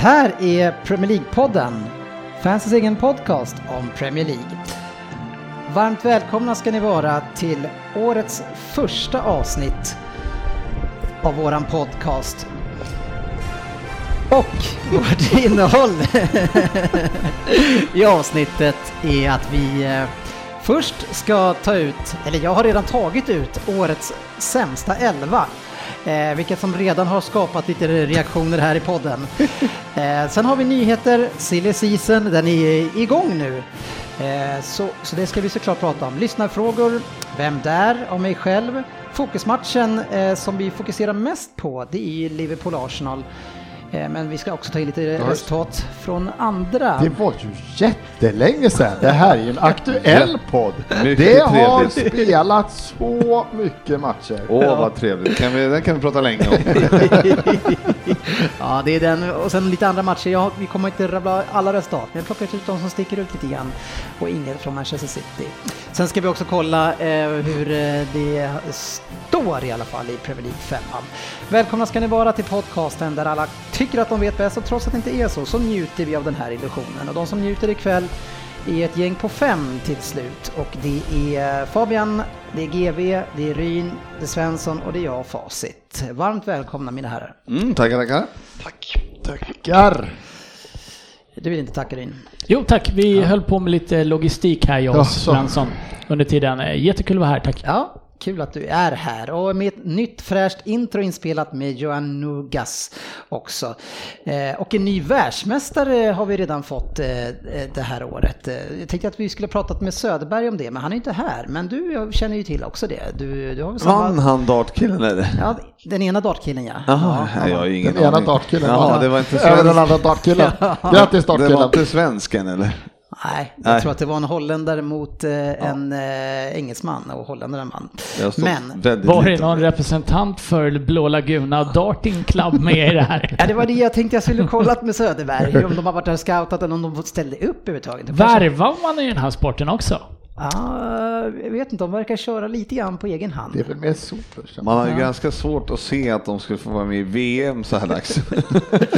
Här är Premier League-podden, fansens egen podcast om Premier League. Varmt välkomna ska ni vara till årets första avsnitt av våran podcast. Och vårt innehåll i avsnittet är att vi eh, först ska ta ut, eller jag har redan tagit ut, årets sämsta elva. Eh, vilket som redan har skapat lite reaktioner här i podden. Eh, sen har vi nyheter, silly season, den är igång nu. Eh, så, så det ska vi såklart prata om. Lyssnarfrågor, vem där av mig själv. Fokusmatchen eh, som vi fokuserar mest på det är Liverpool-Arsenal. Eh, men vi ska också ta in lite resultat från andra. Det var ju jättelänge sedan. Det här är ju en aktuell podd. Mycket Det har trevligt. spelats så mycket matcher. Åh, vad trevligt. Kan vi, den kan vi prata länge om. Ja, det är den och sen lite andra matcher. Jag, vi kommer inte rabbla alla resultat, men jag plockar ut de som sticker ut lite grann och inget från Manchester City. Sen ska vi också kolla eh, hur eh, det står i alla fall i Premier League 5. Välkomna ska ni vara till podcasten där alla tycker att de vet bäst och trots att det inte är så, så njuter vi av den här illusionen. Och de som njuter ikväll är ett gäng på fem till slut och det är Fabian, det är GV, det är Ryn, det är Svensson och det är jag, Facit. Varmt välkomna mina herrar. Mm, tackar, tackar. Tackar. Du vill inte tacka Ryn? Jo tack, vi höll på med lite logistik här jag och. Svensson under tiden. Jättekul att vara här, tack. Ja, kul att du är här och med ett nytt fräscht intro inspelat med Johan Nugas också. Eh, och en ny världsmästare har vi redan fått eh, eh, det här året. Jag tänkte att vi skulle pratat med Söderberg om det, men han är inte här. Men du jag känner ju till också det. Du, du har väl samma... Vann han dartkillen eller? Ja, den ena dartkillen ja. Jaha, nej, jag har ju ingen Den ena aning. dartkillen Ja, det var inte över den svensk. andra dartkillen. Grattis Det var dartkillen. inte svensken eller? Nej, jag Nej. tror att det var en holländare mot eh, en eh, engelsman och holländaren vann. Står Men Var det någon representant för Blå Laguna Darting Club med i det här? Ja, det var det jag tänkte jag skulle kollat med Söderberg, om de har varit där och scoutat eller om de ställde upp överhuvudtaget. Värvar man i den här sporten också? Ja, jag vet inte, de verkar köra lite grann på egen hand. Det är väl mer super. Man har ju ganska svårt att se att de skulle få vara med i VM så här dags.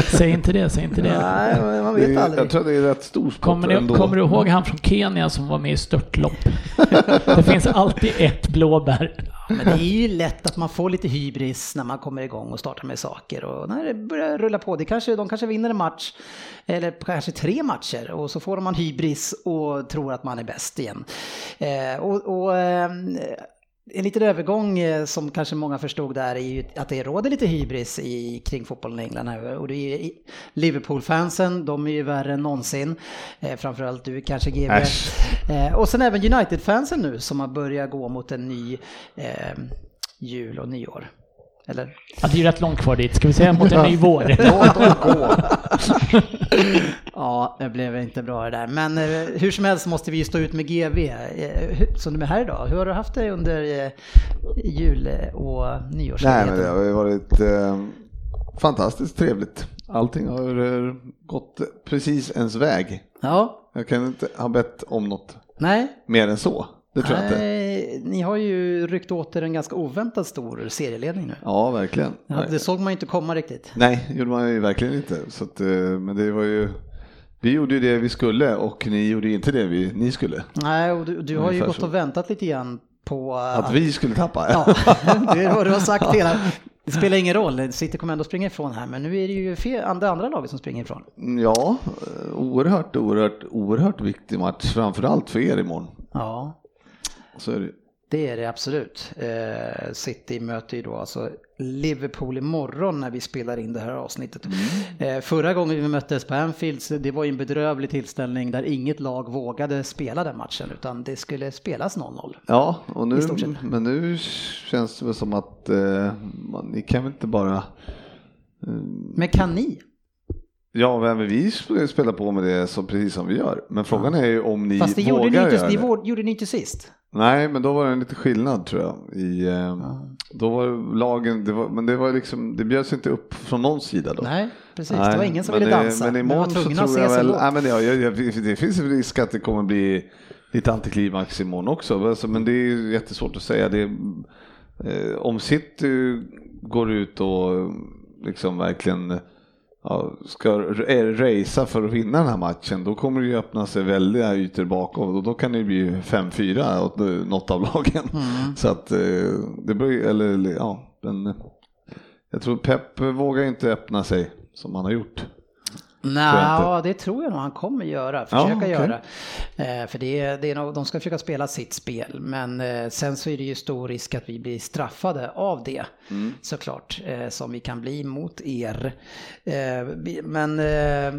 Säg inte det, säg inte det. Nej, man Det vet är, aldrig. jag tror det är rätt stor sport Kommer, ni, ändå. kommer du ihåg han från Kenya som var med i störtlopp? Det finns alltid ett blåbär. Men det är ju lätt att man får lite hybris när man kommer igång och startar med saker och när det börjar rulla på. Det kanske, de kanske vinner en match eller kanske tre matcher och så får man hybris och tror att man är bäst igen. Eh, och, och eh, en liten övergång eh, som kanske många förstod där är ju att det råder lite hybris i, kring fotbollen i England. Och det är Liverpool-fansen, de är ju värre än någonsin. Eh, framförallt du kanske GB. Eh, och sen även United-fansen nu som har börjat gå mot en ny eh, jul och nyår. Eller? Ja, det är ju rätt långt kvar dit. Ska vi säga mot en ny vår? Låt dem gå. Ja, det blev inte bra det där. Men eh, hur som helst måste vi stå ut med GV. Eh, som du är här idag. Hur har du haft det under eh, jul och Nej, men nyårsledigheten? det har ju varit eh, fantastiskt trevligt. Allting har eh, gått precis ens väg. Ja, Jag kan inte ha bett om något nej. mer än så. Det tror jag inte. nej. Ni har ju ryckt åt er en ganska oväntat stor serieledning nu. Ja, verkligen. Ja, det såg man ju inte komma riktigt. Nej, gjorde man ju verkligen inte. Så att, eh, men det var ju, vi gjorde ju det vi skulle och ni gjorde inte det vi, ni skulle. Nej, och du, du har ju gått så. och väntat lite grann på Att vi skulle tappa. Ja, det är vad du har sagt hela. Det spelar ingen roll, City kommer ändå springa ifrån här, men nu är det ju fel, andra, andra laget som springer ifrån. Ja, eh, oerhört, oerhört, oerhört viktig match, framförallt för er imorgon. Ja, Så är det. det är det absolut. Eh, City möter ju då alltså Liverpool imorgon när vi spelar in det här avsnittet. Eh, förra gången vi möttes på Anfield, det var ju en bedrövlig tillställning där inget lag vågade spela den matchen, utan det skulle spelas 0-0. Ja, och nu, men nu känns det väl som att eh, man, ni kan väl inte bara... Men kan ni? Ja, men vi sp- spelar på med det så precis som vi gör. Men frågan är ju om ni Fast det vågar gjorde ni, inte, göra det det. vå- gjorde ni inte sist. Nej, men då var det en lite skillnad tror jag. I, eh, Då var lagen, det var, men det var liksom, det bjöds inte upp från någon sida då. Nej, precis. Nej, det var ingen som ville dansa. Men imorgon så tror jag väl, nej, men jag, jag, det finns en risk att det kommer bli lite antiklimax imorgon också. Alltså, men det är jättesvårt att säga. Det, eh, om City går ut och liksom verkligen ja, ska r- racea för att vinna den här matchen, då kommer det ju öppna sig väldiga ytor bakom och då kan det bli 5-4 åt eh, något av lagen. Mm. Så att eh, det blir, eller ja, eh, jag tror Pep vågar inte öppna sig som han har gjort. Nej, det tror jag nog han kommer göra, försöka okej. göra. Eh, för det är, det är nog, de ska försöka spela sitt spel, men eh, sen så är det ju stor risk att vi blir straffade av det, Mm. såklart, eh, som vi kan bli mot er. Eh, men eh,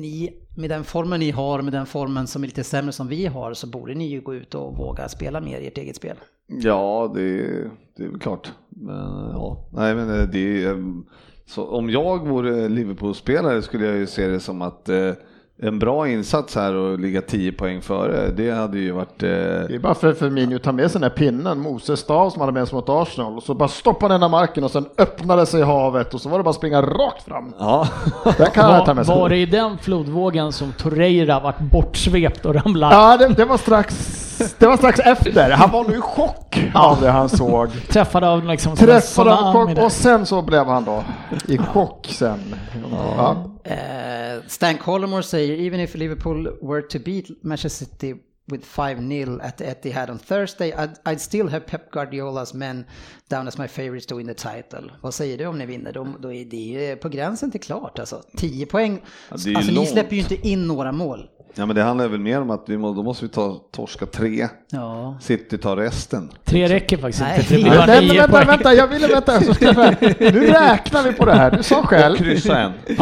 ni, med den formen ni har, med den formen som är lite sämre som vi har, så borde ni ju gå ut och våga spela mer i ert eget spel. Ja, det, det är väl klart. Men, ja. Nej, men eh, det är, så om jag vore Liverpool-spelare skulle jag ju se det som att eh, en bra insats här och ligga 10 poäng före, det hade ju varit... Eh, Det är bara för Firmino att ta med sig den här pinnen, Moses stav som han hade med sig mot Arsenal och så bara stoppa den i marken och sen öppnade sig havet och så var det bara att springa rakt fram. ja, Där kan han ta Var, med sig. var det i den flodvågen som Torreira vart bortsvept och ramlade? Ja, det, det var strax det var strax efter. Han var nu i chock av det han såg. Träffade av liksom Träffade av chock och sen så blev han då i chock sen. Ja. Eh, Stan Collymore säger even if Liverpool were to beat Manchester City with 5-0 at Etihad on Thursday I'd, I'd still have Pep Guardiolas men down as my favorites to win the title. Vad säger du om ni vinner? Då, då är det på gränsen till klart alltså. 10 poäng. Ja, alltså ni långt. släpper ju inte in några mål. ja, men det handlar väl mer om att vi må, då måste vi ta torska tre, Ja. City tar resten. Tre räcker faktiskt Nej. inte, Nej, vänta, poäng. vänta, jag ville vänta. Så ska jag, nu räknar vi på det här. Du sa själv. Kryssa en.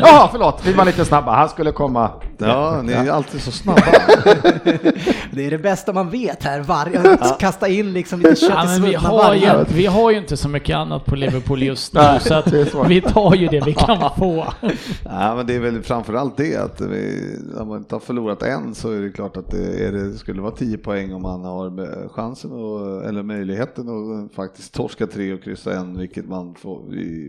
Ja, förlåt, vi var lite snabba. Han skulle komma. Ja, ni är alltid så snabba. Det är det bästa man vet här. Varje, kasta in liksom lite kött Ja, i men vi, har ju, vargar. vi har ju inte så mycket annat på Liverpool just nu, Nej, så att är vi tar ju det vi kan få. Ja, men det är väl framförallt det att vi, om man inte har förlorat än så är det klart att det, är det skulle vara 10 poäng om man har chansen och, eller möjligheten att faktiskt torska tre och kryssa en, vilket man, får,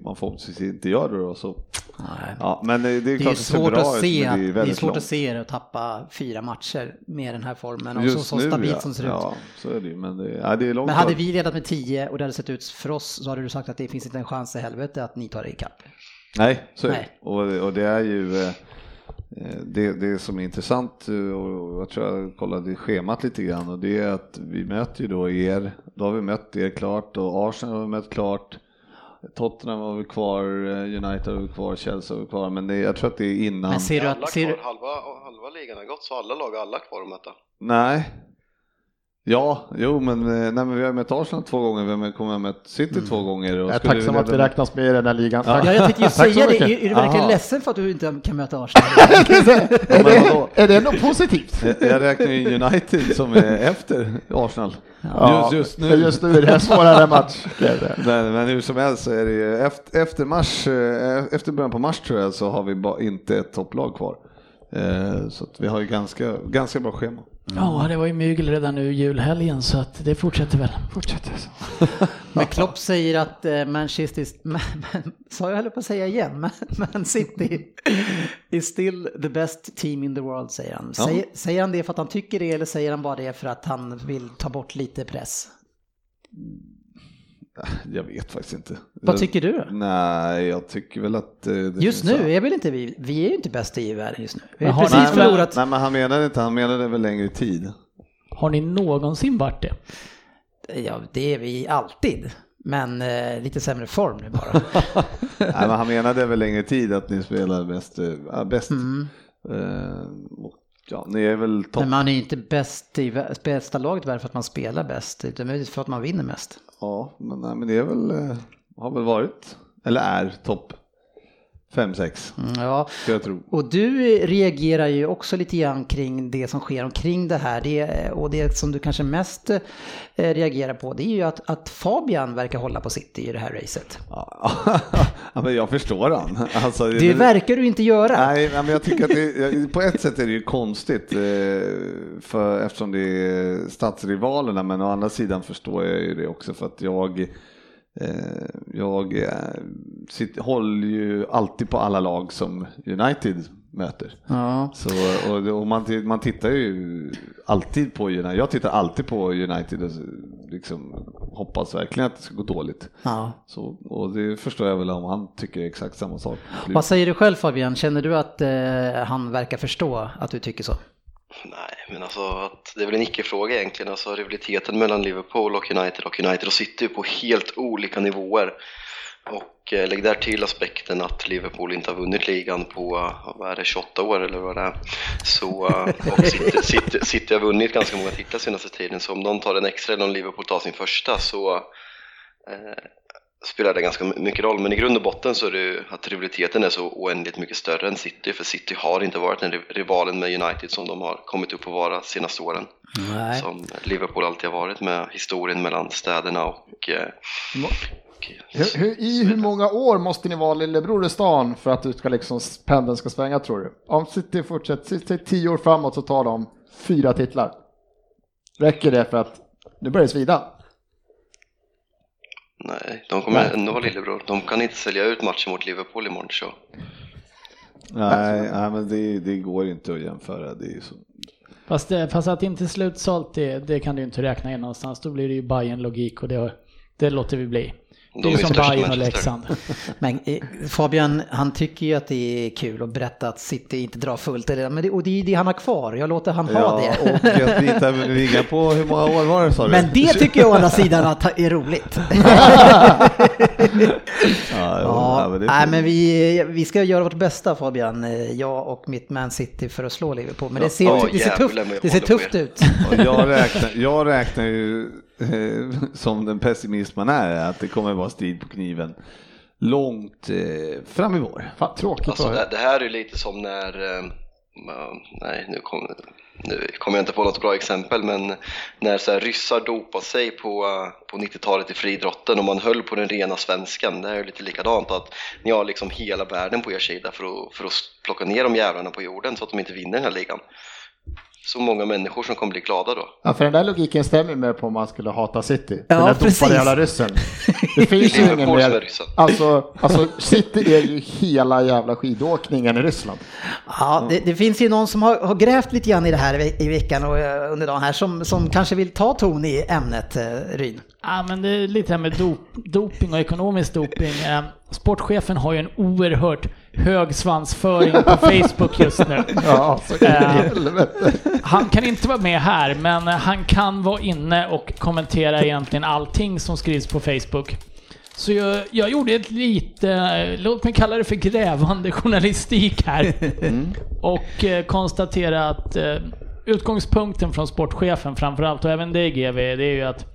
man förhoppningsvis inte gör då. Så, Nej. ja, men det, är Det är klart det ser svårt att se, det är det är svårt långt. att se det och tappa fyra matcher med den här formen och Just så, så nu, stabilt ja. som det ser ut. Ja, så är det ju. Men det, ja, det är långt Men hade vi ledat med 10 och det hade sett ut för oss så hade du sagt att det finns inte en chans i helvete att ni tar det ikapp. Nej, så är det. Nej. Och, och det är ju eh, eh, det, det som är intressant eh, och jag tror jag kollade schemat lite grann och det är att vi möter ju då er, då har vi mött er klart och Arsenal har vi mött klart. Tottenham har vi kvar, United har vi kvar, Chelsea har vi kvar, men det, jag tror att det är innan. Men ser du att... Ser kvar, du, halva, halva ligan har gått så alla lag har alla kvar att möta. Nej. Ja, jo men, eh, nej, men vi har mött Arsenal två gånger, vi har kommer att mött City två gånger. Och Jag är tacksam vi att vi räknas med i den här ligan. Ja. Ja, jag tänkte ju säga det. Är, är du verkligen Aha. ledsen för att du inte kan möta Arsenal? är, det, är det något positivt? Jag- Jag räknar ju United som är efter Arsenal. Ja, Just, just nu. Just nu är det en svårare match. Det. Men, hur som helst så är det ju efter, efter mars, eh, efter början på mars tror jag så har vi bara inte ett topplag kvar. Eh, Så att vi har ju ganska, ganska bra schema. Ja, det var ju mygel redan nu julhelgen så att det fortsätter väl. Fortsätter så. Men Klopp säger att eh, Manchester, man, man, sa jag höll på att säga igen, men Man City is still the best team in the world säger han. Ja. Säger, säger han det för att han tycker det eller säger han bara det för att han vill ta bort lite press? Jag vet faktiskt inte. Vad tycker du då? Nej, jag tycker väl att... eh, Det Just nu är väl inte vi, vi är ju inte bäst i världen just nu. Vi har precis ni- förlorat. Nej, men han menade inte, han menade väl längre tid. Har ni någonsin varit det? Ja, det är vi alltid. Men eh, lite sämre form nu bara. Nej, men han menade väl längre tid att ni spelar bäst. Ja, bäst. Mm. Eh, och, ja, ni är väl topp. Men man är inte bäst i bästa laget bara för att man spelar bäst, utan möjligtvis för att man vinner mest. Ja, men, nej, men det är väl, eh, har väl varit, eller är topp 5-6, Mm, ja. jag tro. Och du reagerar ju också lite grann kring det som sker omkring det här. Det, och det som du kanske mest eh, reagerar på det är ju att, att Fabian verkar hålla på City i det här racet. Ja, men jag förstår han. Alltså, Det verkar du inte göra. Nej, men jag tycker att det, på ett sätt är det ju konstigt eh, för, eftersom det är stadsrivalerna men å andra sidan förstår jag ju det också för att jag jag eh, sitter, håller ju alltid på alla lag som United möter. Ja. Så, och, och man, man tittar ju alltid på United. Jag tittar alltid på United och liksom hoppas verkligen att det ska gå dåligt. Ja. Så, och det förstår jag väl om han tycker exakt samma sak. Vad säger du själv Fabian? Känner du att eh, han verkar förstå att du tycker så? Nej, men alltså att det är väl en icke-fråga egentligen. Alltså rivaliteten mellan Liverpool och United och United och City på helt olika nivåer. Och eh, lägg där till aspekten att Liverpool inte har vunnit ligan på, vad är det, 28 år eller vad det är. Så, eh, och City, City, City har vunnit ganska många titlar senaste tiden, så om de tar en extra eller om Liverpool tar sin första så eh, spelar det ganska mycket roll. Men i grund och botten så är det ju att rivaliteten är så oändligt mycket större än City, för City har inte varit den riv- rivalen med United som de har kommit upp att vara senaste åren. Nej. Som Liverpool alltid har varit med historien mellan städerna och... eh, och Hur, hur, I hur många år måste ni vara lillebror i stan för att du ska liksom, pendeln ska svänga tror du? Om City fortsätter, tio år framåt så tar de fyra titlar. Räcker det för att nu börjar det svida? Nej, de kommer ändå vara lillebror. De kan inte sälja ut matchen mot Liverpool imorgon så. Nej, nej men det, det går inte att jämföra. Det är så. Fast, det, fast att det inte slutsålt, det, det kan du inte räkna in någonstans. Då blir det ju bayern logik och det, det låter vi bli. Det De är ju som Bayern och. Leksand. Men eh, Fabian, han tycker ju att det är kul att berätta att City inte drar fullt. Eller, men det, och det är det han har kvar. Jag låter han ha Ja, det. och att vi inte på, hur många år var det sa du? Men det tycker jag å andra sidan att är roligt. Ja, Ja, men det nej, men vi, vi ska göra vårt bästa Fabian, eh, jag och mitt Man City för att slå Liverpool. Men det ser, Ja, det ser, jävlar jag det ser tufft ut. Jag, räknar, jag räknar ju som den pessimist man är att det kommer vara strid på kniven långt eh, fram i vår. Fan, tråkigt Alltså det, det här är lite som när, eh, nej nu kommer nu kommer jag inte på något bra exempel, men när så här, ryssar dopade sig på, eh, på 90-talet i friidrotten och man höll på den rena svenskan. Det är ju lite likadant att ni har liksom hela världen på er sida för att, för att plocka ner de jävlarna på jorden så att de inte vinner den här ligan. Så många människor som kommer bli glada då. Ja, för den där logiken stämmer med på om man skulle hata City. Ja, den där precis. dopade jävla ryssen. Det finns ju ingen mer. Alltså, alltså, City är ju hela jävla skidåkningen i Ryssland. Ja, det, det finns ju någon som har, har grävt lite grann i det här i veckan och eh, under dagen här som, som kanske vill ta ton i ämnet, eh, Ryn. Ja, men det är lite här med dop, doping och ekonomisk doping. Eh, Sportchefen har ju en oerhört hög svansföring på Facebook just nu. Ja, så Eh. Han kan inte vara med här, men han kan vara inne och kommentera egentligen allting som skrivs på Facebook. Så jag, jag gjorde ett lite, eh, låt mig kalla det för grävande journalistik här. Och eh, konstatera att eh, utgångspunkten från sportchefen framförallt, och även dig GV, det är ju att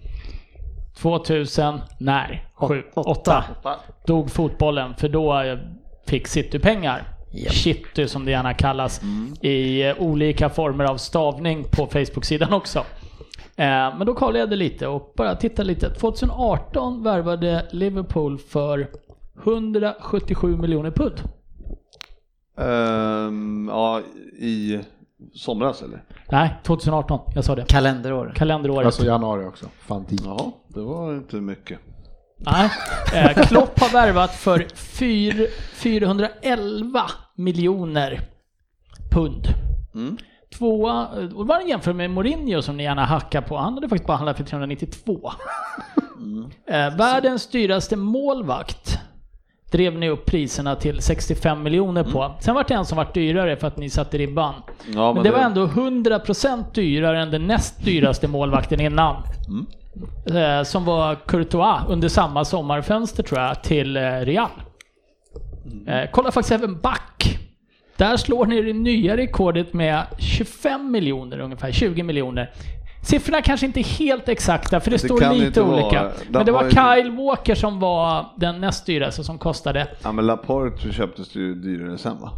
2000, när? Sju, åtta. åtta. Dog fotbollen, för då eh, fick City pengar. Japp. Shitty som det gärna kallas i eh, olika former av stavning på Facebook-sidan också. Eh, Men då kollade jag det lite och bara tittade lite. 2018 värvade Liverpool för 177 miljoner pund. Ehm, ja, i somras eller? Nej, 2018. Jag sa det. Kalenderår. Kalenderåret. Alltså januari också. Fan. Ja, det var inte mycket. Nej. Eh, Klopp har värvat för fyr, 411 miljoner pund. Mm. Tvåa, och det var en jämförelse med Mourinho som ni gärna hackar på. Han hade faktiskt bara handlat för 392. Eh, världens dyraste målvakt drev ni upp priserna till 65 miljoner på. Sen var det en som var dyrare för att ni satte ribban. Ja, men, det var ändå 100% dyrare än den näst dyraste målvakten innan. Eh, som var Courtois under samma sommarfönster tror jag, till eh, Real. Eh, kolla faktiskt även back. Där slår ni det nya rekordet med 25 miljoner ungefär, 20 miljoner. Siffrorna kanske inte är helt exakta för det, Det står lite vara- olika. de Men det var Kyle Walker som var den näst dyraste som kostade. Ja men Laporte köptes ju dyrare sen va?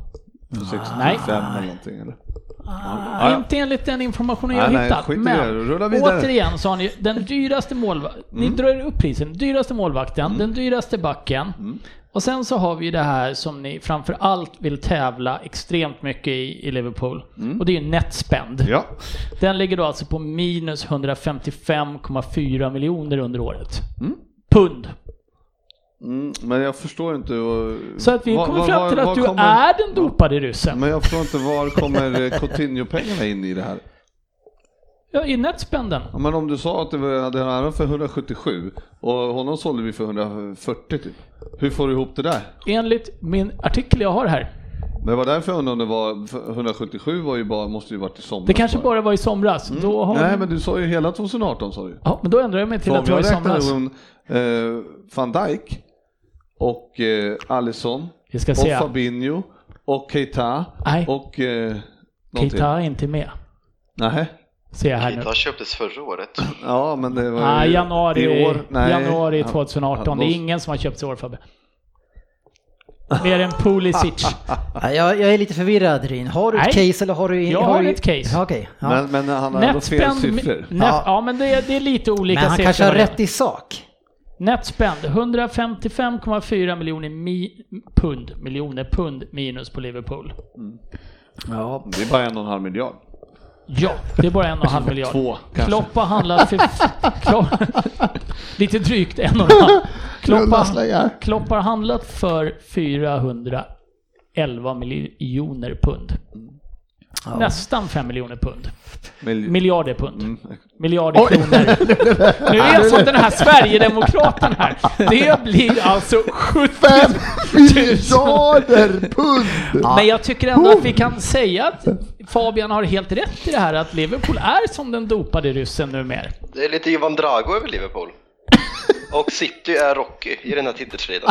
För 65 Nej. eller någonting eller? Ah, ja. Inte enligt den informationen jag Nej, nej, hittat. i men återigen så har ni den dyraste målvakten. Ni Mm. drar upp prisen. Dyraste målvakten, den dyraste backen. Mm. Och sen så har vi det här som ni framför allt vill tävla extremt mycket i, i Liverpool. Och det är ju net spend. Mm. Ja. Den ligger då alltså på minus 155,4 miljoner under året. Mm. Pund. Mm, men jag förstår inte. Så att vi kommer var- fram till var- att var du kommer- är den dopade ryssen. Men jag förstår inte, var kommer eh, Coutinho-pengarna in i det här? Ja, i netspenden. Ja, men om du sa att det hade annan för 177 och honom sålde vi för 140 typ. Hur får du ihop det där? Enligt min artikel jag har här. Men det var därför jag undrade om det var, för 177 var ju bara, måste ju varit i somras. Det kanske bara var i somras. Då har Nej men du sa ju hela 2018 sa du. Ja, men då ändrar jag mig till För att om det var jag i somras. räknar hon eh, van Dijk och eh, Alisson Vi ska och. Fabinho och Keita Nej. och eh, någonting. Keita är inte med. Nej. Ser jag här nu. Keita köptes förra året. Ja men det var Ah, ju januari, i år. Nej. januari Ja. 2018. Det Ja, är då- ingen som har köpt i år Fabbe. Mer än Pulisic. Ja, jag, jag är lite förvirrad Ryn. Har du ett Nej. case eller har du... Jag har har ett case. Ja, Okej. Ja. Men, men han har ändå fel siffror. Ja. ja. men det är, det är lite olika Men han siffror. kanske har det är. rätt i sak. Netspend 155,4 miljoner mi, pund, miljoner pund minus på Liverpool. Ja. Det är bara en och en halv miljard. Ja, det är bara en och en halv miljard. Två kanske. Klopp har handlat för... Lite drygt en och en halv. Klopp Rulla har. Klopp har handlat för 411 miljoner pund. Ja. Nästan 5 miljoner pund. Mil- Miljarder pund. Mm. Miljarder kronor. Nu är jag som den här Sverigedemokraten här. Det blir alltså 70 Fem 000. miljarder pund! Men jag tycker ändå att vi kan säga att Fabian har helt rätt i det här att Liverpool är som den dopade ryssen numera. Det är lite Ivan Drago över Liverpool. Och City är Rocky i den här titelstriden.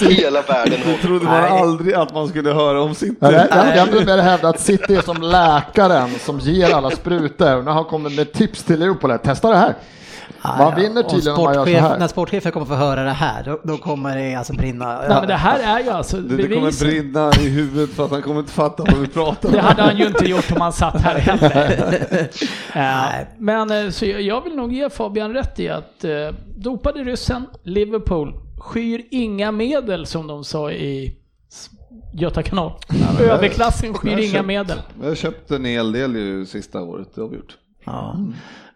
Hela världen Det trodde man aldrig att man skulle höra om City. Jag, jag, jag mer hävda att City är som läkaren som ger alla sprutor. Och när han kommer med tips till Liverpool, testa det här. Man vinner Om tydligen om man gör så här. När sportchefen kommer få höra det här, då, då kommer det alltså brinna. Nej, men det här är ju alltså Det, det kommer brinna i huvudet för att han kommer inte fatta vad vi pratar om. Det hade han ju inte gjort om han satt här heller. Nej. Men eh, så jag- jag vill nog ge Fabian rätt i att eh, dopade ryssen, Liverpool, skyr inga medel som de sa i Göta kanal. Överklassen skyr inga köpt- medel. Jag har köpt en hel del ju sista året, det har vi gjort. Ja.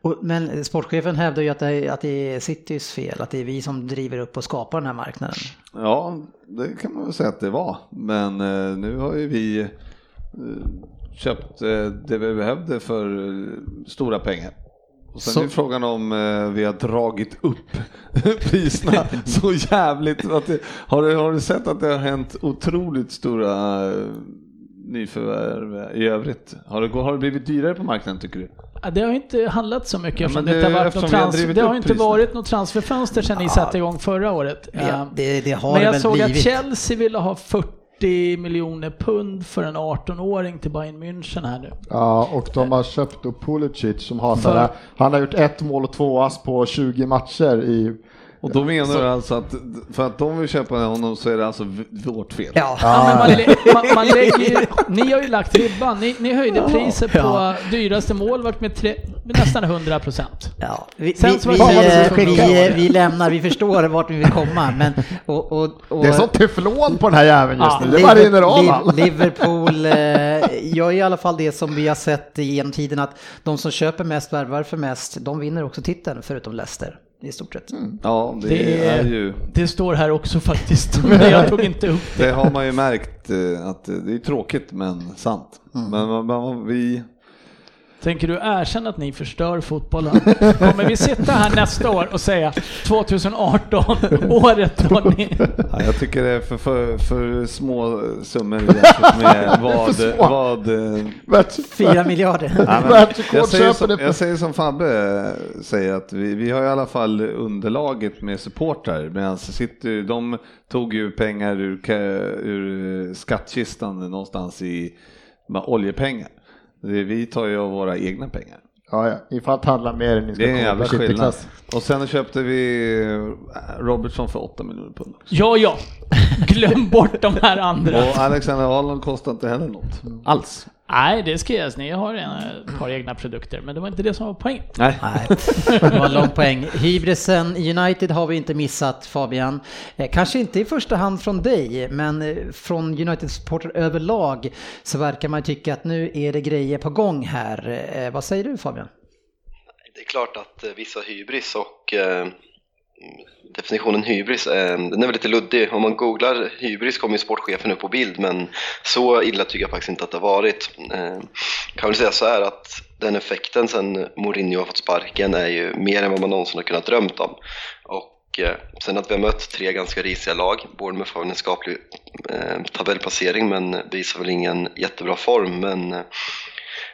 Och, men sportchefen hävdar ju att det, är, att det är Citys fel, att det är vi som driver upp och skapar den här marknaden. Ja, det kan man väl säga att det var. Men eh, nu har ju vi eh, köpt eh, det vi behövde för eh, stora pengar. Och sen Så- är frågan om eh, vi har dragit upp priserna så jävligt. Det, har, du, har du sett att det har hänt otroligt stora eh, nyförvärv i övrigt? Har det, har det blivit dyrare på marknaden tycker du? Ja, Det har inte handlat så mycket Ja, eftersom men det, det- har eftersom trans- det har upp inte priserna. varit något transferfönster sedan ni satte igång förra året. Eh, Det, det, det har Men det jag väl såg blivit. att Chelsea ville ha 40 miljoner pund för en 18-åring till Bayern München här nu. Ja, och de har köpt då Pulisic som har För- sådär, han har gjort ett mål och två ass på 20 matcher i Och då menar du alltså att för att de vill köpa honom så är det alltså vårt fel? Ja. Ja, men man, man, man lägger ju, ni har ju lagt ribban. Ni, ni höjde priset på Ja. dyraste målvakt med, tre, med nästan 100 procent. Ja, vi, Sen vi, så vi, eh, så vi, eh, vi lämnar, vi förstår vart vi vill komma, men och, och, och, Det är sånt teflon på den här jäveln just Ja, nu, det bara rinner av. Liverpool eh, gör i alla fall det som vi har sett genom tiden att de som köper mest, värvar för mest, de vinner också titeln förutom Leicester i stort sett. Ja, det, Det är- ju Det står här också faktiskt, men jag tog inte upp Det har man ju märkt eh, att det är tråkigt men sant. Men man, man, vi, Tänker du erkänna att ni förstör fotbollen? Kommer vi sitta här nästa år och säga 2018, året då ni... Ja, jag tycker det är för, för, för små summor jämfört med vad... vad Fyra miljarder. Ja, men jag, säger som, jag säger som Fabbe eh, säger att vi, vi har i alla fall underlaget med supportrar medan City de tog ju pengar ur, ur skattkistan någonstans i med oljepengar. Vi tar ju av våra egna pengar. Ja, ja. Ifall att handla mer än ni ska Det är en jävla skillnad. Och sen köpte vi eh, Robertson för 8 miljoner pund. Ja, ja. Glöm bort de här andra. Och Alexander Arnold kostar inte heller något alls. Nej, det ska jag. Ni har en, ett par egna produkter, men det var inte det som var poängen. Nej. Nej, det var en lång poäng. Hybrisen United har vi inte missat Fabian. Eh, Kanske inte i första hand från dig, men eh, från United supporter överlag så verkar man tycka att nu är det grejer på gång här. Eh, Vad säger du Fabian? Det är klart att eh, vissa hybris och eh, definitionen hybris, eh, den är väl lite luddig. Om man googlar hybris kommer ju sportchefen upp på bild men så illa tycker jag faktiskt inte att det har varit. Eh, kan väl säga så här att den effekten sen Mourinho har fått sparken är ju mer än vad man någonsin har kunnat drömt om. Och eh, sen att vi har mött tre ganska risiga lag, Bournemouth har en skaplig eh, tabellplacering men visar väl ingen jättebra form men eh,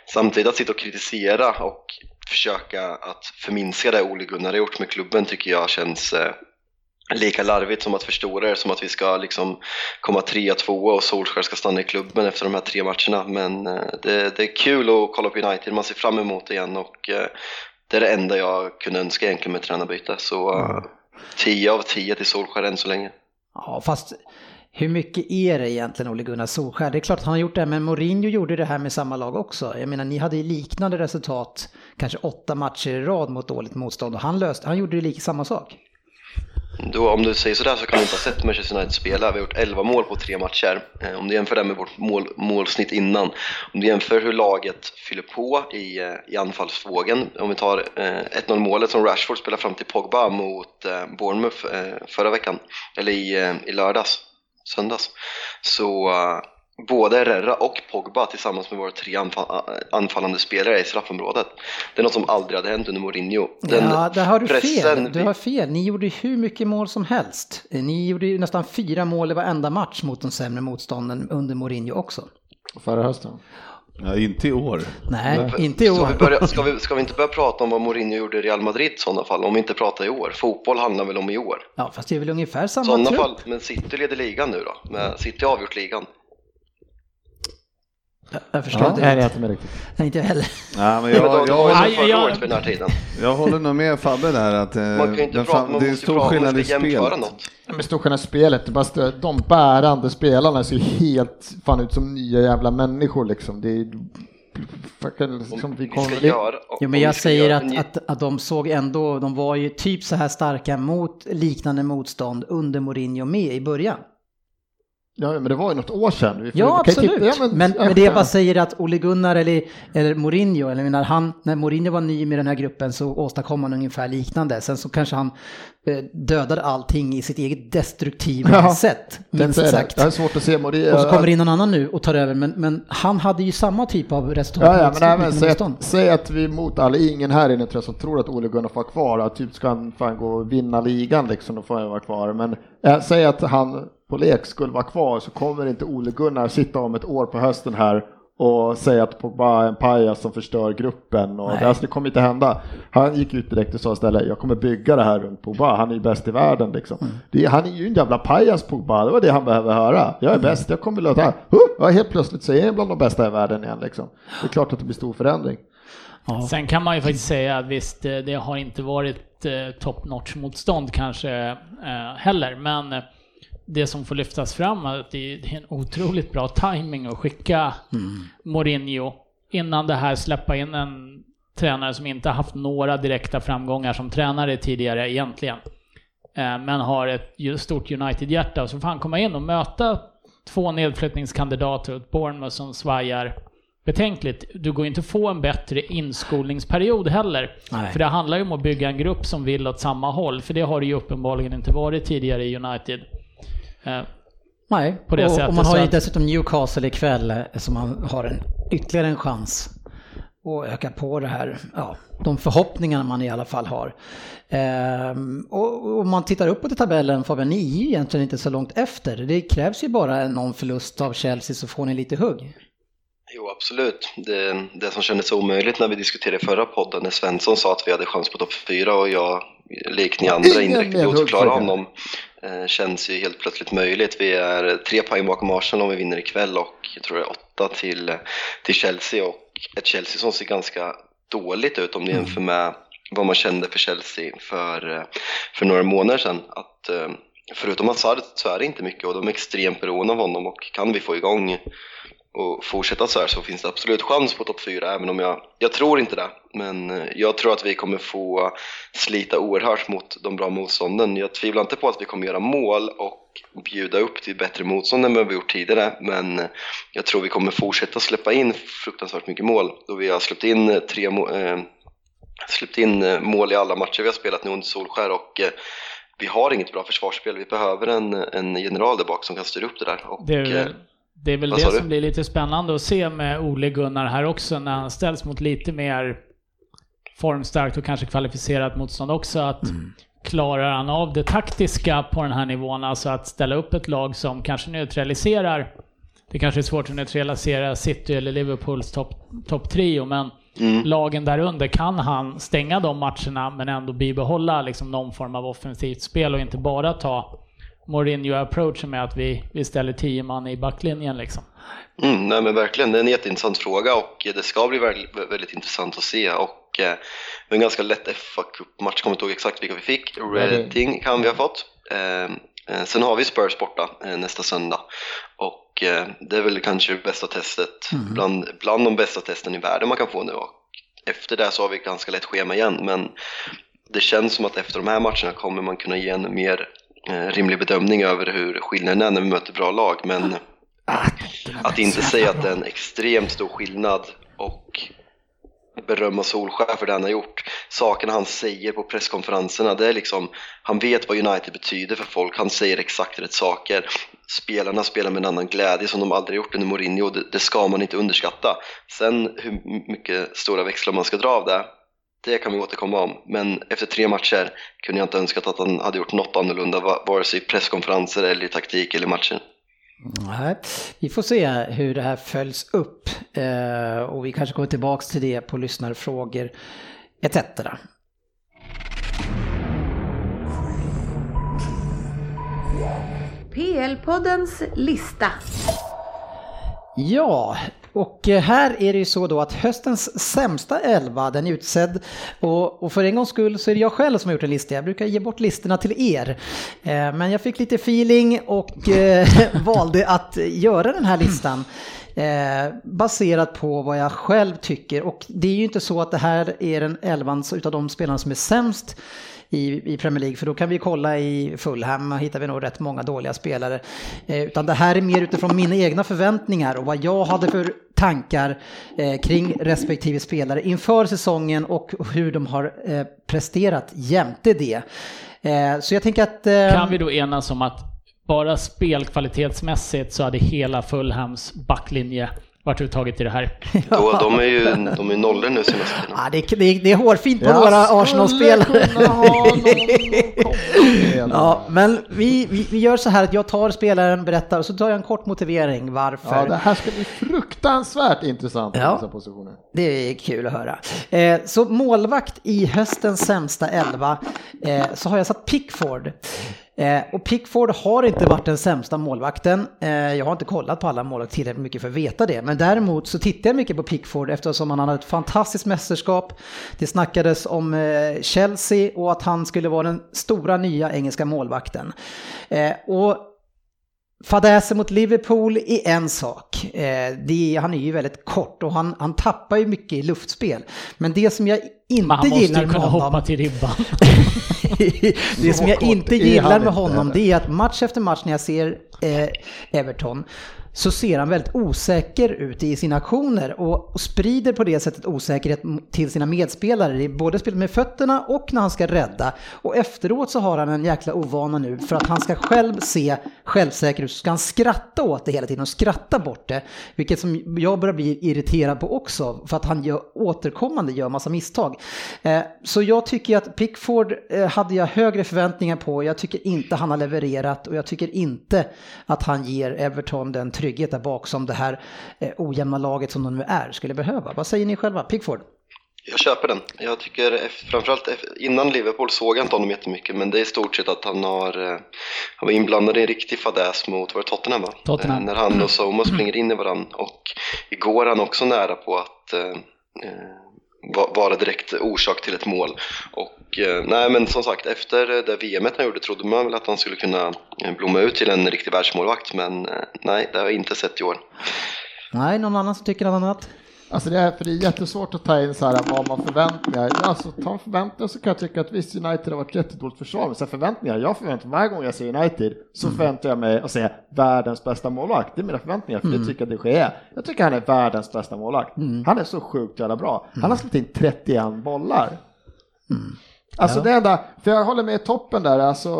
Samtidigt att sitta och kritisera och försöka att förminska det Ole Gunnar har gjort med klubben tycker jag känns eh, lika larvigt som att förstora det, som att vi ska liksom komma trea, tvåa och Solskjaer ska stanna i klubben efter de här tre matcherna. Men eh, det, det är kul att kolla på United, man ser fram emot det igen och eh, det är det enda jag kunde önska egentligen med tränarbyte. Så eh, 10 av 10 till Solskjaer än så länge. Ja, fast hur mycket är det egentligen Ole Gunnar Solskjaer? Det är klart att han har gjort det, men Mourinho gjorde det här med samma lag också. Jag menar, ni hade ju liknande resultat, kanske åtta matcher i rad mot dåligt motstånd och han löste, han gjorde ju lika samma sak. Då, om du säger sådär så kan du inte ha sett Manchester United spela. Vi har gjort 11 mål på tre matcher. Eh, om du jämför det med vårt mål, målsnitt innan. Om du jämför hur laget fyller på i, eh, i anfallsvågen. Om vi tar eh, 1-0 målet som Rashford spelade fram till Pogba mot eh, Bournemouth eh, förra veckan. Eller i, eh, i lördags, söndags. Så eh, både Herrera och Pogba tillsammans med våra tre anfall, anfallande spelare i straffområdet. Det är något som aldrig hade hänt under Mourinho. Den ja, där har du fel. Du har fel. Ni gjorde hur mycket mål som helst. Ni gjorde ju nästan fyra mål i varenda match mot de sämre motstånden under Mourinho också. Förra hösten. Ja, inte i år. Nej, inte i Ska vi, år. börja, ska, vi, ska vi inte börja prata om vad Mourinho gjorde i Real Madrid i sådana fall? Om vi inte pratar i år. Fotboll handlar väl om i år? Ja, fast det är väl ungefär samma sådana trupp. fall, men City leder ligan nu då? Men City har avgjort ligan. Jag förstår Ja, inte. nej, det är inte riktigt. Nej, inte jag heller. Ja, men Nej, men jag, jag, som Aj, förra jag- året vid den här tiden. jag håller nog med Fabbe där att eh, Man kan ju inte prata, det är stor skillnad i spelet. något. Men storskärna spelet, det bara stö- de bärande spelarna ser ju helt fan ut som nya jävla människor liksom. Det är liksom, vi Vi ska kommer... göra, Jo, men vi jag ska säger göra att, att, att de såg ändå, de var ju typ så här starka mot liknande motstånd under Mourinho med i början. Ja, men det var ju något år sedan. Vi får- Ja, absolut. titta- ja, men, men, det jag bara säger att Ole Gunnar eller, eller Mourinho, eller menar han, när Mourinho var ny med den här gruppen så åstadkom han ungefär liknande. Sen så kanske han eh, dödade allting i sitt eget destruktiva Ja, sätt, minst det. sagt. Det är svårt att se Mourinho. Och så kommer det in någon annan nu och tar över, men, men han hade ju samma typ av resultat. Ja, ja, men även liknande säg att, säg att vi mot alla, ingen här inne tror jag som tror att Ole Gunnar får vara kvar, att typ ska han fan gå och vinna ligan liksom, då får han vara kvar. Men äh, säg att han på lek skulle vara kvar så kommer inte Ole Gunnar sitta om ett år på hösten här och säga att Pogba är en pajas som förstör gruppen. Och Nej. det, alltså, det kommer inte hända. Han gick ut direkt och sa istället, jag kommer bygga det här runt Pogba, han är ju bäst i världen liksom. Mm. Det, han är ju en jävla pajas Pogba, det var det han behöver höra. Jag är Mm. bäst, jag kommer låta, huh, ja, helt plötsligt så är jag bland de bästa i världen igen liksom. Det är klart att det blir stor förändring. Sen kan man ju faktiskt säga att visst, eh, det har inte varit eh, top notch motstånd kanske eh, heller, men det som får lyftas fram är att det är en otroligt bra timing att skicka Mourinho innan det här släppa in en tränare som inte haft några direkta framgångar som tränare tidigare egentligen. Eh, Men har ett stort United-hjärta och så får han komma in och möta två nedflyttningskandidater ett Bournemouth som svajar betänkligt. Du går inte få en bättre inskolningsperiod heller. Nej. För det handlar ju om att bygga en grupp som vill åt samma håll. För det har det ju uppenbarligen inte varit tidigare i United. Eh, Nej, på det och, sättet, och man har ju att- dessutom Newcastle ikväll eh, som man har en, ytterligare en chans och öka på det här, ja, de förhoppningar man i alla fall har. Ehm, och om man tittar uppåt i tabellen, Fabian, ni är ju egentligen inte så långt efter. Det krävs ju bara någon förlust av Chelsea så får ni lite hugg. Jo, absolut. Det, det som kändes omöjligt när vi diskuterade i förra podden, när Svensson sa att vi hade chans på topp fyra och jag, likt ni andra, Ingen inte riktigt medhugg gjort klara för det. honom, eh, känns ju helt plötsligt möjligt. Vi är tre poäng bakom Arsenal om vi vinner ikväll och jag tror det är åtta till, till Chelsea och ett Chelsea som ser ganska dåligt ut om ni jämför med vad man kände för Chelsea för, eh, för några månader sedan. Att, eh, förutom Hazard så är det inte mycket och de är extremt beroende av honom och kan vi få igång och fortsätta så här så finns det absolut chans på topp 4 även om jag, jag tror inte det. Men eh, jag tror att vi kommer få slita oerhört mot de bra motstånden. Jag tvivlar inte på att vi kommer göra mål och bjuda upp till bättre motstånd än vad vi gjort tidigare men eh, jag tror vi kommer fortsätta släppa in fruktansvärt mycket mål då vi har släppt in eh, tre må- eh, släppt in mål i alla matcher vi har spelat nu under Solskär och eh, vi har inget bra försvarsspel. Vi behöver en, en general där bak som kan styra upp det där. Och, Det är, väl- det är väl vad det som blir lite spännande att se med Ole Gunnar här också när han ställs mot lite mer formstarkt och kanske kvalificerat motstånd också. Att klarar han av det taktiska på den här nivån, alltså att ställa upp ett lag som kanske neutraliserar det kanske är svårt att neutralisera City eller Liverpools topp top men Mm. lagen där under kan han stänga de matcherna men ändå bibehålla liksom någon form av offensivt spel och inte bara ta Mourinho-approachen med att vi, vi ställer tio man i backlinjen liksom. Mm, nej men verkligen, det är en jätteintressant fråga och det ska bli väldigt, väldigt intressant att se och eh, en ganska lätt fa Cup-match, kommer inte ihåg exakt vilka vi fick. Reading kan vi ha fått. Eh, eh, sen har vi Spurs borta eh, nästa söndag och eh, det är väl kanske bästa testet, bland, bland de bästa testen i världen man kan få nu och efter det så har vi ett ganska lätt schema igen men det känns som att efter de här matcherna kommer man kunna ge en mer rimlig bedömning över hur skillnaden är när vi möter bra lag men att inte säga att det är en extremt stor skillnad och berömma Solskär för det han har gjort. Sakerna han säger på presskonferenserna, det är liksom, han vet vad United betyder för folk, han säger exakt rätt saker. Spelarna spelar med en annan glädje som de aldrig gjort under Mourinho, det, det ska man inte underskatta. Sen hur mycket stora växlar man ska dra av det, det kan vi återkomma om. Men efter tre matcher kunde jag inte önskat att han hade gjort något annorlunda, va- vare sig i presskonferenser eller i taktik eller i matchen. Nej, vi får se hur det här följs upp eh, och vi kanske kommer tillbaks till det på lyssnarfrågor etc. PL-poddens lista. Ja, och eh, här är det ju så då att höstens sämsta elva, den är utsedd och, och för en gångs skull så är det jag själv som har gjort en lista. Jag brukar ge bort listorna till er. Eh, Men jag fick lite feeling och eh, valde att göra den här listan. Eh, baserat på vad jag själv tycker och det är ju inte så att det här är den elvan utav de spelarna som är sämst i, i Premier League, för då kan vi kolla i Fulham, hittar vi nog rätt många dåliga spelare. Eh, utan det här är mer utifrån mina egna förväntningar och vad jag hade för tankar eh, kring respektive spelare inför säsongen och hur de har eh, presterat jämte det. Eh, så jag tänker att... Eh, Kan vi då enas om att bara spelkvalitetsmässigt så hade hela Fulhams backlinje varit uttaget i det här? Då, de är ju de är nollor nu senaste tiden. Ja, det, är, det, det är hårfint på Jag några skulle Arsenal-spelare. Ja, men vi, vi, vi gör så här att jag tar spelaren, berättar och så tar jag en kort motivering varför. Ja, det här ska bli fruktansvärt intressant Ja. dessa positioner. Det är kul att höra. Eh, så målvakt i höstens sämsta elva eh, så har jag satt Pickford. Eh, och Pickford har inte varit den sämsta målvakten. Eh, jag har inte kollat på alla målvakter tillräckligt mycket för att veta det. Men däremot så tittar jag mycket på Pickford eftersom han hade ett fantastiskt mästerskap. Det snackades om eh, Chelsea och att han skulle vara den stora nya engelska målvakten. Eh, och Fadäsen mot Liverpool är en sak. Eh, det han är ju väldigt kort och han, han tappar ju mycket i luftspel. Men det som jag Men han inte måste gillar ju med kunna hoppa honom... till ribban. det som jag inte gillar med inte honom det är att match efter match när jag ser eh, Everton så ser han väldigt osäker ut i sina aktioner och, och sprider på det sättet osäkerhet till sina medspelare i både spelet med fötterna och när han ska rädda. Och efteråt så har han en jäkla ovana nu för att han ska själv se självsäker ut så ska han skratta åt det hela tiden och skratta bort det. Vilket som jag börjar bli irriterad på också för att han gör, återkommande gör massa misstag. Eh, så jag tycker att Pickford eh, hade jag högre förväntningar på. Jag tycker inte han har levererat och jag tycker inte att han ger Everton den trygghet där bak som det här eh, ojämna laget som de nu är skulle behöva. Vad säger ni själva? Pickford? Jag köper den. Jag tycker eff- framförallt eff- innan Liverpool såg jag inte honom jättemycket men det är i stort sett att han har eh, han var inblandad i en riktig fadäs mot, var det Tottenham va? Tottenham. Eh, När han och Soma springer in i varandra och igår är han också nära på att eh, eh, vara direkt orsak till ett mål. Och eh, nej men som sagt efter eh, det VMet han gjorde trodde man väl att han skulle kunna eh, blomma ut till en riktig världsmålvakt men eh, nej det har jag inte sett i år. Nej, någon annan som tycker något annat? Alltså det är, för det är jättesvårt att ta in så här vad man förväntningar. Alltså ta förväntningar så kan jag tycka att visst United har varit jättedåligt försvar, men så förväntningar, jag förväntar mig varje gång jag ser United så förväntar jag mig att säga världens bästa målvakt. Det är mina förväntningar, för det tycker jag det är. Jag tycker han är världens bästa målvakt. Han är så sjukt jävla bra. Han har släppt in 31 bollar. Alltså det enda, för jag håller med toppen där, alltså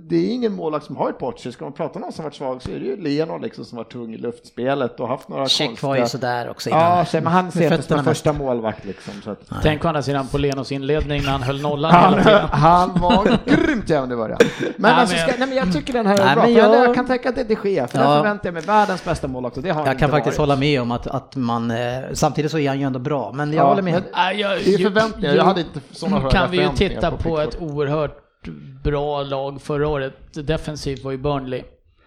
det är ingen målvakt som har ett Porsche. Ska man prata om någon som varit svag så är det ju Leonard liksom som var tung i luftspelet och haft några Check var ju konstiga... sådär också innan. Ja, men han ser inte som en första målvakt liksom. Så att, Tänk å andra sidan på Lenos inledning när han höll nollan han, hela tiden. han var grymt jämn i början. Men, Nej, alltså, men- ska, nej, men jag tycker den här är Nej, bra. jag, jag- kan tänka att det, det sker, för Ja. där förväntar jag mig världens bästa målvakt och det har han Jag kan inte faktiskt varit. hålla med om att, att man, eh, samtidigt så är han ju ändå bra, men jag Ja, håller med. men- jag- Det är förväntningar, jag hade inte sådana höga kan vi ju förväntningar titta på på, ett oerhört bra lag förra året. Defensivt var ju Burnley.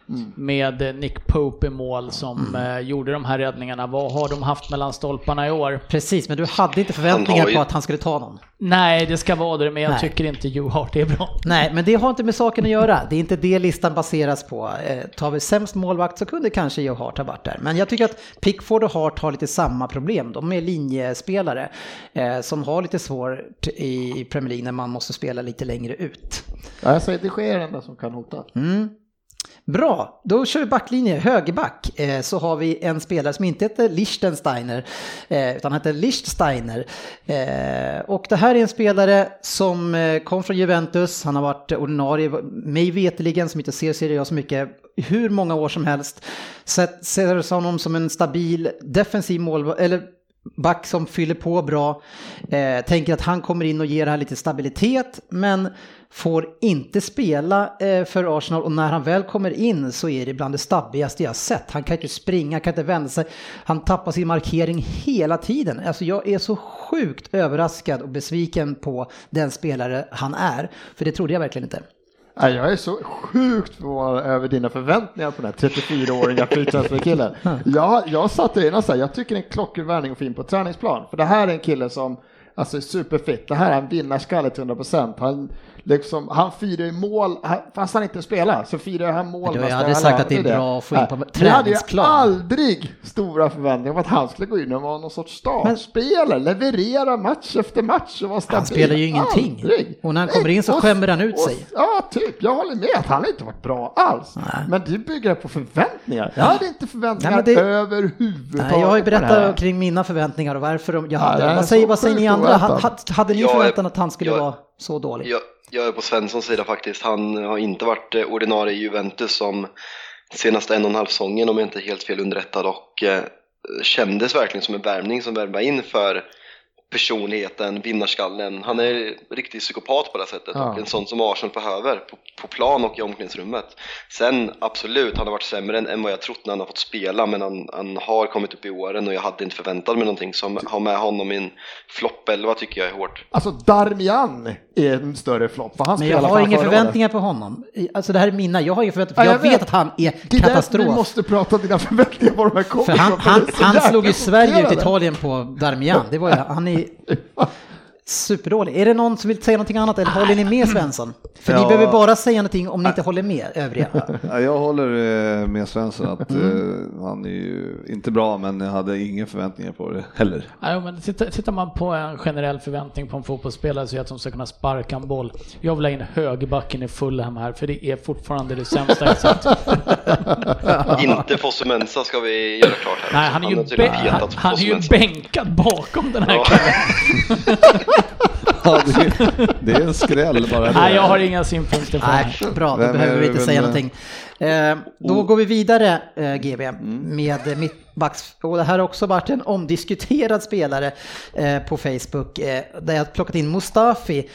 Mm. Med Nick Pope i mål som eh, gjorde de här räddningarna. Vad har de haft mellan stolparna i år? Precis, men du hade inte förväntningar ju- på att han skulle ta någon. Nej, det ska vara det, men jag Nej. tycker inte Joe Hart är bra. Nej, men det har inte med saken att göra. Det är inte det listan baseras på. Eh, tar vi sämst målvakt så kunde kanske Joe Hart ha varit där. Men jag tycker att Pickford och Hart har lite samma problem. De är linjespelare eh, som har lite svårt i Premier League när man måste spela lite längre ut. Ja, jag säger det sker den där som kan hota. Mm. Bra, då kör vi backlinje, högerback. Eh, så har vi en spelare som inte heter Lichtensteiner, eh, utan heter Lichtsteiner. Eh, och det här är en spelare som eh, kom från Juventus, han har varit ordinarie, mig veteligen som inte ser Serie A så mycket, hur många år som helst. Sett- Ser honom som en stabil defensiv mål, eller back som fyller på bra. Eh, tänker att han kommer in och ger det här lite stabilitet, men får inte spela eh, för Arsenal och när han väl kommer in så är det bland det stabbigaste jag sett. Han kan inte springa, kan inte vända sig. Han tappar sin markering hela tiden. Alltså jag är så sjukt överraskad och besviken på den spelare han är. För det trodde jag verkligen inte. Jag är så sjukt förvånad över dina förväntningar på den här 34-åriga fyrtransferkillen. Jag, jag satte in och sa, jag tycker det är en klockren värvning att få in på träningsplan. För det här är en kille som alltså, är superfit. Det här är en vinnarskalle till 100%. Han, liksom, han firar i mål, fast han inte spelar, så firar han mål. Ju aldrig alla- sagt att det är bra att få in på Nej, Vi hade ju träningsplan. aldrig stora förväntningar på att han skulle gå in och vara någon sorts startspelare, leverera match efter match och vara stabil. Han spelar ju ingenting. Aldrig. Och när han kommer in så skämmer han ut och- sig. Ja, typ. Jag håller med att han inte varit bra alls. Men du bygger på förväntningar. Jag hade inte förväntningar Nej, det- överhuvudtaget. Nej, jag har ju berättat kring mina förväntningar och varför de, jag Ja, hade. är vad, säger, vad säger ni andra? oväntat. Ha- Hade ni Jag förväntan att han skulle jag- vara så dålig? Jag, jag är på Svenssons sida faktiskt. Han har inte varit eh, ordinarie i Juventus som senaste en och en halv säsongen om jag inte är helt fel underrättad och eh, kändes verkligen som en värvning som värvade in för personligheten, vinnarskallen. Han är riktig psykopat på det sättet Ja. och en sån som Arsenal behöver på, på plan och i omklädningsrummet. Sen absolut, han har varit sämre än, än vad jag trott när han har fått spela men han, han har kommit upp i åren och jag hade inte förväntat mig någonting. Så ha med honom i en flopp 11 tycker jag är hårt. Alltså Darmian är en större flopp. för Han Men jag har inga förväntningar på honom. Alltså det här är mina, jag har inga förväntningar, Ja, för jag jag, vet vet. att han är året. Det är därför vi katastrof. måste prata om dina förväntningar var de här kommer För han, han, det han slog ju Sverige ut chockerande. Italien på Darmian. Det var ju, han är, hate superdålig. Är det någon som vill säga någonting annat eller håller ni med Svensson? För ni Ja. behöver bara säga någonting om ni inte håller med övriga. Ja, jag håller eh, med Svensson att Mm. eh, han är ju inte bra men jag hade inga förväntningar på det heller. Ja, men tittar, man på en generell förväntning på en fotbollsspelare så är det att de ska kunna sparka en boll. Jag vill ha in högerbacken i Fulham här, för det är fortfarande det sämsta jag sett. Inte Fosse Mensa ska vi göra klart här. Nej, han är ju, han, på han är ju bänkad bakom den här killen. Ja, det, det är en skräll bara det. Nej, jag har inga synpunkter på det Nej, bra, då Vem är behöver vi inte säga någonting. Eh, då går vi vidare, eh, GB, Mm. med mittbacks. Och det här har också varit en omdiskuterad spelare eh, på Facebook, eh, där jag har plockat in Mustafi.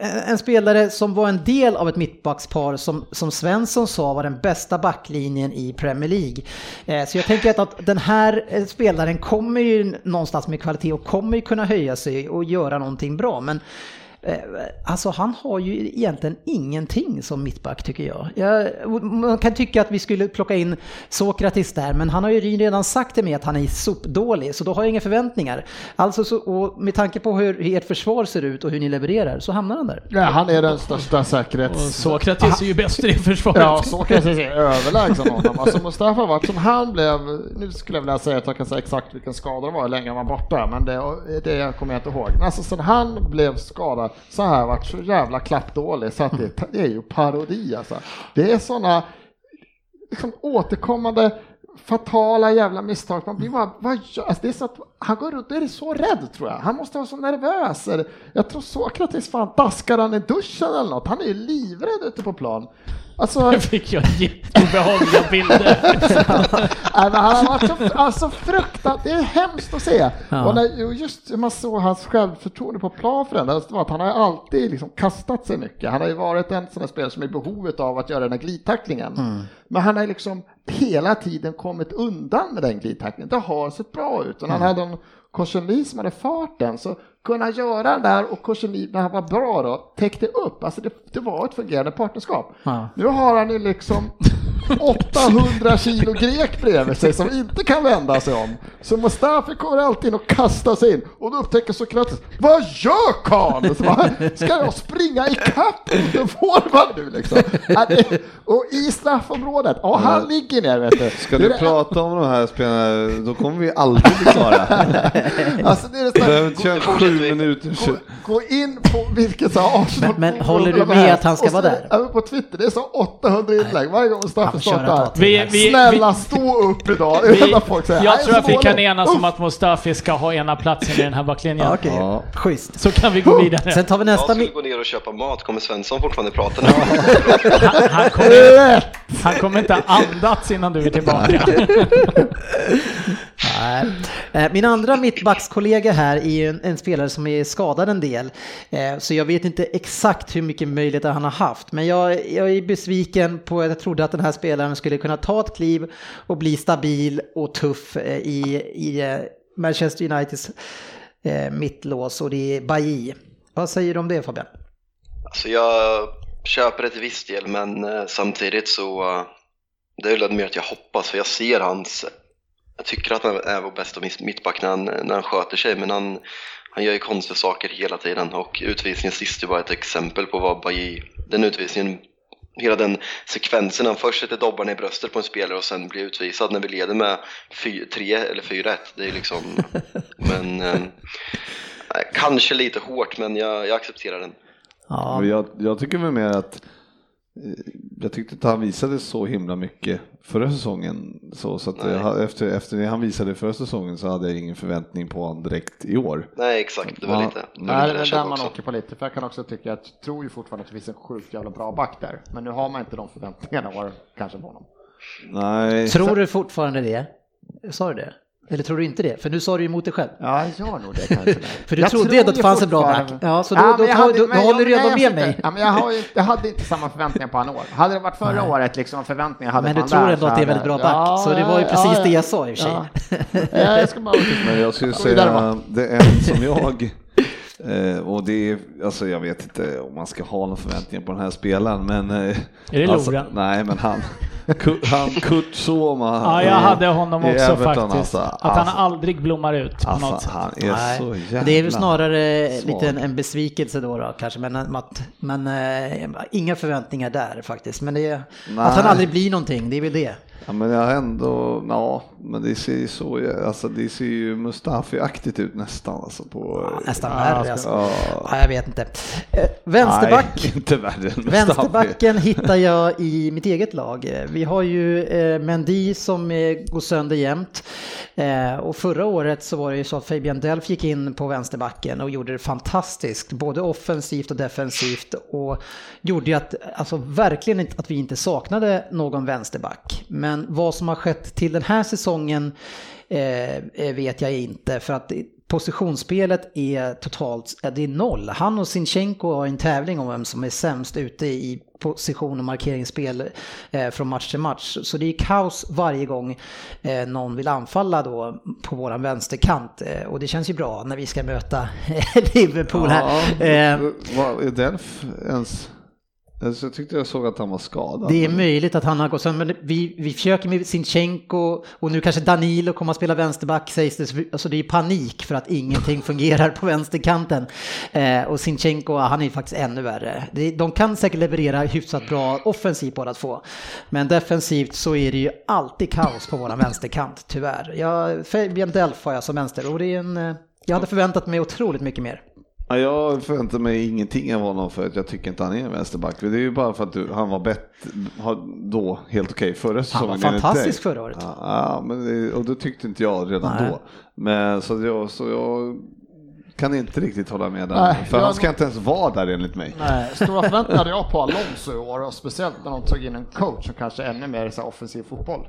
Eh, en spelare som var en del av ett mittbackspar som, som Svensson sa var den bästa backlinjen i Premier League. Eh, så jag tänker att, att den här eh, spelaren kommer ju någonstans med kvalitet och kommer ju kunna höja sig och göra någonting bra. Men Alltså han har ju egentligen ingenting som mittback tycker jag. jag. Man kan tycka att vi skulle plocka in Sokratis där, men han har ju redan sagt till mig att han är sopdålig, så då har jag inga förväntningar. Alltså, så, och med tanke på hur ert försvar ser ut och hur ni levererar så hamnar han där. Ja, han är den största Och säkerhets... Sokrates är ju bäst i det försvaret. Ja, jag säga överlägsen honom. Alltså Mustafa har varit som han blev, nu skulle jag vilja säga att jag kan säga exakt vilken skada det var, hur länge han var borta, men det, det kommer jag inte ihåg. Men alltså sen han blev skadad så jag varit så jävla klappdålig så att det, det är ju parodi alltså. Det är sådana liksom återkommande fatala jävla misstag. Man blir bara, vad gör, alltså det är så att han går runt och är så rädd tror jag. Han måste vara så nervös. Jag tror Sokrates fan daskar han i duschen eller något. Han är ju livrädd ute på plan. Alltså, Nu fick jag jätteobehagliga bilder. Nej, men han varit så alltså, fruktansvärt, det är hemskt att se. Ja. Och när, just hur man såg hans självförtroende på plan förändrades, det var att han har alltid liksom kastat sig mycket. Han har ju varit en sån här spelare som är i behovet av att göra den här glidtacklingen. Men han har liksom hela tiden kommit undan med den glidtacklingen. Det har sett bra ut. Och han hade en Korsenli som hade farten så kunna göra den där och Korsenli när han var bra då täckte upp. Alltså det, det var ett fungerande partnerskap. Ja. Nu har han ju liksom 800 kilo grek bredvid sig som inte kan vända sig om. Så Mustafi kommer alltid in och kastar sig in och då upptäcker Sokrates, vad gör karln? Ska jag springa ikapp en forward nu liksom? Och i straffområdet, ja han ligger ner vet du. Ska du prata om de här spelarna, då kommer vi aldrig bli klara. Alltså det är det behöver köra sju minuter. gå, gå in på vilket så här Arsenal Men- men håller du med att han ska Och vara där? På Twitter, det är så 800 inlägg varje gång Ett startar. Vi, vi, Snälla stå upp idag, det är det enda folk säger. jag tror att vi kan enas om att Mustafi ska ha ena platsen i den här backlinjen. Ja, Okej, Ja. schysst. Så kan vi gå vidare. Sen tar vi Jag nästa skulle mitt... gå ner och köpa mat, kommer Svensson fortfarande prata nu? Han, han, kommer, han kommer inte andats innan du är tillbaka. Nej. Eh, min andra mittbackskollega här är ju en, en spelare som är skadad en del. Eh, så jag vet inte exakt hur mycket möjligheter han har haft. Men jag, jag är besviken på att jag trodde att den här spelaren skulle kunna ta ett kliv och bli stabil och tuff eh, i, i Manchester Uniteds mittlås och det är Bailly. Vad säger du om det Fabian? Alltså jag köper det till viss del men samtidigt så det är väl mer att jag hoppas för jag ser hans jag tycker att han är vår bästa mitt- mittback när han, när han sköter sig men han, han gör ju konstiga saker hela tiden och utvisningen sist är bara ett exempel på vad Bailly, den utvisningen Hela den sekvensen, han först sätter dobbarna i bröstet på en spelare och sen blir utvisad när vi leder med 3 eller 4-1. Det är liksom, men eh, kanske lite hårt men jag, jag accepterar den. Ja, Jag, jag tycker väl mer att jag tyckte inte han visade så himla mycket förra säsongen. Så, så att Nej. jag, efter, efter det han visade förra säsongen så hade jag ingen förväntning på honom direkt i år. Nej exakt, det var Ja. lite, det var Nej, det är där man också. åker på lite, för jag kan också tycka att, tror ju fortfarande att det finns en sjukt jävla bra back där, men nu har man inte de förväntningarna var kanske på honom. Nej, tror du fortfarande det? Sa du det? Eller tror du inte det? För nu sa du emot dig själv. Ja, jag gör nog det kanske. För du Jag trodde tror ändå att det fanns en bra back. Ja, så då, Ja, då, tar- hade- då, då håller du ändå med mig. Ja, men jag, har ju, jag hade inte samma förväntningar på han år. Hade det varit förra Nej. året liksom förväntningar hade Men du tror där, ändå att det är väldigt bra back, så det var ju precis det jag sa i och för sig. Ja. Ja, jag ska bara... Men jag säga, det är en som jag, eh, och det är, alltså jag vet inte om man ska ha några förväntningar på den här spelaren, men... eh, Är det alltså? Nej, men han, Han Kurt Soma. Ja, jag hade honom också Everton, faktiskt. alltså. Att han Alltså, aldrig blommar ut på något Alltså, sätt. han är Nej, så jävla Det är väl snarare svag. lite en, en besvikelse då, då kanske, men, att, men eh, inga förväntningar där faktiskt. Men det att han aldrig blir någonting, det är väl det. Ja men jag har ändå, ja, men det ser ju så, alltså det ser ju Mustafi-aktigt ut nästan alltså på... Ja, nästan värre alltså. Ja. Ja, jag vet inte. Eh, vänsterback. Nej, inte värre. Vänsterbacken hittar jag i mitt eget lag. Vi har ju eh, Mendy som eh, går sönder jämt. Eh, och förra året så var det ju så att Fabian Delf gick in på vänsterbacken och gjorde det fantastiskt, både offensivt och defensivt. Och gjorde ju att, alltså verkligen att vi inte saknade någon vänsterback. Men vad som har skett till den här säsongen eh, vet jag inte. För att positionsspelet är totalt, ja, det är noll. Han och Sinchenko har en tävling om vem som är sämst ute i position och markeringsspel eh, från match till match. Så det är kaos varje gång eh, någon vill anfalla då på våran vänsterkant. Eh, och det känns ju bra när vi ska möta Liverpool här. Ja, Eh, vad är Delf ens? Alltså, jag tyckte jag såg att han var skadad. Det är möjligt att han har gått sönder, men vi, vi försöker med Sinchenko och nu kanske Danilo kommer att spela vänsterback sägs det. Alltså det är panik för att ingenting fungerar på vänsterkanten. Eh, och Sinchenko, han är faktiskt ännu värre. De kan säkert leverera hyfsat bra offensivt båda två. Men defensivt så är det ju alltid kaos på våran vänsterkant, tyvärr. Jag, Fabian Delf har jag som vänster och det är en... eh, Jag hade förväntat mig otroligt mycket mer. Ja, jag förväntar mig ingenting av honom för att jag tycker inte han är en vänsterback. Det är ju bara för att du, han var bättre då, helt okej förra säsongen. var enligt fantastisk förra året. Ja, ja, men det, och det tyckte inte jag redan Nej. då. Men så jag, så jag kan inte riktigt hålla med där. Nej, för jag- han ska inte ens vara där enligt mig. Nej, stora förväntningar hade jag på Alonso i år och speciellt när de tog in en coach som kanske är ännu mer så här offensiv fotboll.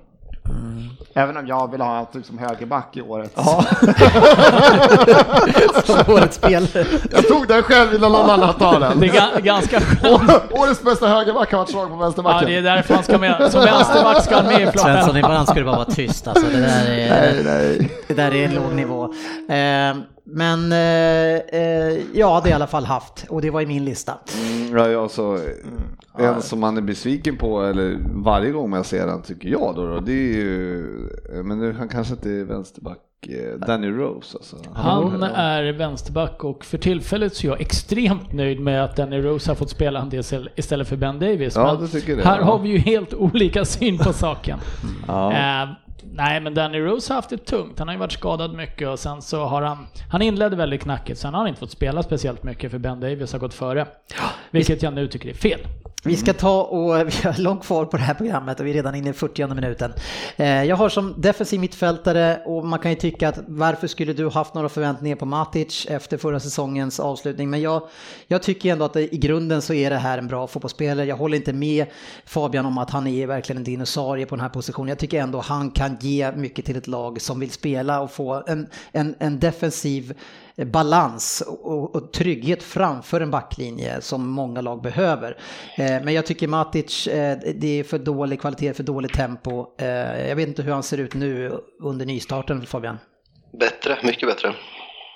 Även om jag vill ha en typ som högerback i året. Som årets spelare. Jag tog den själv innan någon annan tar den. Det är ga- ganska skönt. Årets bästa högerback har varit svag på Ja, vänsterbacken. det är därför han ska med. Som vänsterback ska han med i Svensson, floppen. ibland ska du bara vara tyst alltså. Det där är... Nej, nej. Det där är en låg nivå. Eh, men eh, eh, ja, det har jag i alla fall haft och det var i min lista. Mm, ja, ja, så, en som han är besviken på, eller varje gång jag ser han tycker jag då, då det är ju, men nu, han kanske inte är vänsterback, eh, Danny Rose alltså. Han är vänsterback och för tillfället så är jag extremt nöjd med att Danny Rose har fått spela en del istället för Ben Davis. Ja, Men det tycker jag. här har vi ju helt olika syn på saken. Ja. Nej, men Danny Rose har haft det tungt. Han har ju varit skadad mycket och sen så har han... Han inledde väldigt knackigt, sen har han inte fått spela speciellt mycket för Ben Davis har gått före. Vilket jag nu tycker är fel. Vi ska ta och vi har långt kvar på det här programmet och vi är redan inne i 40 minuten. Eh, Jag har som defensiv mittfältare och man kan ju tycka att varför skulle du haft några förväntningar på Matic efter förra säsongens avslutning? Men jag, jag tycker ändå att det, i grunden så är det här en bra fotbollsspelare. Jag håller inte med Fabian om att han är verkligen en dinosaurie på den här positionen. Jag tycker ändå han kan ge mycket till ett lag som vill spela och få en, en, en defensiv balans och, och trygghet framför en backlinje som många lag behöver. Eh, men jag tycker Matic, eh, det är för dålig kvalitet, för dåligt tempo. Eh, jag vet inte hur han ser ut nu under nystarten Fabian. Bättre, mycket bättre.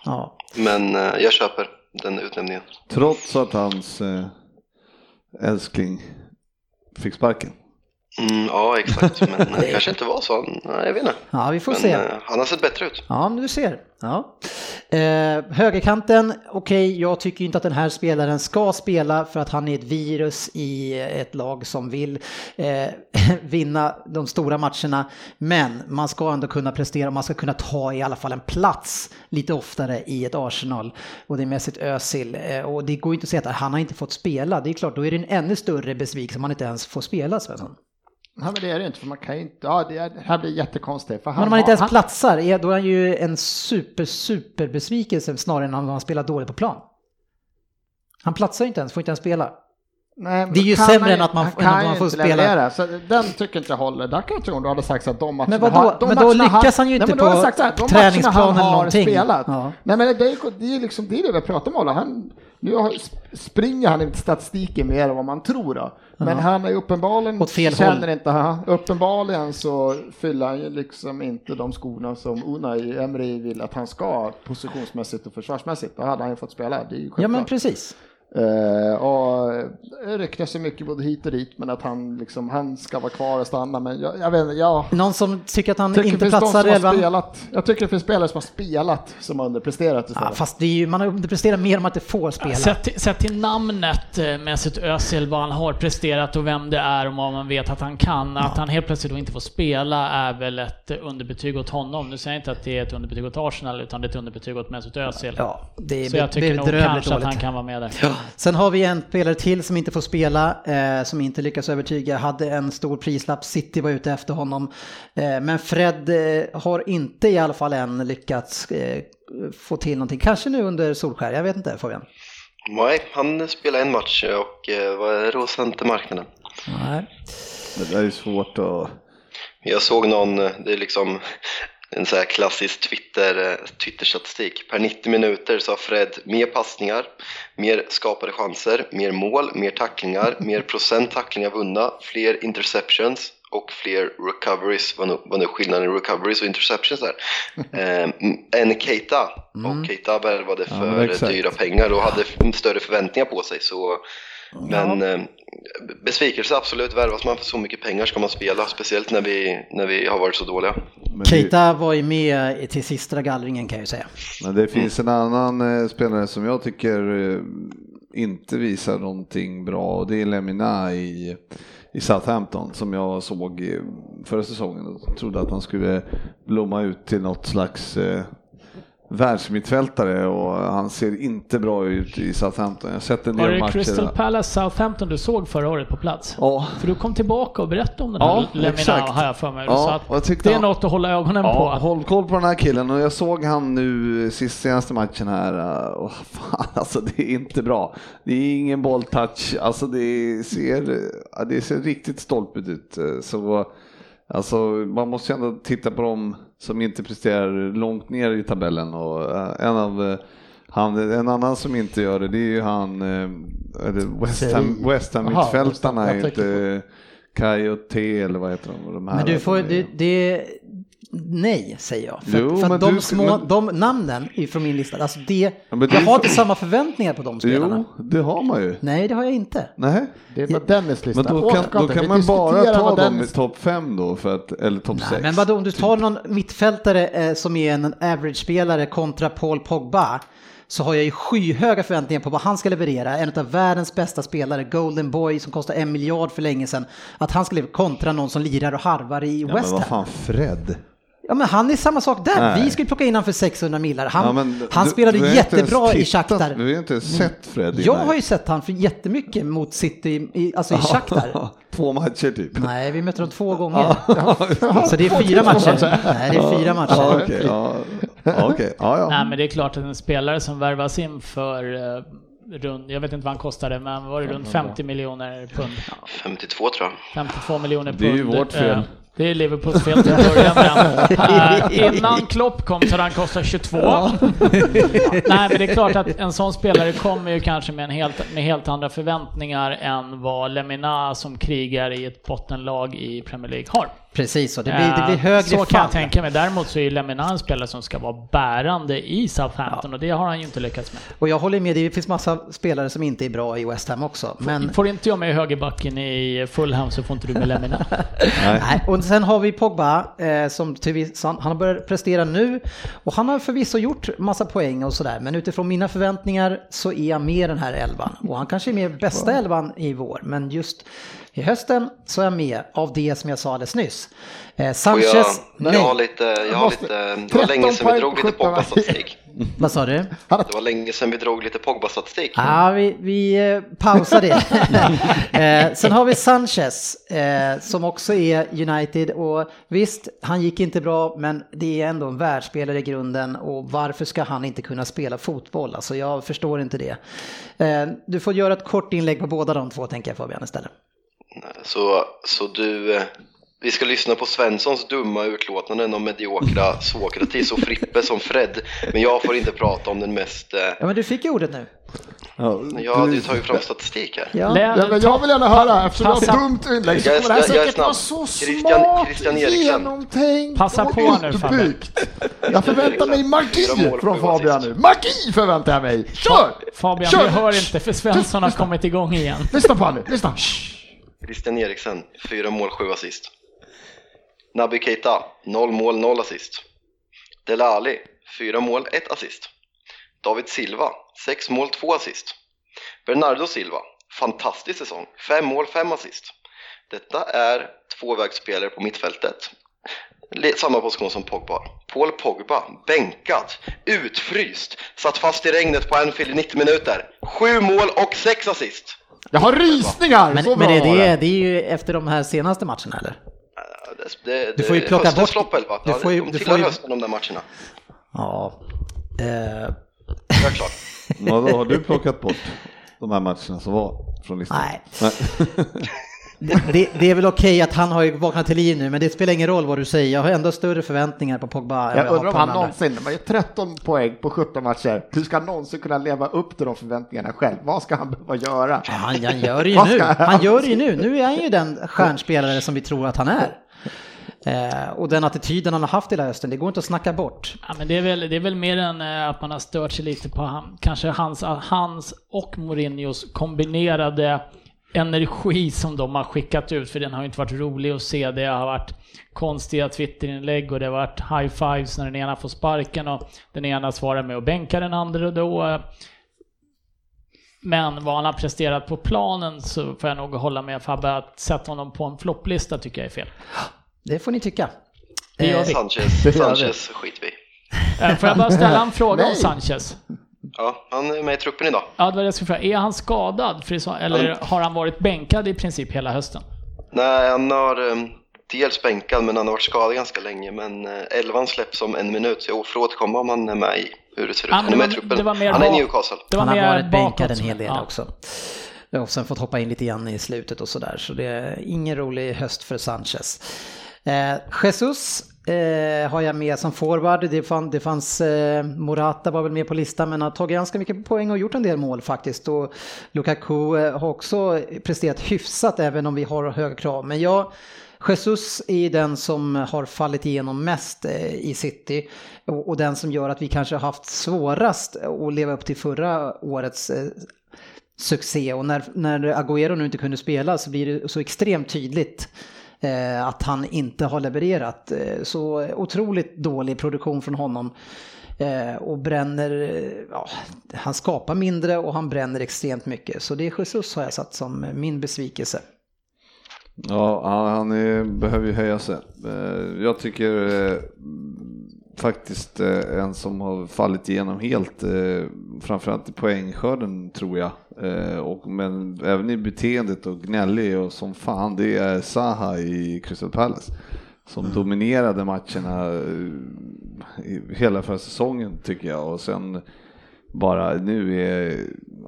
Ja. Men jag köper den utnämningen. Trots att hans älskling fick sparken. Mm, ja, exakt. Men det kanske inte var så. Nej, jag vet inte. ja, vi får Men se. eh, han har sett bättre ut. Ja, men du ser. Ja. Eh, högerkanten, okej, jag tycker inte att den här spelaren ska spela för att han är ett virus i ett lag som vill eh, vinna de stora matcherna. Men man ska ändå kunna prestera, man ska kunna ta i alla fall en plats lite oftare i ett Arsenal. Och det är Mesut Özil. Eh, och det går ju inte att säga att han har inte fått spela. Det är klart, då är det en ännu större besvikelse om han inte ens får spela, Svensson. Nej, men det är det inte, för man kan ju inte, ja det, är, det här blir jättekonstigt. För han Men om han inte ens han- platsar, då är han ju en super, super besvikelse snarare än om han spelar dåligt på plan. Han platsar ju inte ens, får inte ens spela. Nej, Det är ju sämre han än att man- än att man ju får spela. leverera, Så den tycker inte jag håller. Där kan jag tro om du hade sagt att de matcherna Men vadå? har- de Men då matcherna lyckas han ju inte Nej, på träningsplanen eller någonting. Spelat. Ja. Nej men det är, det är liksom det, är det vi pratar om. Han, nu har, springer han inte statistiken mer än vad man tror då. Men han är uppenbarligen, Åt fel känner håll. inte han, uppenbarligen så fyller han ju liksom inte de skorna som Unai Emery vill att han ska positionsmässigt och försvarsmässigt. Då hade han ju fått spela, det är ju Ja men precis. Eh, och det ryktas ju mycket både hit och dit, men att han, liksom, han ska vara kvar och stanna. Men jag, jag vet inte, jag Någon som tycker att han tycker inte platsar i har elvan? spelat. Jag tycker det finns spelare som har spelat som har underpresterat Ja, fast det är ju, man har underpresterat mer om att det får spela. Sett till, sett till namnet eh, Mesut Özil, vad han har presterat och vem det är och vad man vet att han kan. Att han helt plötsligt då inte får spela är väl ett eh, underbetyg åt honom. Nu säger jag inte att det är ett underbetyg åt Arsenal, utan det är ett underbetyg åt Mesut Özil. Ja, det är Så jag tycker nog kanske att dåligt. han kan vara med där. Sen har vi en spelare till som inte får spela, eh, som inte lyckas övertyga. Hade en stor prislapp, City var ute efter honom. Eh, men Fred eh, har inte i alla fall än lyckats eh, få till någonting. Kanske nu under Solskär, jag vet inte Fabian. Nej, han spelade en match och eh, var rosant till marknaden. Nej. Det där är ju svårt att... Jag såg någon, eh, det är liksom en så här klassisk Twitter, eh, Twitter-statistik. Per 90 minuter så har Fred mer passningar, mer skapade chanser, mer mål, mer tacklingar, mer procent tacklingar vunna, fler interceptions och fler recoveries, vad nu, vad nu skillnaden i recoveries och interceptions är, eh, än Keita. Och Keita värvade Ja, för exakt. dyra pengar och hade större förväntningar på sig. Så, men eh, besvikelse absolut, värvas man för så mycket pengar ska man spela, speciellt när vi, när vi har varit så dåliga. Men Keita var ju med till sista gallringen kan jag ju säga. men det finns en annan eh, spelare som jag tycker eh, inte visar någonting bra och det är Lemina i, i Southampton som jag såg i förra säsongen och trodde att han skulle blomma ut till något slags eh, världsmittfältare och han ser inte bra ut i Southampton. Jag har sett en Var del det matcher. Crystal där. Palace Southampton du såg förra året på plats? Ja, För du kom tillbaka och berättade om den här Ja, Lemina har jag för mig. Du Ja, sa att det är han- något att hålla ögonen Ja, på. håll koll på den här killen och jag såg han nu sist senaste matchen här och fan alltså det är inte bra. Det är ingen bolltouch, alltså det ser, det ser riktigt stolpigt ut. Så alltså man måste ju ändå titta på dem som inte presterar långt ner i tabellen och eh, en av eh, han, en annan som inte gör det, det är ju han, eh, är det West Ham, West Ham Jaha, mittfältarna, inte Kai och T eller vad heter de? de här, Men du får, det, det, nej säger jag. För, Jo, för men att de, du- små, men- de namnen från min lista, alltså det, Ja, men jag har inte samma förväntningar på de spelarna. Jo, det har man ju. Nej, det har jag inte. Nej. Det är bara Dennis lista. Men då kan, då kan man bara ta vad dem i topp 5 då, för att, eller topp 6. Nej, men vadå, om du tar någon mittfältare eh, som är en average-spelare kontra Paul Pogba så har jag ju skyhöga förväntningar på vad han ska leverera. En av världens bästa spelare, Golden Boy som kostar en miljard för länge sedan. Att han skulle kontra någon som lirar och harvar i ja, men West vad Ham. fan, Fred. Ja men han är samma sak där. Nej. Vi skulle plocka in honom för 600 millar. Han, Ja, men han du- spelade du jättebra i Shakhtar. Du har inte ens sett Fred Jag nej. har ju sett han för jättemycket mot City, i, alltså i Shakhtar. Två matcher typ. Nej, vi mötte dem två gånger. Så det är fyra matcher. Nej, det är fyra matcher. okej. Ja, ja, okej. ja, ja. Nej men det är klart att en spelare som värvas in för eh, rund, jag vet inte vad han kostade, men var det runt 50 miljoner pund? 52 tror jag. 52 miljoner pund. Det är ju vårt fel. Det är Liverpools fel till att börja med. Eh, innan Klopp kom så hade han kostat 22. Nej men det är klart att en sån spelare kommer ju kanske med, en helt, med helt andra förväntningar än vad Lemina som krigar i ett bottenlag i Premier League har. Precis så, det blir, det blir Eh, högre Så kan jag tänka mig. Däremot så är Lemina en spelare som ska vara bärande i Southampton och det har han ju inte lyckats med. Och jag håller med, det finns massa spelare som inte är bra i West Ham också. Men, Får inte jag med högerbacken i Fulham så får inte du med Lemina. Nej. Och sen har vi Pogba eh, som viss, han, han har börjat prestera nu och han har förvisso gjort massa poäng och sådär. Men utifrån mina förväntningar så är han med den här elvan. Och han kanske är med bästa elvan i vår. Men just i hösten så är jag med av det som jag sa alldeles nyss. Eh, Sanchez, jag, nej. jag har lite, jag har lite, det var 13 länge sedan vi drog lite 17 Pogba-statistik. Vad sa du? Det var länge sedan vi drog lite Pogba-statistik. Ja, vi, vi eh, pausar det. eh, sen har vi Sanchez eh, som också är United och visst, han gick inte bra men det är ändå en världsspelare i grunden och varför ska han inte kunna spela fotboll? Alltså jag förstår inte det. Eh, du får göra ett kort inlägg på båda de två tänker jag Fabian istället. Så, så du, eh, vi ska lyssna på Svenssons dumma utlåtanden om mediokra Sokrates och Frippe som Fred. Men jag får inte prata om den mest... eh, Ja men du fick ju ordet nu. Ja, Ja, du- tar ju fram statistik här. Ja. Ja, men jag vill gärna höra, eftersom du har ett dumt inlägg så kommer det här snabb- jag är säkert vara snabb. så Christian- smart, Christian Eriksen. genomtänkt Passa på nu, Fabbe. Jag förväntar mig magi från Fabian nu. Magi förväntar jag mig. Kör! Fabian, Kör! vi hör inte för Svensson har kommit igång igen. Lyssna på honom nu, lyssna. Christian Eriksen, 4 mål, 7 assist. Naby Keita, 0 mål, 0 assist. Dele Alli, 4 mål, 1 assist. David Silva, 6 mål, 2 assist. Bernardo Silva, fantastisk säsong, 5 mål, 5 assist. Detta är tvåvägsspelare på mittfältet. Samma position som Pogba. Paul Pogba, bänkad, utfryst, satt fast i regnet på Anfield i 90 minuter. 7 mål och 6 assist. Jag har rysningar! Men, så men är det, det är ju efter de här senaste matcherna eller? Det, det, Du får ju plocka bort- lopp, elva. du får ju- de du tillhör får ju- hösten de där matcherna. Ja. Eh, Helt klart. Vadå, har du plockat bort de här matcherna som var från listan? Nej. det, det, det är väl okej att han har ju vaknat till liv nu, men det spelar ingen roll vad du säger. Jag har ändå större förväntningar på Pogba. än Jag undrar om han någonsin, de har ju 13 poäng på 17 matcher, hur ska han någonsin kunna leva upp till de förväntningarna själv? Vad ska han behöva göra? Ja, Han, han gör det ju nu. Han gör det ju nu. Nu är han ju den stjärnspelare som vi tror att han är. Eh, och den attityden han har haft hela hösten, det går inte att snacka bort. Ja, men det, är väl, det är väl mer än eh, att man har stört sig lite på han, kanske hans, hans och Mourinhos kombinerade energi som de har skickat ut, för den har ju inte varit rolig att se. Det har varit konstiga Twitterinlägg och det har varit high fives när den ena får sparken och den ena svarar med att bänka den andra då. eh. Men vad han har presterat på planen så får jag nog hålla med Fabbe att sätta honom på en flopplista tycker jag är fel. Det får ni tycka. Det gör Eh, vi. Sanchez, gör vi. Sanchez skiter vi. Eh, Får jag bara ställa en fråga om. Sanchez? Ja, han är med i truppen idag. Ja, det var det jag skulle fråga. Är han skadad? För det så, eller har han varit bänkad i princip hela hösten? Nej, han har um, dels bänkad, men han har varit skadad ganska länge. Men uh, elvan släpps om en minut, så jag får återkomma om han är med i hur det ser ut. Ja, han är med i truppen. det var mer han är i Newcastle. Det var han har varit bänkad en hel del Ja. också. Och sen fått hoppa in lite grann i slutet och sådär. Så det är ingen rolig höst för Sanchez. Eh, Jesus eh, har jag med som forward. Det, fann, det fanns, eh, Morata var väl med på listan men har tagit ganska mycket poäng och gjort en del mål faktiskt. Och Lukaku eh, har också presterat hyfsat även om vi har höga krav. Men jag Jesus är den som har fallit igenom mest eh, i City och och den som gör att vi kanske har haft svårast att leva upp till förra årets eh, succé och när, när Agüero nu inte kunde spela så blir det så extremt tydligt Eh, att han inte har levererat. Eh, så otroligt dålig produktion från honom. Eh, och bränner, eh, ja, han skapar mindre och han bränner extremt mycket. Så det är Jesus har jag satt som min besvikelse. Ja, han är, behöver ju höja sig. Eh, jag tycker faktiskt eh, en som har fallit igenom helt, eh, framförallt i poängskörden tror jag, Eh, och, men även i beteendet och gnällig och som fan, det är Saha i Crystal Palace. Som dominerade matcherna hela förra säsongen tycker jag och sen bara nu är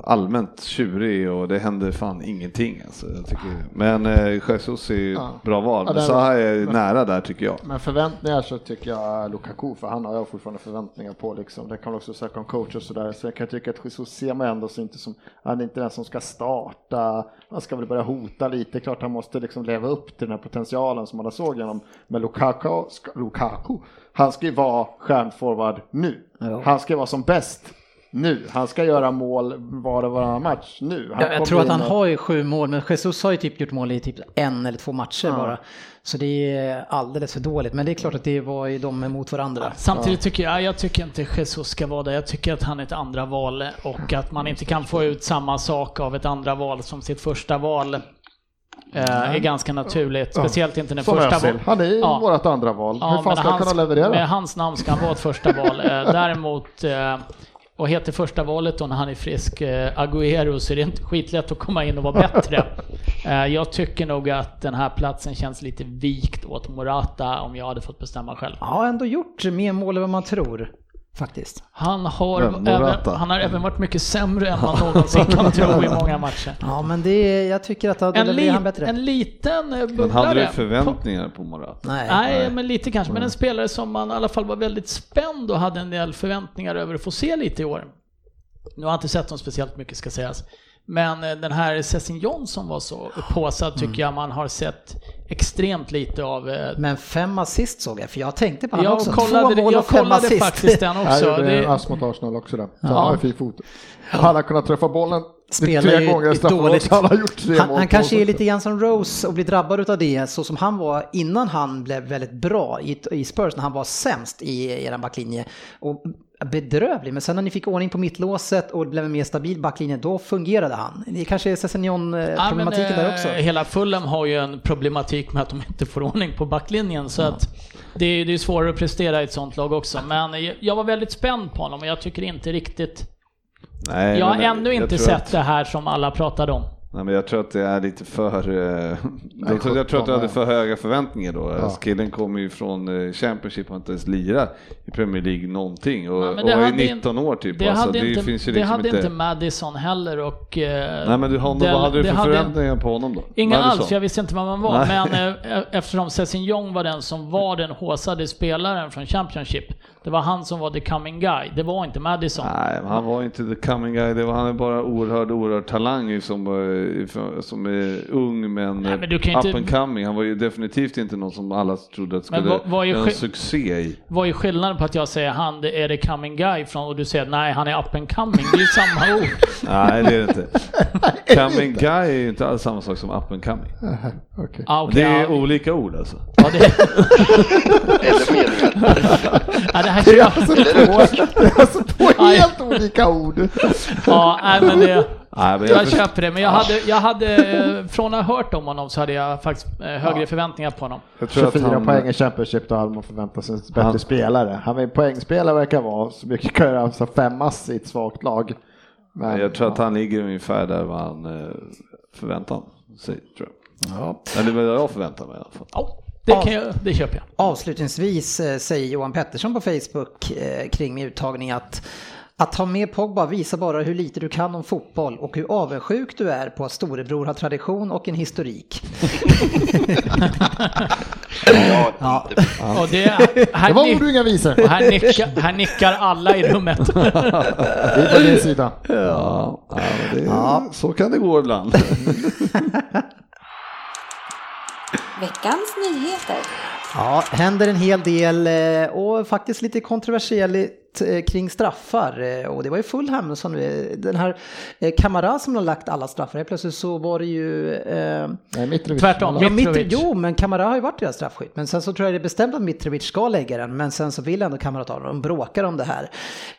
allmänt tjurig och det händer fan ingenting. Alltså, jag tycker. Men eh, Jesus är ju Ja. bra val, Ja, men Zaha är men- nära där tycker jag. Men förväntningar så tycker jag Lukaku, för han har jag fortfarande förväntningar på liksom. Det kan man också söka om coach och sådär. Så jag kan tycka att Jesus ser man ändå så inte som, han är inte den som ska starta, han ska väl börja hota lite. Klart han måste liksom leva upp till den här potentialen som man såg genom. Men Lukaku, ska, Lukaku, han ska ju vara stjärnforward nu. Ja. Han ska vara som bäst nu. Han ska göra mål var och varannan match nu. Han Jag, jag tror att han och- har ju sju mål, men Jesus har ju typ gjort mål i typ en eller två matcher Ja. bara. Så det är alldeles för dåligt. Men det är klart att det var ju de mot varandra. Samtidigt tycker jag, jag tycker inte Jesus ska vara där. Jag tycker att han är ett andra val och att man inte kan få ut samma sak av ett andra val som sitt första val. eh, är ganska naturligt, speciellt inte när första val. Han är ju Ja. vårt andra val. Hur fan ska han hans- kunna leverera? Med hans namn ska han vara ett första val. Eh, Däremot, och heter första valet då när han är frisk, eh, Agüero, så är det inte skitlätt att komma in och vara bättre. Eh, Jag tycker nog att den här platsen känns lite vikt åt Morata om jag hade fått bestämma själv. Ja, ändå gjort mer mål än vad man tror. Faktiskt. Han har, Vem? även, han har även varit mycket sämre än man någonsin kan tro i många matcher. Ja, men det är, jag tycker att då En, li, han bättre. en liten eh, Men bubblare. hade du förväntningar på Morata? Nej. Nej, men lite kanske. Men en spelare som man i alla fall var väldigt spänd och hade en del förväntningar över att få se lite i år. Nu har jag inte sett dem speciellt mycket ska sägas. Men eh, den här Cessignon som var så upphaussad tycker jag man har sett extremt lite av. eh, Men fem assist såg jag, för jag tänkte på Jag också. kollade, Två mål jag och fem kollade assist. faktiskt den Jag också. gjorde en Det, ass mot Arsenal också där. Så Ja. han har en fin fot. Han har kunnat träffa bollen Spelar tre ju gånger i dåligt. Han har gjort tre Han, mål han kanske är lite grann som Rose och blir drabbad utav det, så som han var innan han blev väldigt bra i, i Spurs, när han var sämst i er backlinje. Och bedrövlig, men sen när ni fick ordning på mittlåset och det blev en mer stabil backlinje, då fungerade han. Det kanske är Ja, Sessignon-problematiken där också. eh, Hela Fulham har ju en problematik med att de inte får ordning på backlinjen. Så att det, är- det är svårare att prestera i ett sånt lag också. Men jag- var väldigt spänd på honom och jag tycker inte riktigt... Nej, Jag har men ännu jag inte sett att- det här som alla pratade om. Nej, men jag tror att det är lite för... eh, Nej, jag, tror, jag tror att du 17, hade för höga förväntningar då. Ja. Killen kommer ju från eh, Championship och har inte ens lirat i Premier League någonting och, men och det är hade 19 år typ. Det alltså, hade, det inte, finns ju det liksom hade inte... inte Madison heller och... eh, Nej men du, honom, det- vad hade du det för hade- förväntningar på honom då? Inga Madison? alls, jag visste inte vem han var. Nej. Men eh, eftersom Sessignon var den som var den håsade spelaren från Championship. Det var han som var the coming guy. Det var inte Madison. Nej, han var inte the coming guy. Det var, han är bara oerhörd, oerhörd talang som, eh, som är ung men, Nej, men du kan up inte- and coming. Han var ju definitivt inte någon som alla trodde att skulle vad- vad är göra en sk- succé i. Vad är skillnaden på att jag säger han är the coming guy från och du säger nej han är up and coming. Det är ju samma ord. Nej, det är det inte. coming guy är ju inte alls samma sak som up and coming. Okej. Ah, okej, Det är olika ord alltså. Ja, det, Eller meningar. Ja, det här tror jag... Eller uttryck. Det är alltså på helt olika ord. Ja, nej, men det... Nej, men Jag förstår- köper det, men jag hade, jag hade, från att ha hört om honom så hade jag faktiskt eh, högre förväntningar på honom. jag tror att 24 han, poäng i Championship, då hade man förväntat sig en bättre Han- spelare. Han är en poängspelare verkar vara, så mycket kan göra alltså fem ass i ett svagt lag. Men, Jag tror att han ligger ungefär där vad han eh, förväntar sig, tror jag. Ja. Eller vad jag förväntar mig i alla fall. Ja, det, kan jag, det köper jag. Avslutningsvis eh, säger Johan Pettersson på Facebook eh, kring min uttagning att att ha med Pogba visar bara hur lite du kan om fotboll och hur avundsjuk du är på att storebror har tradition och en historik. Ja, Ja. Och det, här, det var ord och inga visor. här, nickar, här nickar alla i rummet. Det är på din sida. Ja, ja, det, Ja. så kan det gå ibland. Veckans nyheter. Ja, händer en hel del eh, och faktiskt lite kontroversiell eh, kring straffar. Eh, Och det var ju Fulham som, den här eh, Kamara som har lagt alla straffar. Helt plötsligt så var det ju... Eh, Nej, Mitrovic. Tvärtom. Ja, Mitrovic. Mitro, jo, men Kamara har ju varit deras straffskytt. Men sen så tror jag det är bestämt att Mitrovic ska lägga den. Men sen så vill ändå Kamara ta den. De bråkar om det här.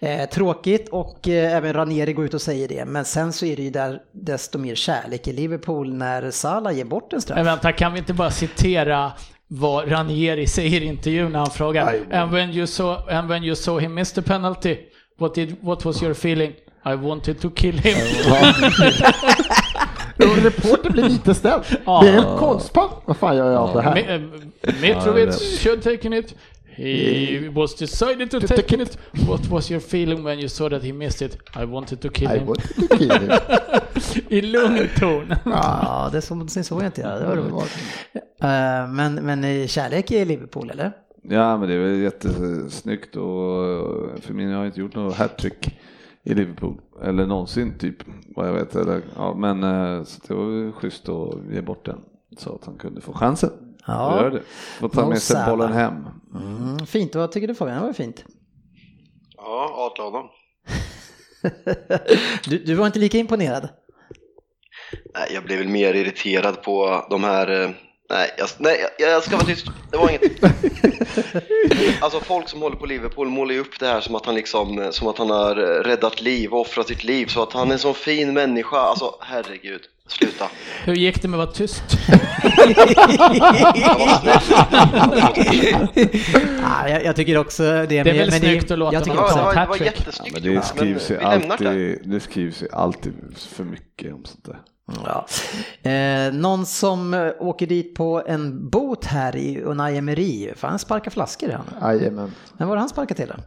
Eh, tråkigt och eh, även Ranieri går ut och säger det. Men sen så är det ju där desto mer kärlek i Liverpool när Salah ger bort en straff. Men vänta, kan vi inte bara citera vad Ranieri säger i intervjun när han frågar and when you saw, and when you saw him miss the penalty, what, did, what was your feeling? I wanted to kill him. Reporter blir lite ställd. Det är en konstpass. Vad fan gör jag av det här? Mi- Mitrovic should taken it. He was decided to take it. What was your feeling when you saw that he missed it? I wanted to kill I him. want to kill him. I lugn ton. Ja, det såg, det såg jag inte. Ja, det var roligt. Eh, Men, men kärlek i Liverpool, eller? Ja, men det är väl jättesnyggt och för min jag har inte gjort något hattrick i Liverpool eller någonsin typ vad jag vet. Eller, ja, men eh, så det var ju schysst att ge bort den så att han kunde få chansen. Ja. Göra det. Få ta med sig bollen hem. Mm, fint, vad tycker du Fabian? Det var fint. Ja, adla honom. Du, du var inte lika imponerad? Nej, jag blev väl mer irriterad på de här... eh, Nej, jag, nej, jag, jag ska vara tyst. Det var inget. Alltså folk som håller på Liverpool målar ju upp det här som att han liksom, som att han har räddat liv och offrat sitt liv så att han är en sån fin människa. Alltså herregud, sluta. Hur gick det med att vara tyst? Ja, jag, jag tycker också det. Det är men- väl men snyggt att låta jag tycker också, Ja, det var, ett det var hattrick. jättesnyggt Men det skrivs ju det. alltid, det skrivs ju alltid för mycket om sånt där. Ja. Eh, någon som eh, åker dit på en båt här i Unai Emery, för han sparkar flaskor han. Jajamän. Men var det han sparkade till den?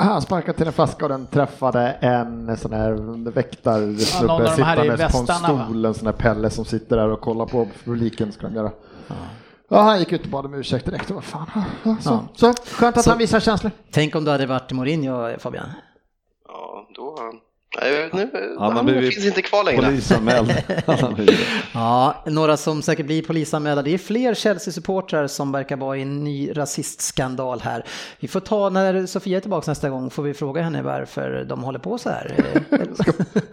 Han sparkade till en flaska och den träffade en sån här Ja, väktarsnubbe i sittandes på en västarna, va? stol, en sån här Pelle som sitter där och kollar på publiken ska han göra. Ja, han gick ut och bad om ursäkt direkt. Vad fan. Ja, Så, Ja. så, skönt att Så- han visar känslor. Tänk om du hade varit Mourinho Fabian. Ja, då nu, han blivit finns inte kvar längre. Polisanmäld. Han. Ja, några som säkert blir polisanmälda. Det är fler Chelsea-supportrar som verkar vara i en ny rasistskandal här. Vi får ta, när Sofia är tillbaka nästa gång, får vi fråga henne varför de håller på så här.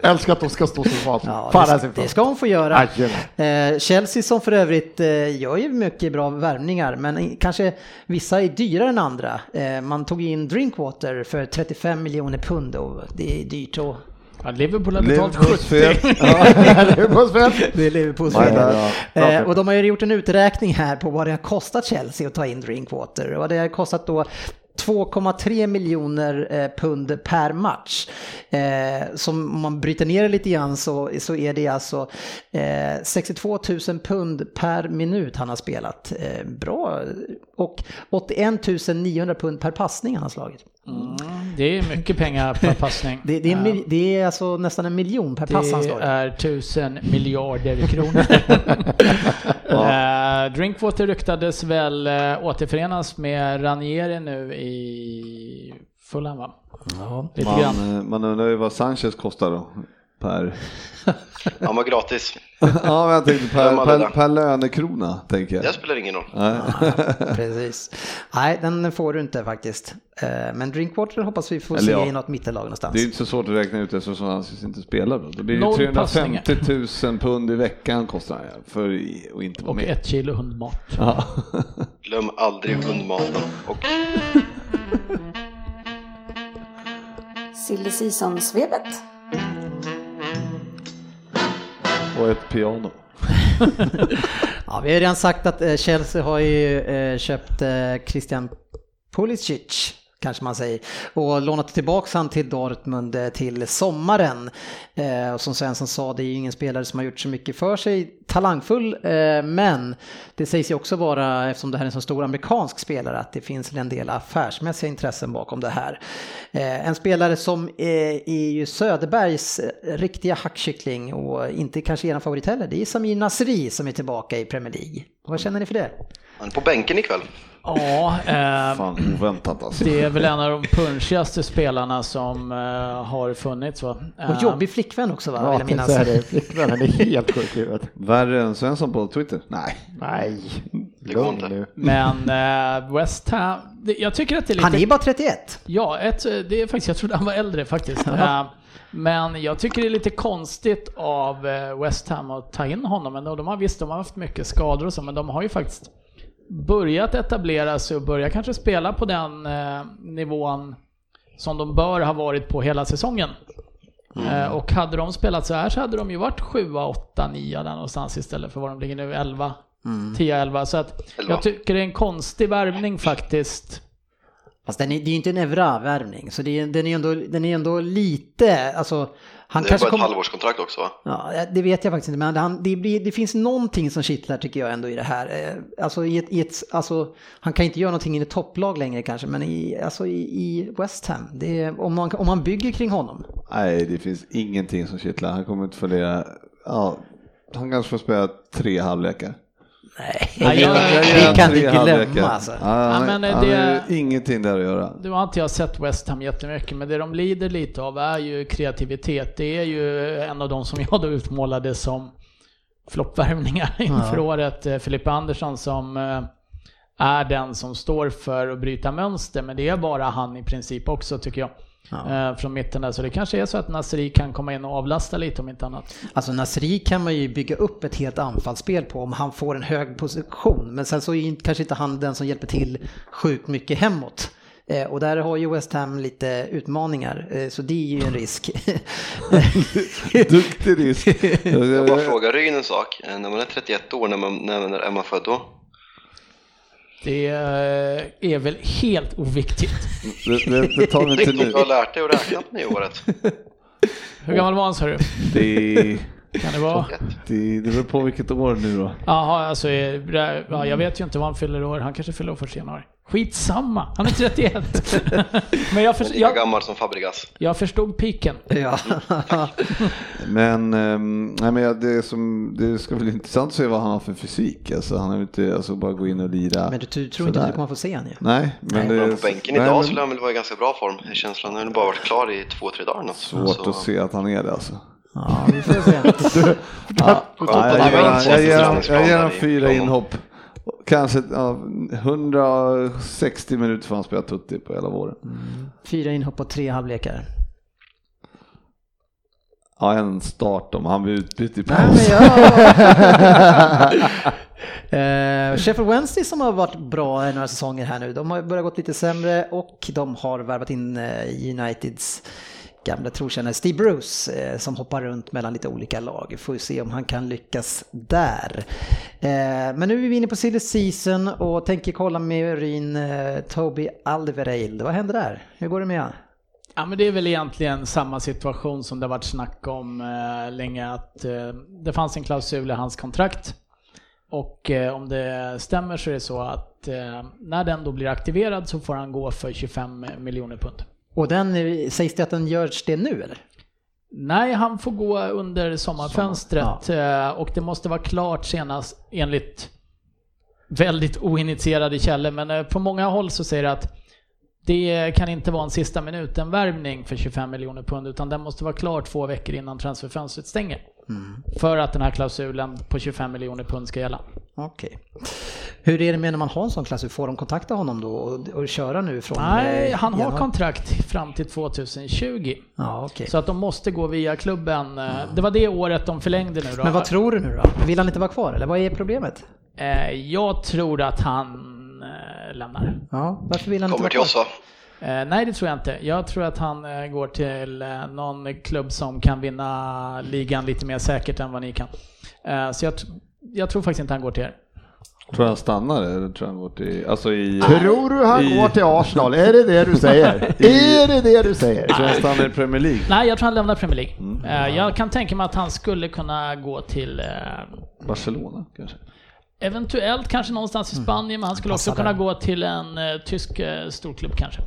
Älskar att de ska stå så svalt. Ja, det, det ska hon få göra. Aj, Eh, Chelsea som för övrigt eh, gör ju mycket bra värvningar, men kanske vissa är dyrare än andra. Eh, man tog in Drinkwater för 35 miljoner pund och det är dyrt. Och Ja, Liverpool har betalt Liverpools 70. fel. det är Liverpools fel. nej, Bra Eh, och de har ju gjort en uträkning här på vad det har kostat Chelsea att ta in Drinkwater. Och det har kostat då 2,3 miljoner eh, pund per match. Eh, som om man bryter ner det lite grann så, så är det alltså eh, 62 000 pund per minut han har spelat. Eh, bra. Och 81 900 pund per passning han har slagit. Det är mycket pengar per passning. Det, det, är, mil- det är alltså nästan en miljon per pass han Det är tusen miljarder kronor. Eh, Drinkwater ryktades väl uh, återförenas med Ranieri nu i Fulham va? Ja. Lite. Man, eh, man undrar ju vad Sanchez kostar då. Per... Han var gratis. ja, men jag tänkte per, per, det? per lönekrona, tänker jag. Det spelar ingen roll. Nej. Precis. Nej, den får du inte faktiskt. Eh, Men Drinkwater hoppas vi får Eller se ja. i något mittellag någonstans. Det är inte så svårt att räkna ut eftersom han inte spelar då. Blir det Noll 350 000 pund i veckan kostar han ja, för att inte vara Och med. ett kilo hundmat. Ja. Glöm aldrig hundmaten. Och Silly Season-svepet. Och ett piano. Ja, vi har redan sagt att eh, Chelsea har ju eh, köpt eh, Christian Pulisic kanske man säger, och lånat tillbaka han till Dortmund eh, till sommaren. Eh, och som Svensson sa, det är ju ingen spelare som har gjort så mycket för sig, talangfull, eh, men det sägs ju också vara, eftersom det här är en så stor amerikansk spelare, att det finns en del affärsmässiga intressen bakom det här. Eh, en spelare som är, är ju Söderbergs eh, riktiga hackkyckling och inte kanske er favorit heller, det är Samir Nasri som är tillbaka i Premier League. Vad känner ni för det? han är på bänken ikväll. Ja, eh, Fan oväntat alltså. det är väl en av de punchigaste spelarna som eh, har funnits va? Och Eh, jobbig flickvän också va, Ja, vill jag minnas. tänkte säga det. Flickvännen är helt sjuk i huvudet. Värre än Svensson på Twitter? Nej. Nej, Det går lugn inte. nu. Men eh, West Ham, det, jag tycker att det är lite... Han är bara 31. Ja, ett, det är faktiskt, jag trodde han var äldre faktiskt. Eh, Men jag tycker det är lite konstigt av eh, West Ham att ta in honom. Men de har visst, de har haft mycket skador och så, men de har ju faktiskt börjat etablera sig och börjat kanske spela på den eh, nivån som de bör ha varit på hela säsongen. Eh, Och hade de spelat så här så hade de ju varit 7, 8, 9 där någonstans istället för vad de ligger nu, 11, 10, 11. Så att jag tycker det är en konstig värvning faktiskt. Fast den är, det är ju inte en Evra-värvning, så det är, den, är ändå, den är ändå lite, alltså han Det är kanske bara ett kommer... halvårskontrakt också va? Ja, det vet jag faktiskt inte, men han, det, blir, det finns någonting som kittlar tycker jag ändå i det här. Eh, Alltså, i ett, i ett, alltså han kan inte göra någonting i ett topplag längre kanske, men i, alltså i, i West Ham, det är, om, man, om man bygger kring honom. Nej, det finns ingenting som kittlar. Han kommer inte fundera. Ja, han kanske får spela tre halvlekar. Nej, Ja, jag- det kan du glömma alltså. Ja, Ja, men han det- har ju ingenting där att göra. Nu har inte jag sett West Ham jättemycket, men det de lider lite av är ju kreativitet. Det är ju en av de som jag då utmålade som floppvärvningar inför året. Eh, Filippa Andersson som eh, är den som står för att bryta mönster, men det är bara han i princip också tycker jag. Eh, Från mitten där, så det kanske är så att Nasri kan komma in och avlasta lite om inte annat. Alltså Nasri kan man ju bygga upp ett helt anfallsspel på om han får en hög position. Men sen så är kanske inte han den som hjälper till sjukt mycket hemåt. Eh, och där har ju West Ham lite utmaningar, eh, så det är ju en risk. Duktig risk. Jag bara frågar Ryn en sak. När man är 31 år, när, man, när, när är man född då? Det eh, är väl helt oviktigt. Det, det, det tar vi inte nu. du har lärt dig att räkna på nyåret. Hur gammal var han sa du? Det, Kan det vara? det, det beror på vilket år nu då. Jaha, alltså, eh, ja, jag vet ju inte vad han fyller år. Han kanske fyller år först i januari. Skitsamma, han är 31. Men jag, för, jag, gammal som Fabregas. jag förstod piken. Ja. Men, ehm, nej, men det, som, det ska bli intressant att se vad han har för fysik. Alltså, han är inte alltså, bara gå in och lira. Men du, du tror inte sådär. du kommer få se han ju? Nej, men det Men är på bänken nej, idag men skulle han väl vara i ganska bra form, känslan. Han har bara varit klar i två, tre dagar. Alltså. Svårt att se att han är det alltså. Ja, vi får se. Ja, Skönt jag, att han han- jag, ger han- jag ger han träningsplanen i fyra inhopp. Kanske ja, 160 minuter får han spela tutti på hela våren. Fyra inhopp och tre halvlekar. Ja, en start om han blir utbytt i paus. Eh, Sheffield Wednesday som har varit bra i några säsonger här nu, de har börjat gått lite sämre och de har värvat in eh, Uniteds gamla trotjänare Steve Bruce eh, som hoppar runt mellan lite olika lag. Får se om han kan lyckas där. Eh, men nu är vi inne på silly season och tänker kolla med Ryn eh, Toby Alderweireld. Vad händer där? Hur går det med han? Ja men det är väl egentligen samma situation som det har varit snack om eh, länge att eh, det fanns en klausul i hans kontrakt. Och eh, om det stämmer så är det så att eh, när den då blir aktiverad så får han gå för 25 miljoner pund. Och den, sägs det att den görs det nu eller? Nej, han får gå under sommarfönstret eh, och det måste vara klart senast enligt väldigt oinitierade källor. Men eh, på många håll så säger det att det kan inte vara en sista minuten-värvning för 25 miljoner pund utan den måste vara klar två veckor innan transferfönstret stänger. För att den här klausulen på 25 miljoner pund ska gälla. Okej. Hur är det med när man har en sån klass? Hur får de kontakta honom då och, och köra nu från... Nej, eh, han har januari? kontrakt fram till 2020. Ja, okej. Så att de måste gå via klubben. Eh, Det var det året de förlängde nu då. Men vad tror du nu då? Vill han inte vara kvar eller vad är problemet? Eh, Jag tror att han eh, lämnar. Ja, varför vill han inte Kommer vara till kvar? oss va? Eh, nej, det tror jag inte. Jag tror att han eh, går till eh, någon klubb som kan vinna ligan lite mer säkert än vad ni kan. Eh, så jag, jag tror faktiskt inte han går till er. Tror du han stannar eller tror han går till, alltså i... Tror du han I- går till Arsenal? Är det det du säger? är det det du säger? Tror han stannar i Premier League? Nej, jag tror han lämnar Premier League. Eh, jag kan tänka mig att han skulle kunna gå till eh, Barcelona kanske? Eventuellt kanske någonstans i Spanien, men han skulle också kunna gå till en eh, tysk eh, storklubb kanske.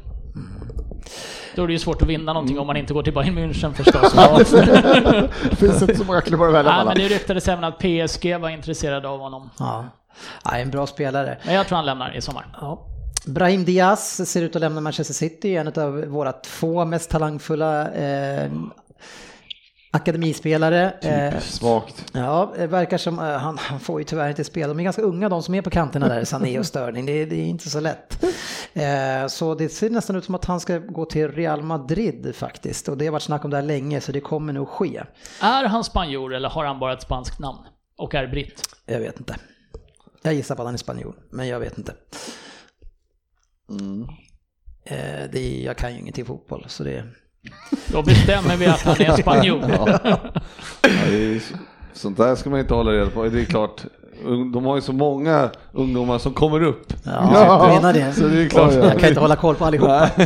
Då är det ju svårt att vinna någonting om man inte går till Bayern München förstås. Det finns inte så många klubbar att välja Nej, men mellan. det ryktades även att PSG var intresserade av honom. Ja. ja, en bra spelare. Men jag tror han lämnar i sommar. Ja. Brahim Diaz ser ut att lämna Manchester City, en av våra två mest talangfulla eh, akademispelare. Eh, Svagt. Ja, det verkar som, eh, han, han får ju tyvärr inte spela. De är ganska unga de som är på kanterna där, Sané och Störning. Det, är- det är inte så lätt. Eh, så det ser nästan ut som att han ska gå till Real Madrid faktiskt. Och det har varit snack om det här länge, så det kommer nog ske. Är han spanjor eller har han bara ett spanskt namn? Och är britt? Jag vet inte. Jag gissar på att han är spanjor, men jag vet inte. Eh, det är, jag kan ju ingenting fotboll, så det... Då bestämmer vi att han är spanjor. Ja, sånt där ska man inte hålla reda på. Det är klart, de har ju så många ungdomar som kommer upp. Ja, du menar det? Så det är klart. Jag kan inte hålla koll på allihopa.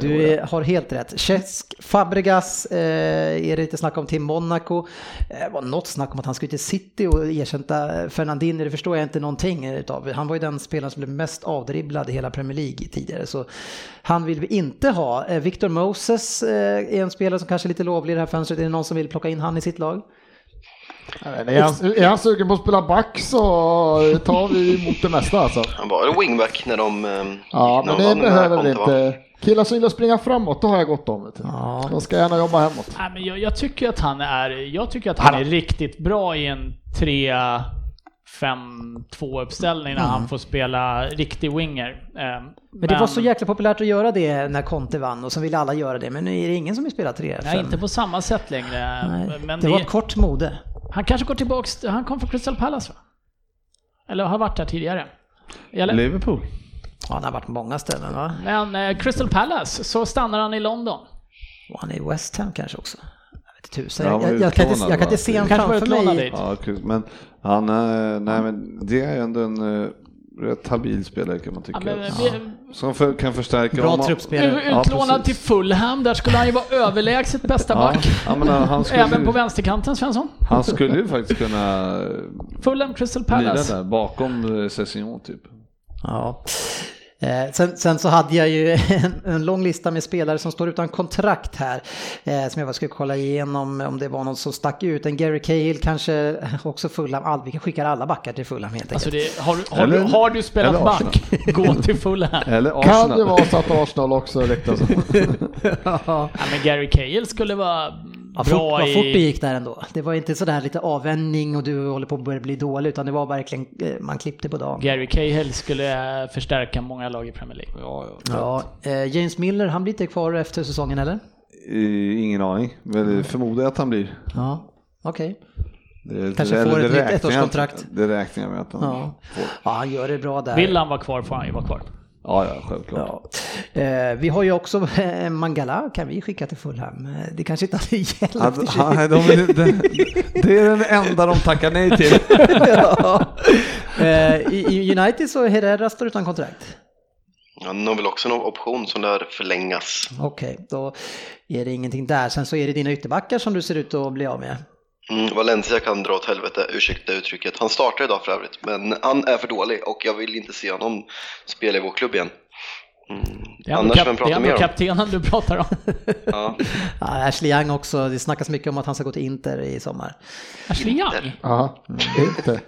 Du är, har helt rätt. Cesc Fabregas eh, är det lite snack om till Monaco. Eh, var något snack om att han skulle till City och ersätta Fernandinho, det förstår jag inte någonting utav. Han var ju den spelaren som blev mest avdribblad i hela Premier League tidigare. Så han vill vi inte ha. Eh, Victor Moses eh, är en spelare som kanske är lite lovlig i det här fönstret. Är det någon som vill plocka in han i sitt lag? Är han, är han sugen på att spela back så tar vi emot det mesta alltså. Han var wingback när de... ehm, Ja, när men de det behöver vi inte. Killar som gillar att springa framåt, då har jag gott om. Vet du. Ja. De ska gärna jobba hemåt. Nej, men jag, jag tycker att han är, jag tycker att han är riktigt bra i en 3-5-2 uppställning när han får spela riktig winger. Eh, Men det var så jäkla populärt att göra det när Conte vann och så ville alla göra det. Men nu är det ingen som vill spela 3 Nej, inte på samma sätt längre. Nej, Men det det var ett kort mode. Han kanske går tillbaks, han kom från Crystal Palace va? Eller har varit där tidigare. Eller? Liverpool. Ja, han har varit på många ställen va? Men eh, Crystal Palace, så stannar han i London. Och han är i West Ham kanske också. Jag vet inte tusan. Ja, han Jag, jag, jag, kan inte, jag kan inte se honom framför mig. Ja. Men han är, nej men det är ändå en eh, rätt habil spelare kan man tycka. Ja, men, Ja. Som för, kan förstärka Bra man- truppspelare. Ja, Utlånad till precis. Fulham, där skulle han ju vara överlägset bästa Ja, back. ja, men han, skulle, Även på vänsterkanten Svensson. han skulle ju faktiskt kunna Fulham, Crystal Palace. där bakom eh, Sessignon typ. Ja. Eh, sen, sen så hade jag ju en, en lång lista med spelare som står utan kontrakt här. Eh, som jag bara skulle kolla igenom om det var någon som stack ut. En Gary Cahill kanske också Fulham. All, vi kan skicka alla backar till Fulham helt Alltså enkelt. det, har, du- har, Eller- du, har du spelat eller back, gå till Fulham. Eller Kan det Arsenal. vara så att Arsenal också ryktas om? ja. Ja, men Gary Cahill skulle vara Vad fort, bra vad fort det i... gick där ändå. Det var inte sådär lite avvändning och du håller på att börja bli dålig utan det var verkligen, eh, man klippte på dagen. Gary Cahill skulle eh, förstärka många lag i Premier League. Ja, ja. Ja, eh, James Miller, han blir inte kvar efter säsongen eller? Ingen aning, men förmodar jag att han blir. Ja, okej. Det, Kanske eller får ett det nytt räknar jag ettårskontrakt. Det räknar jag med att han Ja. får. Ja, han gör det bra där. Vill han vara kvar får han ju vara kvar. Ja, ja, självklart. Ja. Eh, vi har ju också eh, Mangala kan vi skicka till Fulham. Eh, Det kanske inte hade hjälpt. Och för sig. han, de, det, är den enda de tackar nej till. ja. eh, i, I United så Herrera står utan kontrakt. Han har väl också någon option som lär förlängas. Okej, då är det ingenting där. Sen så är det dina ytterbackar som du ser ut att bli av med. Mm, Valencia kan dra åt helvete, ursäkta uttrycket. Han startar idag för övrigt, men han är för dålig och jag vill inte se honom spela i vår klubb igen. Mm. Det är Annars kap, vem det är pratar mer om? kaptenen du pratar om. Ja. Ja, Ashley Young också, det snackas mycket om att han ska gå till Inter i sommar. Ashley Young? Ja, inte.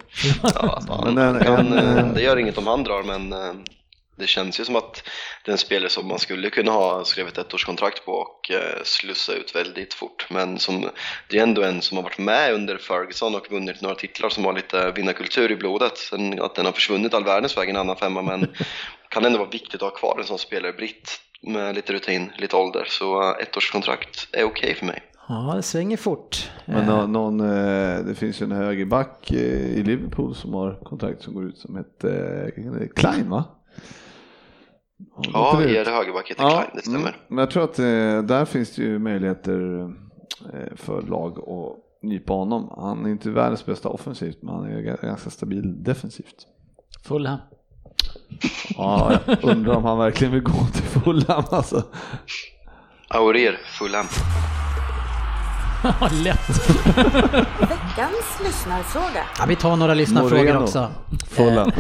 Ja, Men kan, en, eh, eh, det gör inget om han drar, men eh, det känns ju som att det är en spelare som man skulle kunna ha skrivit ett årskontrakt på och eh, slussa ut väldigt fort. Men som, det är ändå en som har varit med under Ferguson och vunnit några titlar som har lite vinnarkultur i blodet. Sen att den har försvunnit all världens väg en annan femma, men kan ändå vara viktigt att ha kvar en sån spelare, britt med lite rutin, lite ålder. Så eh, ett årskontrakt är okej för mig. Ja, det svänger fort. Men Eh, nå- någon, det finns ju en högerback i Liverpool som har kontrakt som går ut som heter eh, Klein va? Ja, er högerback heter Ja, Klein, det stämmer. mm. Men jag tror att eh, där finns det ju möjligheter eh, för lag att nypa honom. Han är inte världens bästa offensivt men han är ganska stabil defensivt. Fulham. Ja, jag undrar om han verkligen vill gå till Fulham alltså. Aurier, Fulham. Lätt. Veckans lyssnarfråga. Ja, vi tar några lyssnarfrågor Moreno. också. Fulham.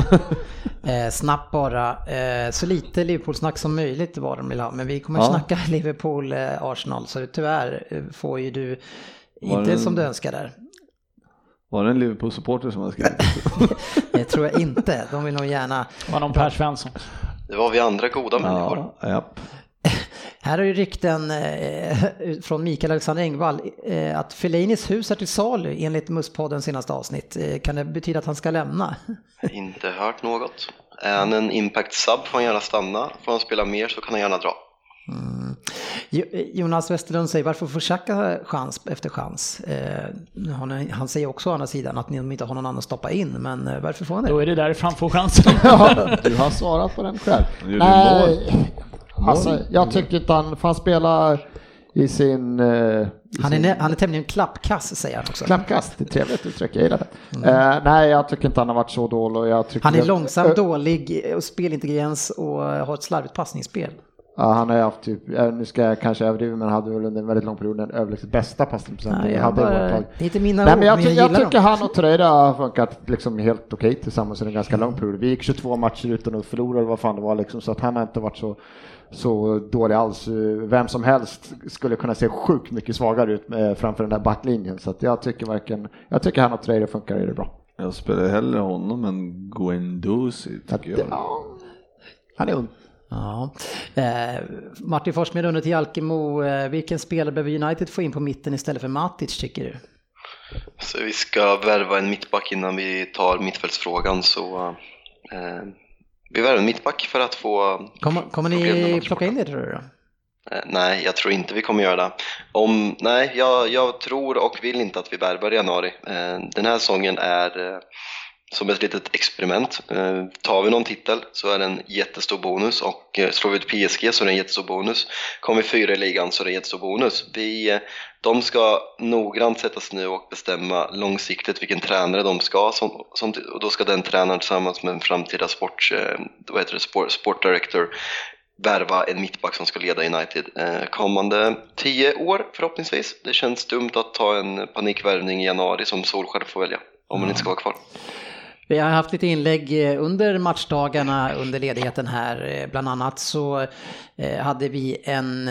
Eh, snabbt bara. Eh, så lite Liverpool-snack som möjligt var de vill ha. Men vi kommer Ja. snacka Liverpool-Arsenal. så tyvärr eh, får ju du Var inte det- som du önskar där. Var det en Liverpool-supporter som har skrivit? Det tror jag inte. De vill nog gärna. var någon Per Svensson. Det var vi andra goda människor. ja, japp. Här har ju rykten eh, från Mikael Alexander Engvall eh, att Fellainis hus är till salu enligt Musspoddens senaste avsnitt. Eh, kan det betyda att han ska lämna? Inte hört något. Är han en impact sub får han gärna stanna. Får han spela mer så kan han gärna dra. Jo- Jonas Westerlund säger varför får Xhaka chans efter chans? Eh, han, han säger också å andra sidan att ni inte har någon annan att stoppa in, men varför får han Då det? är det därför han får chansen. Ja, du har svarat på den själv. Nej, alltså jag tycker inte han, för han spelar i sin... i Han är, sin han är tämligen klappkass säger han också. klappkast, det är trevligt uttryck, jag gillar det. Eh, nej, jag tycker inte han har varit så dålig. Jag tycker Han är att- långsam, Ö- dålig och spelintelligens och har ett slarvigt passningsspel. Ja, han har haft typ, nu ska jag kanske överdriva, men han hade väl under en väldigt lång period den överlägset bästa passningsprocenten vi jag hade i bara- vårt lag. det är inte mina Nej, ord, men jag, men jag jag gillar tycker dem. han och Torreira har funkat liksom helt okej tillsammans under en ganska lång period. Vi gick 22 matcher utan att förlora eller vad fan det var liksom, så att han har inte varit så, så dålig alls. Eh, Vem som helst skulle kunna se sjukt mycket svagare ut med, framför den där backlinjen, så att jag tycker varken, jag tycker han och Torreira funkar i det bra. Jag spelar hellre honom än Guendouzi tycker jag. Ja, han är ung. Ja. Eh, Martin Forsmed undrar till Jalkemo, eh, vilken spelare behöver United få in på mitten istället för Matic tycker du? Så vi ska värva en mittback innan vi tar mittfältsfrågan så eh, vi värvar en mittback för att få Kommer, kommer ni plocka in det tror du? Då? Eh, Nej, jag tror inte vi kommer göra det. Om, nej, jag, jag tror och vill inte att vi värvar i januari. Eh, Den här säsongen är eh, som ett litet experiment. Tar vi någon titel så är det en jättestor bonus och slår vi ut PSG så är det en jättestor bonus. Kommer vi fyra i ligan så är det en jättestor bonus. Vi, de ska noggrant sätta sig nu och bestämma långsiktigt vilken tränare de ska ha. Som, som, och då ska den tränaren tillsammans med en framtida sport, eh, vad heter det, sport, sport director värva en mittback som ska leda United eh, kommande tio år förhoppningsvis. Det känns dumt att ta en panikvärvning i januari som Solskjaer får välja om han inte ska vara kvar. Mm. Vi har haft lite inlägg eh, under matchdagarna under ledigheten här. Eh, bland annat så eh, hade vi en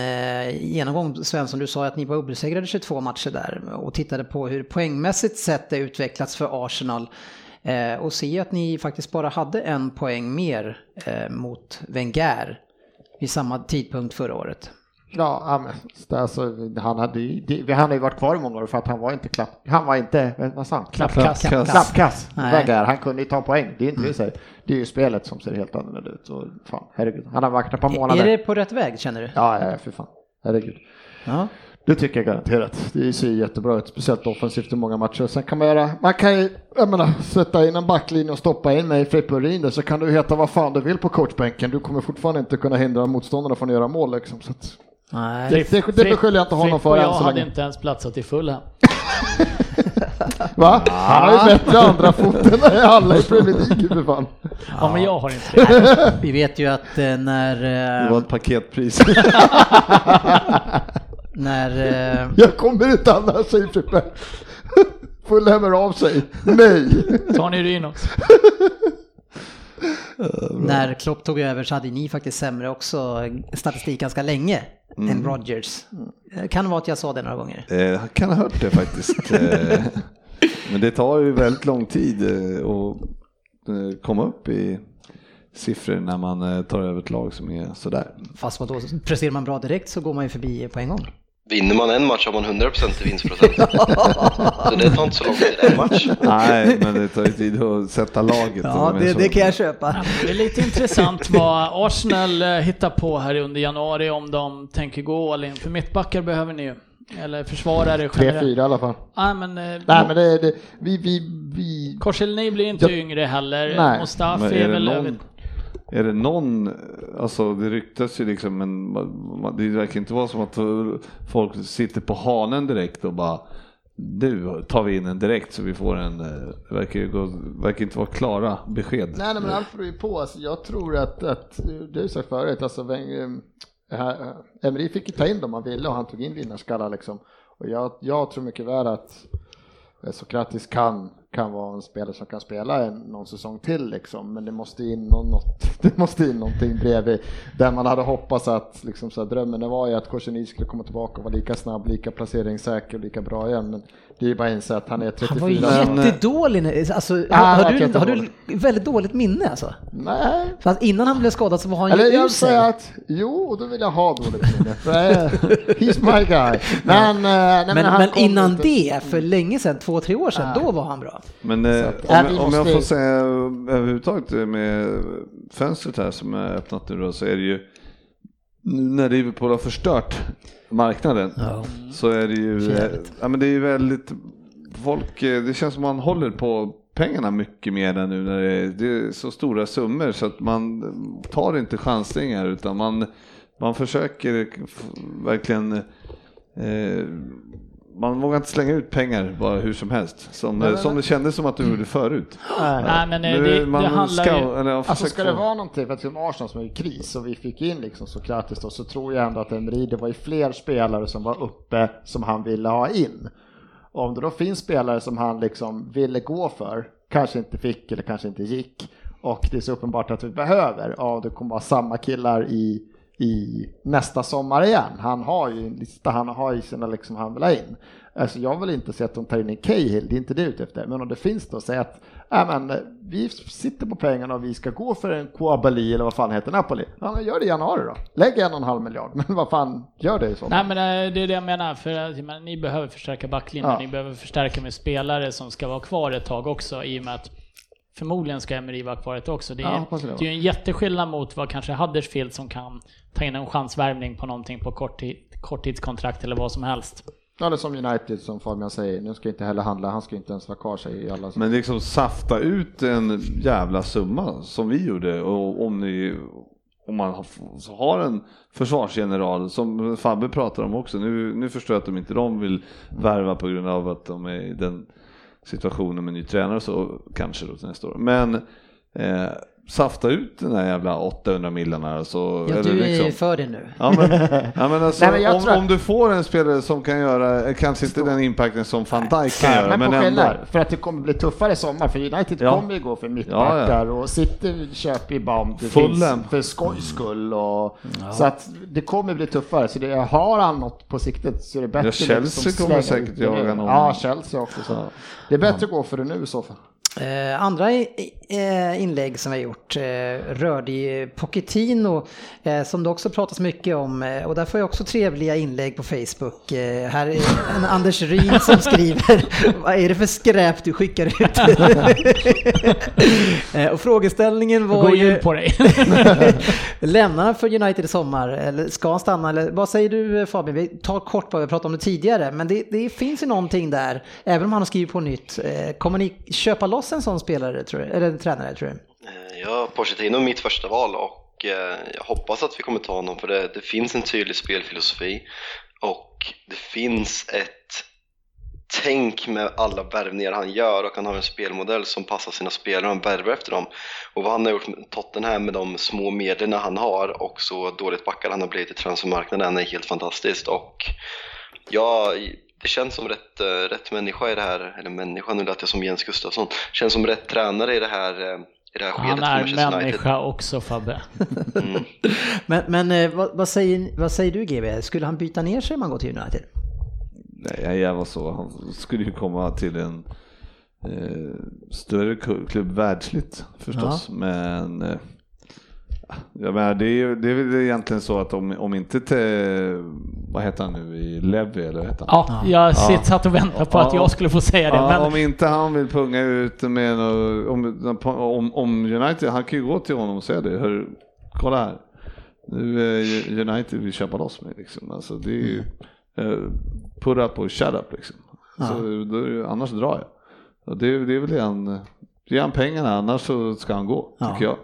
genomgång, Svensson, du sa att ni var obesegrade 22 matcher där och tittade på hur poängmässigt sett det utvecklats för Arsenal. Och ser att ni faktiskt bara hade en poäng mer mot Wenger vid samma tidpunkt förra året. Ja, det- alltså, han hade ju, det, han har ju varit kvar i många år för att han var inte klapp, han var inte, vad sa han? Klappkass. Klappkass. Nej. Wenger, han kunde ju ta poäng. Det är inte det, så. det är ju spelet som ser helt annorlunda ut. Och, fan, herregud. Han har varit ett par månader. Är det på rätt väg känner du? Ja, ja, för fan. Herregud. Ja. Det tycker jag garanterat. Det ser ju jättebra ut, speciellt offensivt i många matcher. Sen kan man göra, man kan ju, jag menar, sätta in en backlinje och stoppa in mig i Frippe där så kan du heta vad fan du vill på coachbänken. Du kommer fortfarande inte kunna hindra motståndarna från att göra mål liksom. Så att, Nej. det, det, det beskyller jag inte honom för än jag så hade länge. inte ens platsat i Fulham. Va? Han har ju bättre andra foten än alla i Premier League för fan. Ja, men jag har inte det. Vi vet ju att eh, när, Det eh, var ett paketpris. när eh, Jag kommer inte annars, säger Frippe. Full hämmer av sig. Nej. Tar ni urin också? När Klopp tog över så hade ni faktiskt sämre också statistik ganska länge än Rodgers. Eh, Kan vara att jag sa det några gånger. Eh, Jag kan ha hört det faktiskt. Eh, Men det tar ju väldigt lång tid att komma upp i siffror när man tar över ett lag som är sådär. Fast vadå, presterar man bra direkt så går man ju förbi på en gång. Vinner man en match har man 100% i vinstprocent. så det tar inte så lång tid, en match. Nej, men det tar ju tid att sätta laget. Ja, det, det kan jag köpa. Det är lite intressant vad Arsenal eh, hittar på här under januari om de tänker gå all in. För mittbackar behöver ni ju. Eller försvarare generellt. 3-4 i alla fall. Nej men, eh, Nej men det, det vi, vi, vi... Korselny blir inte Jag- yngre heller. Nej. Mustafi är, är väl... någon, är det någon, alltså det ryktas ju liksom, men det verkar inte vara som att folk sitter på hanen direkt och bara nu tar vi in en direkt så vi får en, eh, det verkar ju gå, verkar inte vara klara besked. Nej, nej men allt beror ju på. Alltså, jag tror att, att det har ju sagt förut, alltså Weng- eh, här, eh, Emery fick ju ta in dem han ville och han tog in vinnarskallar liksom. Och jag, jag tror mycket väl att Sokratis kan, kan vara en spelare som kan spela en, någon säsong till liksom. Men det måste in något, det måste in någonting bredvid. Där man hade hoppats att liksom, så här, drömmen var ju att Korseny skulle komma tillbaka och vara lika snabb, lika placeringssäker och lika bra igen. Men det är ju bara att inse att han är 34. Han var ju Men- jättedålig. Alltså, Ja, har, har, du, har du väldigt dåligt minne alltså? Nej, Fast innan han blev skadad så var han Eller ju jag sig. att, jo, och då vill jag ha dåligt minne. För, He's my guy. Men, eh, nej, Men, men innan inte- det, för länge sedan, två, tre år sedan, Nej. då var han bra. Men eh, att- om, Ja, jag- om jag får säga överhuvudtaget eh, med fönstret här som är öppnat nu då, så är det ju nu när Liverpool har förstört marknaden så är det ju, ja men det är ju väldigt, folk, eh, det känns som man håller på pengarna mycket mer än nu när det är, det är så stora summor så att man tar inte chansningar utan man, man försöker verkligen eh, man vågar inte slänga ut pengar bara hur som helst, som, Nej, nej, som nej. det kändes som att du gjorde förut. Nej men eh, Nu det, man det handlar ska- ju... eller, Alltså ska det få- vara någonting, för att som Arsenal som är i kris och vi fick in liksom Sokratis då, så tror jag ändå att Emery, det var ju fler spelare som var uppe som han ville ha in. Och om det då finns spelare som han liksom ville gå för, kanske inte fick eller kanske inte gick, och det är så uppenbart att vi behöver, ja det kommer vara samma killar i, i nästa sommar igen. Han har ju en lista, han har ju sina liksom han vill ha in. Alltså jag vill inte se att de tar in en Cahill, det är inte det ute efter. Men om det finns då, säg att äh, men, vi sitter på pengarna och vi ska gå för en Kouabali eller vad fan heter Napoli. Ja, men gör det i januari då. Lägg en och en halv miljard, men vad fan, gör det i så Nej men eh, det är det jag menar, för menar, ni behöver förstärka backlinjen, Ja. ni behöver förstärka med spelare som ska vara kvar ett tag också i och med att förmodligen ska Emery vara kvar ett också. Det är, Ja, det. det är en jätteskillnad mot vad kanske Huddersfield som kan ta in en chansvärvning på någonting på kort tid, korttidskontrakt eller vad som helst. Ja, det är som United som Fabian säger, nu ska inte heller handla, han ska inte ens vara kvar sig i alla... Men liksom safta ut en jävla summa som vi gjorde och om ni om man har, en försvarsgeneral som Fabbe pratar om också. Nu, nu förstår jag att de inte de vill värva på grund av att de är den situationen med ny tränare och så kanske då till nästa år. Men eh, safta ut den där jävla 800 millarna. Så, Ja, eller du är liksom- för det nu. Ja men, ja, men, alltså, Nej, men om, tror att- om du får en spelare som kan göra, kanske inte den impacten som van Dijk kan göra, men, men, på ändå. för att det kommer bli tuffare i sommar, för United Ja. kommer ju gå för mittbackar och City köper ju finns för skojs skull. Och, Så att det kommer bli tuffare, så det, har han något på siktet så är det bättre Ja, Chelsea liksom kommer säkert jaga någon. Ja, Chelsea också. Så. Det är bättre att gå för det nu i så fall. Eh, andra eh, inlägg som vi har gjort eh, rörde ju Pochettino eh, som det också pratas mycket om eh, och där får jag också trevliga inlägg på Facebook. Eh, här är en Anders Ryn som skriver Vad är det för skräp du skickar ut? och frågeställningen var Gå ju på dig. Lämnar han för United i sommar eller ska han stanna? Eller, vad säger du Fabian? Vi tar kort på, vi pratade om det tidigare, men det, det finns ju någonting där, även om han har skrivit på nytt. Kommer ni köpa loss en sån spelare, tror du? eller en tränare tror du? Eh, ja, Pochettino är mitt första val och eh, jag hoppas att vi kommer ta honom för det, det finns en tydlig spelfilosofi och det finns ett tänk med alla värvningar han gör och han har en spelmodell som passar sina spelare och han värvar efter dem. Och vad han har gjort med Tottenham med de små medlen han har och så dåligt backad han har blivit i transfermarknaden är helt fantastiskt och jag, det känns som rätt, eh, rätt människa i det här, eller människa, nu lät jag som Jens Gustafsson, känns som rätt tränare i det här, eh, i det här skedet Han är Manchester United. människa också Fabbe. Mm. Men, men eh, vad, vad, säger, vad säger du GB? Skulle han byta ner sig om han går till United? Nej, jag var så. Han skulle ju komma till en eh, större klubb världsligt förstås. Men eh, jag menar, det är det är väl egentligen så att om, om inte te, vad heter han nu i Levi eller vad heter han? Ja, jag sitt, satt och väntade på att Ja. jag skulle få säga det. Ja, Men Om inte han vill punga ut med något, om, om, om United, han kan ju gå till honom och säga det. Hör, kolla här, nu är United vill köpa loss mig liksom. Alltså det är ju, eh, put up och shut up liksom. Så då, annars drar jag. Och det, det är väl han, ge han pengarna annars så ska han gå, Ja. tycker jag.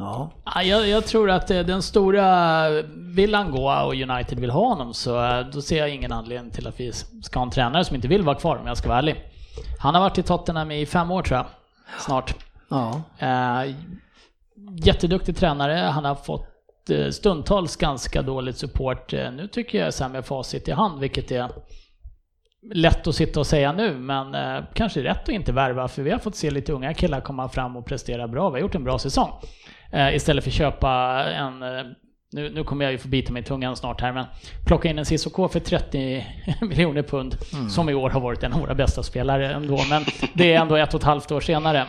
Ja. Ja, jag, jag tror att eh, den stora, vill han gå och United vill ha honom så eh, då ser jag ingen anledning till att vi ska ha en tränare som inte vill vara kvar om jag ska vara ärlig. Han har varit i Tottenham i fem år tror jag, snart. ja. Eh, jätteduktig tränare, han har fått eh, stundtals ganska dåligt support. Nu tycker jag så här med facit i hand, vilket är lätt att sitta och säga nu, men eh, kanske rätt att inte värva, för vi har fått se lite unga killar komma fram och prestera bra. Vi har gjort en bra säsong. Eh, istället för att köpa en, eh, nu, nu kommer jag ju få bita mig i tungan snart här, men plocka in en Cissoko för 30 miljoner pund, som i år har varit en av våra bästa spelare ändå, men det är ändå ett och ett halvt år senare.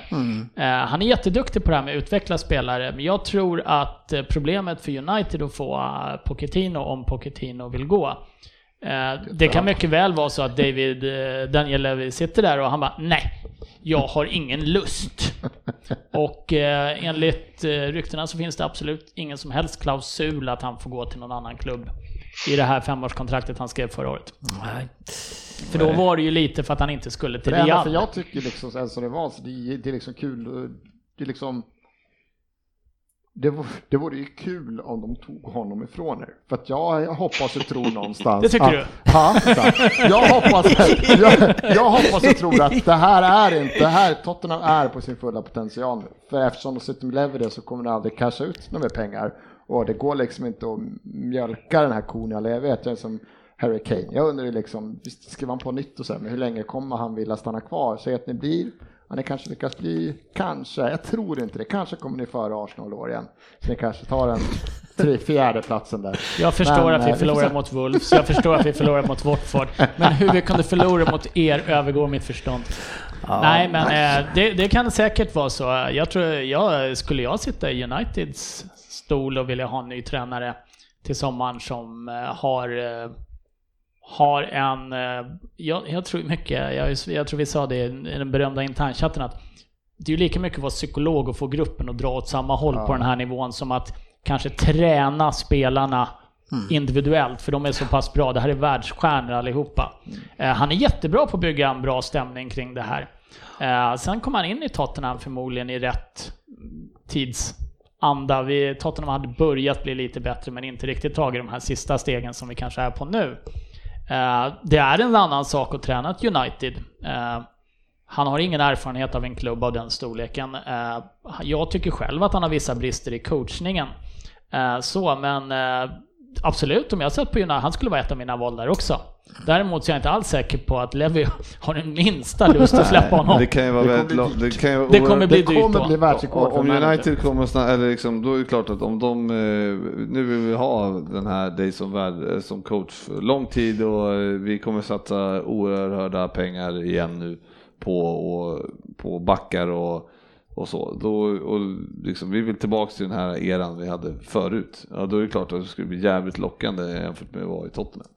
Eh, han är jätteduktig på det här med att utveckla spelare, men jag tror att eh, problemet för United att få eh, Pochettino, om Pochettino vill gå, Det kan mycket väl vara så att David Daniel Levy sitter där och han bara nej, jag har ingen lust. Och eh, enligt eh, ryktena så finns det absolut ingen som helst klausul att han får gå till någon annan klubb i det här femårskontraktet han skrev förra året. Nej. För då var det ju lite för att han inte skulle till enda, för Real. jag tycker liksom sen som det var, så det, är- det är liksom kul, eh, det är liksom det, vore, det vore ju kul om de tog honom ifrån er. För att jag, jag hoppas och tror någonstans Det tycker att, du? Exakt. jag, hoppas, jag, jag hoppas och tror att det här är inte, det här, Tottenham är på sin fulla potential nu. För eftersom de sitter med lever det så kommer de aldrig casha ut några mer pengar. Och det går liksom inte att mjölka den här kon i all evighet. Jag är som Harry Kane. Jag undrar ju liksom, visst skriver han på nytt och så här, men hur länge kommer han vilja stanna kvar? Säg att ni blir, ni kanske lyckas bli, kanske, jag tror inte det, kanske kommer ni före Arsenal år igen. Så ni kanske tar den tre, fjärde platsen där. Jag förstår Men, att eh, vi får förlorar mot Wolves, jag förstår att vi förlorar mot Watford. Men hur vi kunde förlora mot er övergår mitt förstånd. Nej, men eh, det, det kan säkert vara så. Jag tror, jag, skulle jag sitta i Uniteds stol och vilja ha en ny tränare till sommaren som eh, har eh, har en, eh, jag, jag tror mycket, jag, jag tror vi sa det i den berömda internchatten att det är ju lika mycket att vara psykolog och få gruppen att dra åt samma håll på den här nivån som att kanske träna spelarna individuellt, för de är så pass bra. Det här är världsstjärnor allihopa. Eh, han är jättebra på att bygga en bra stämning kring det här. Eh, sen kom han in i Tottenham förmodligen i rätt tidsanda. Vi, Tottenham hade börjat bli lite bättre men inte riktigt tagit de här sista stegen som vi kanske är på nu. Eh, det är en annan sak att träna ett United. Eh, han har ingen erfarenhet av en klubb av den storleken. Eh, jag tycker själv att han har vissa brister i coachningen. Så, men absolut, om jag sett på United, han skulle vara ett av mina val där också. Däremot så är jag inte alls säker på att Levi har den minsta lust att släppa honom. det kan ju vara väldigt långt. Det kan ju vara Det kommer bli Det dyrt kommer bli världsrekord om. United kommer snart, eller liksom, då är det klart att om de, eh, nu vill vi ha den här dig som, värd, eh, som coach för lång tid och eh, vi kommer satsa oerhörda pengar igen nu på, och, på backar och, och så. Då, och liksom, vi vill tillbaka till den här eran vi hade förut. Ja, då är det klart att det skulle bli jävligt lockande jämfört med att vara i Tottenham.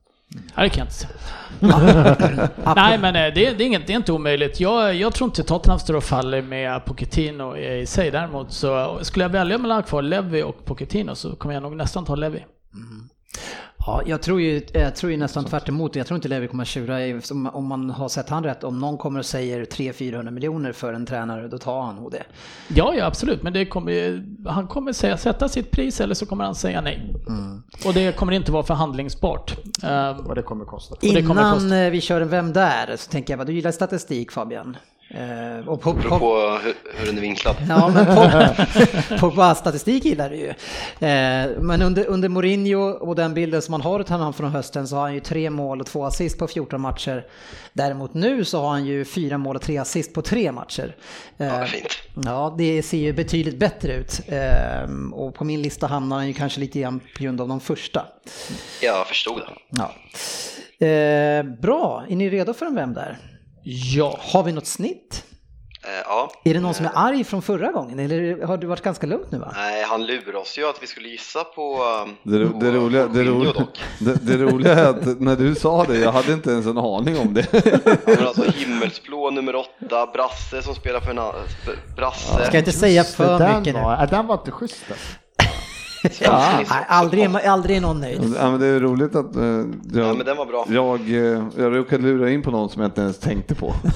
Ja, det kan jag inte säga. Nej, men eh, det, det, är inget, det är inte omöjligt. Jag, jag tror inte Tottenham står och faller med Pochettino i sig. Däremot så skulle jag välja mellan att ha kvar Levi och Pochettino så kommer jag nog nästan ta Levi. Ja, jag tror ju, jag tror ju nästan tvärt emot. Jag tror inte Levi kommer att tjura, om man har sett han rätt. Om någon kommer och säger 300-400 miljoner för en tränare, då tar han nog det. Ja, ja absolut, men det kommer, han kommer säga, sätta sitt pris eller så kommer han säga nej. Och det kommer inte vara förhandlingsbart. Vad det kommer kosta. det kommer Innan kosta. eh, vi kör en Vem där? Så tänker jag du gillar statistik Fabian. Eh, och på, Beror på, hur, hur den är vinklad. Ja, men på, på bara statistik gillar du ju. Eh, men under, under Mourinho och den bilden som man har av honom från hösten så har han ju tre mål och två assist på 14 matcher. Däremot nu så har han ju fyra mål och tre assist på tre matcher. Eh, Ja, fint. Ja, det ser ju betydligt bättre ut. Eh, och på min lista hamnar han ju kanske lite grann på grund av de första. Jag förstod det. Ja. Eh, bra, är ni redo för en Vem där? Ja. Har vi något snitt? Eh, ja. Är det någon som är arg från förra gången eller har det varit ganska lugnt nu va? Nej, han lurade oss ju att vi skulle gissa på... um, Det, ro- på det, roliga, det, Jorginho roliga, det, det roliga är att när du sa det, jag hade inte ens en aning om det. Ja, men alltså himmelsblå nummer åtta, Brasse som spelar för en annan... Brasse. Ska inte säga det, för den mycket nu. var, ja, Den var inte schysst. Ja. Nej, aldrig, aldrig är någon nöjd. Ja, men det är roligt att eh, Ja, jag, men den var bra. jag, eh, jag råkade lura in på någon som jag inte ens tänkte på.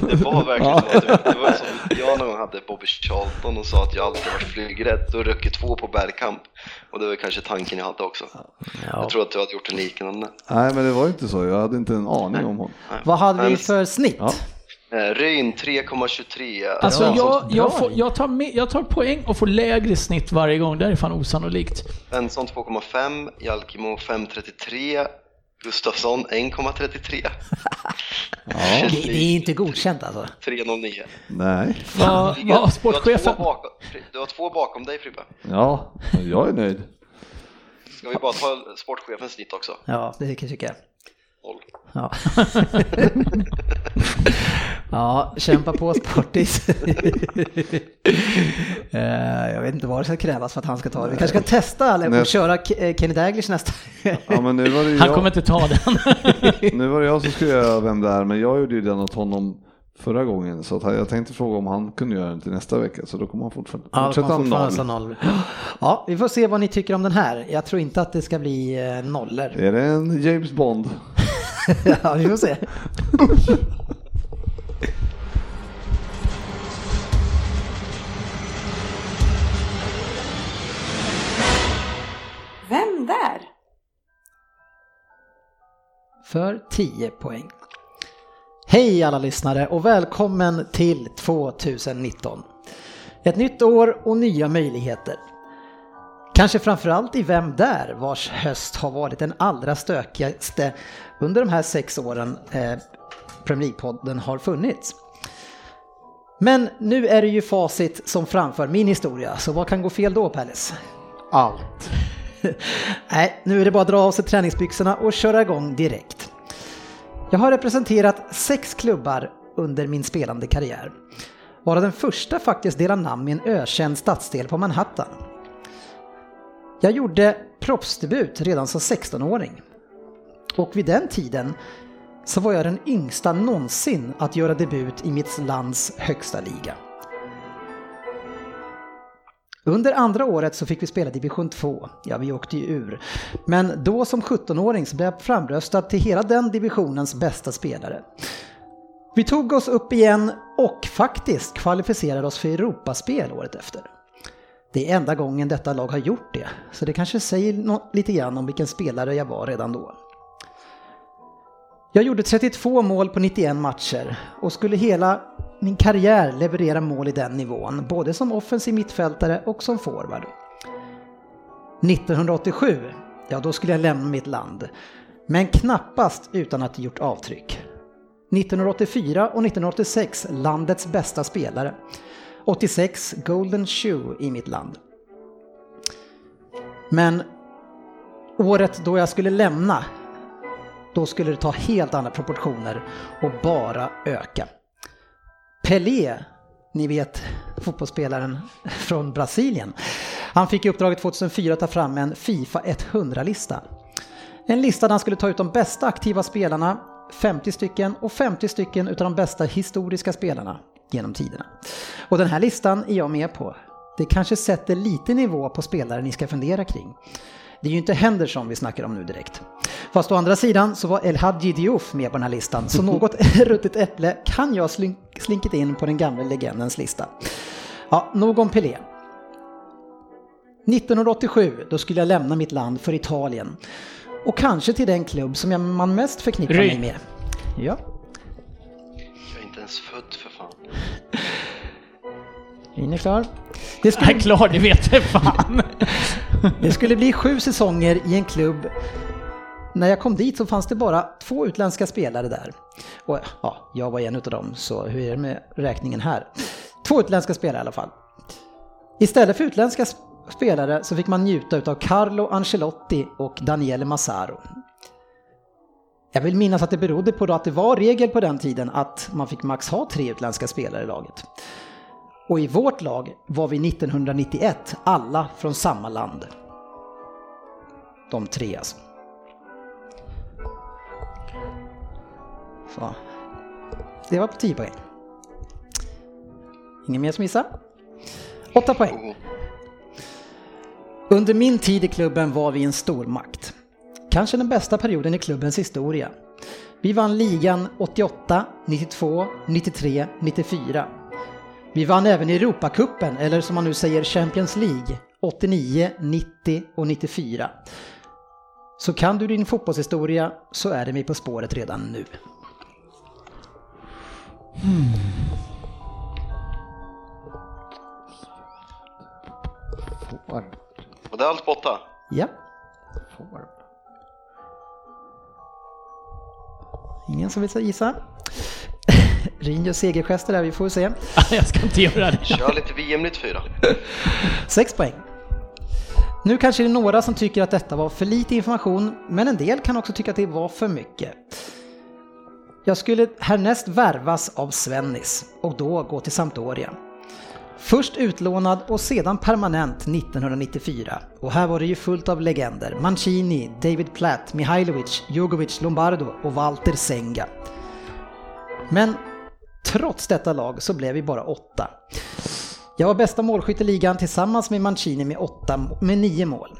Det var verkligen så. Det var som jag någon gång hade Bobby Charlton och sa att jag alltid varit flygrädd och röker två på bergkamp. Och det var kanske tanken jag hade också. Jag tror att du hade gjort en liknande. Nej, men det var inte så. Jag hade inte en aning om honom. Nej. Vad hade vi för snitt? Ja. eh, Ryn 3,23. Alltså Ja, jag, som- jag, får, jag, tar med, jag tar poäng och får lägre snitt varje gång, det är fan osannolikt. Svensson 2,5, Jalkimo 5,33, Gustafsson 1,33. Det, det är inte godkänt alltså. 3,09. Nej, Vad, Du har vad två sportchefen... bakom, du har två bakom dig Frippe. ja, jag är nöjd. Ska vi bara ta sportchefens snitt också? Ja, det kan jag tycka. Noll. Ja. ja, kämpa på Sportis. Eh, jag vet inte vad det ska krävas för att han ska ta det. Vi kanske ska testa eller och köra eh, Kenny Daglish nästa. Ja, men nu var det ju Han jag, kommer inte ta den. nu var det jag som skulle göra vem det är, men jag gjorde ju den åt honom förra gången. Så att jag tänkte fråga om han kunde göra den till nästa vecka, så då kommer han fortfarande Ja, fortsätta fortfarande noll. noll. Ja, vi får se vad ni tycker om den här. Jag tror inte att det ska bli eh, nollor. Är det en James Bond? ja, vi får se. Vem där? för 10 poäng. Hej alla lyssnare och välkommen till 2019. Ett nytt år och nya möjligheter. Kanske framförallt i Vem där? vars höst har varit den allra stökigaste under de här sex åren eh, Premier League-podden har funnits. Men nu är det ju facit som framför min historia, så vad kan gå fel då Palace? Allt. Nej, nu är det bara att dra av sig träningsbyxorna och köra igång direkt. Jag har representerat sex klubbar under min spelande karriär. Varav den första faktiskt delar namn med en ökänd stadsdel på Manhattan. Jag gjorde proffsdebut redan som 16-åring. Och vid den tiden så var jag den yngsta någonsin att göra debut i mitt lands högsta liga. Under andra året så fick vi spela division 2. Ja, vi åkte ju ur. Men då som 17-åring så blev jag framröstad till hela den divisionens bästa spelare. Vi tog oss upp igen och faktiskt kvalificerade oss för Europaspel året efter. Det är enda gången detta lag har gjort det, så det kanske säger lite grann om vilken spelare jag var redan då. Jag gjorde 32 mål på 91 matcher och skulle hela min karriär leverera mål i den nivån, både som offensiv mittfältare och som forward. 1987, ja då skulle jag lämna mitt land. Men knappast utan att gjort avtryck. 1984 och 1986 landets bästa spelare. 86 Golden Shoe i mitt land. Men året då jag skulle lämna, då skulle det ta helt andra proportioner och bara öka. Pelé, ni vet fotbollsspelaren från Brasilien, han fick i uppdraget 2004 att ta fram en Fifa 100-lista. En lista där han skulle ta ut de bästa aktiva spelarna, 50 stycken, och 50 stycken utav de bästa historiska spelarna genom tiderna. Och den här listan är jag med på. Det kanske sätter lite nivå på spelare ni ska fundera kring. Det är ju inte Henderson vi snackar om nu direkt. Fast å andra sidan så var El Hadji Diouf med på den här listan, så något ruttet äpple kan jag slink, slinkit in på den gamla legendens lista. Ja, nog om Pelé. 1987, då skulle jag lämna mitt land för Italien. Och kanske till den klubb som jag, man mest förknippar Ry. mig med. Ja, Jag är inte ens född för Ryn är klar. Det skulle, är klar, det vet jag fan. det skulle bli sju säsonger i en klubb. När jag kom dit så fanns det bara två utländska spelare där. Och ja, jag var en utav dem, så hur är det med räkningen här? Två utländska spelare i alla fall. Istället för utländska sp- spelare så fick man njuta utav Carlo Ancelotti och Daniele Massaro. Jag vill minnas att det berodde på att det var regel på den tiden att man fick max ha tre utländska spelare i laget. Och i vårt lag var vi 1991 alla från samma land. De tre alltså. Så. Det var på 10 poäng. Ingen mer som gissar? 8 poäng. Under min tid i klubben var vi en stormakt. Kanske den bästa perioden i klubbens historia. Vi vann ligan 88, 92, 93, 94. Vi vann även Europacupen, eller som man nu säger Champions League, 89, 90 och 94. Så kan du din fotbollshistoria så är det mig på spåret redan nu. Får. Och det är allt åtta. Ja, Får. ingen som vill gissa? Rin gör segergester där, vi får se. Jag ska inte göra det. Kör lite VM 94. 6 poäng. Nu kanske det är några som tycker att detta var för lite information, men en del kan också tycka att det var för mycket. Jag skulle härnäst värvas av Svennis och då gå till Sampdoria. Först utlånad och sedan permanent 1994. Och här var det ju fullt av legender. Mancini, David Platt, Mihailovic, Jugovic, Lombardo och Walter Senga. Men trots detta lag så blev vi bara åtta. Jag var bästa målskytt i ligan tillsammans med Mancini med, åtta, med nio mål.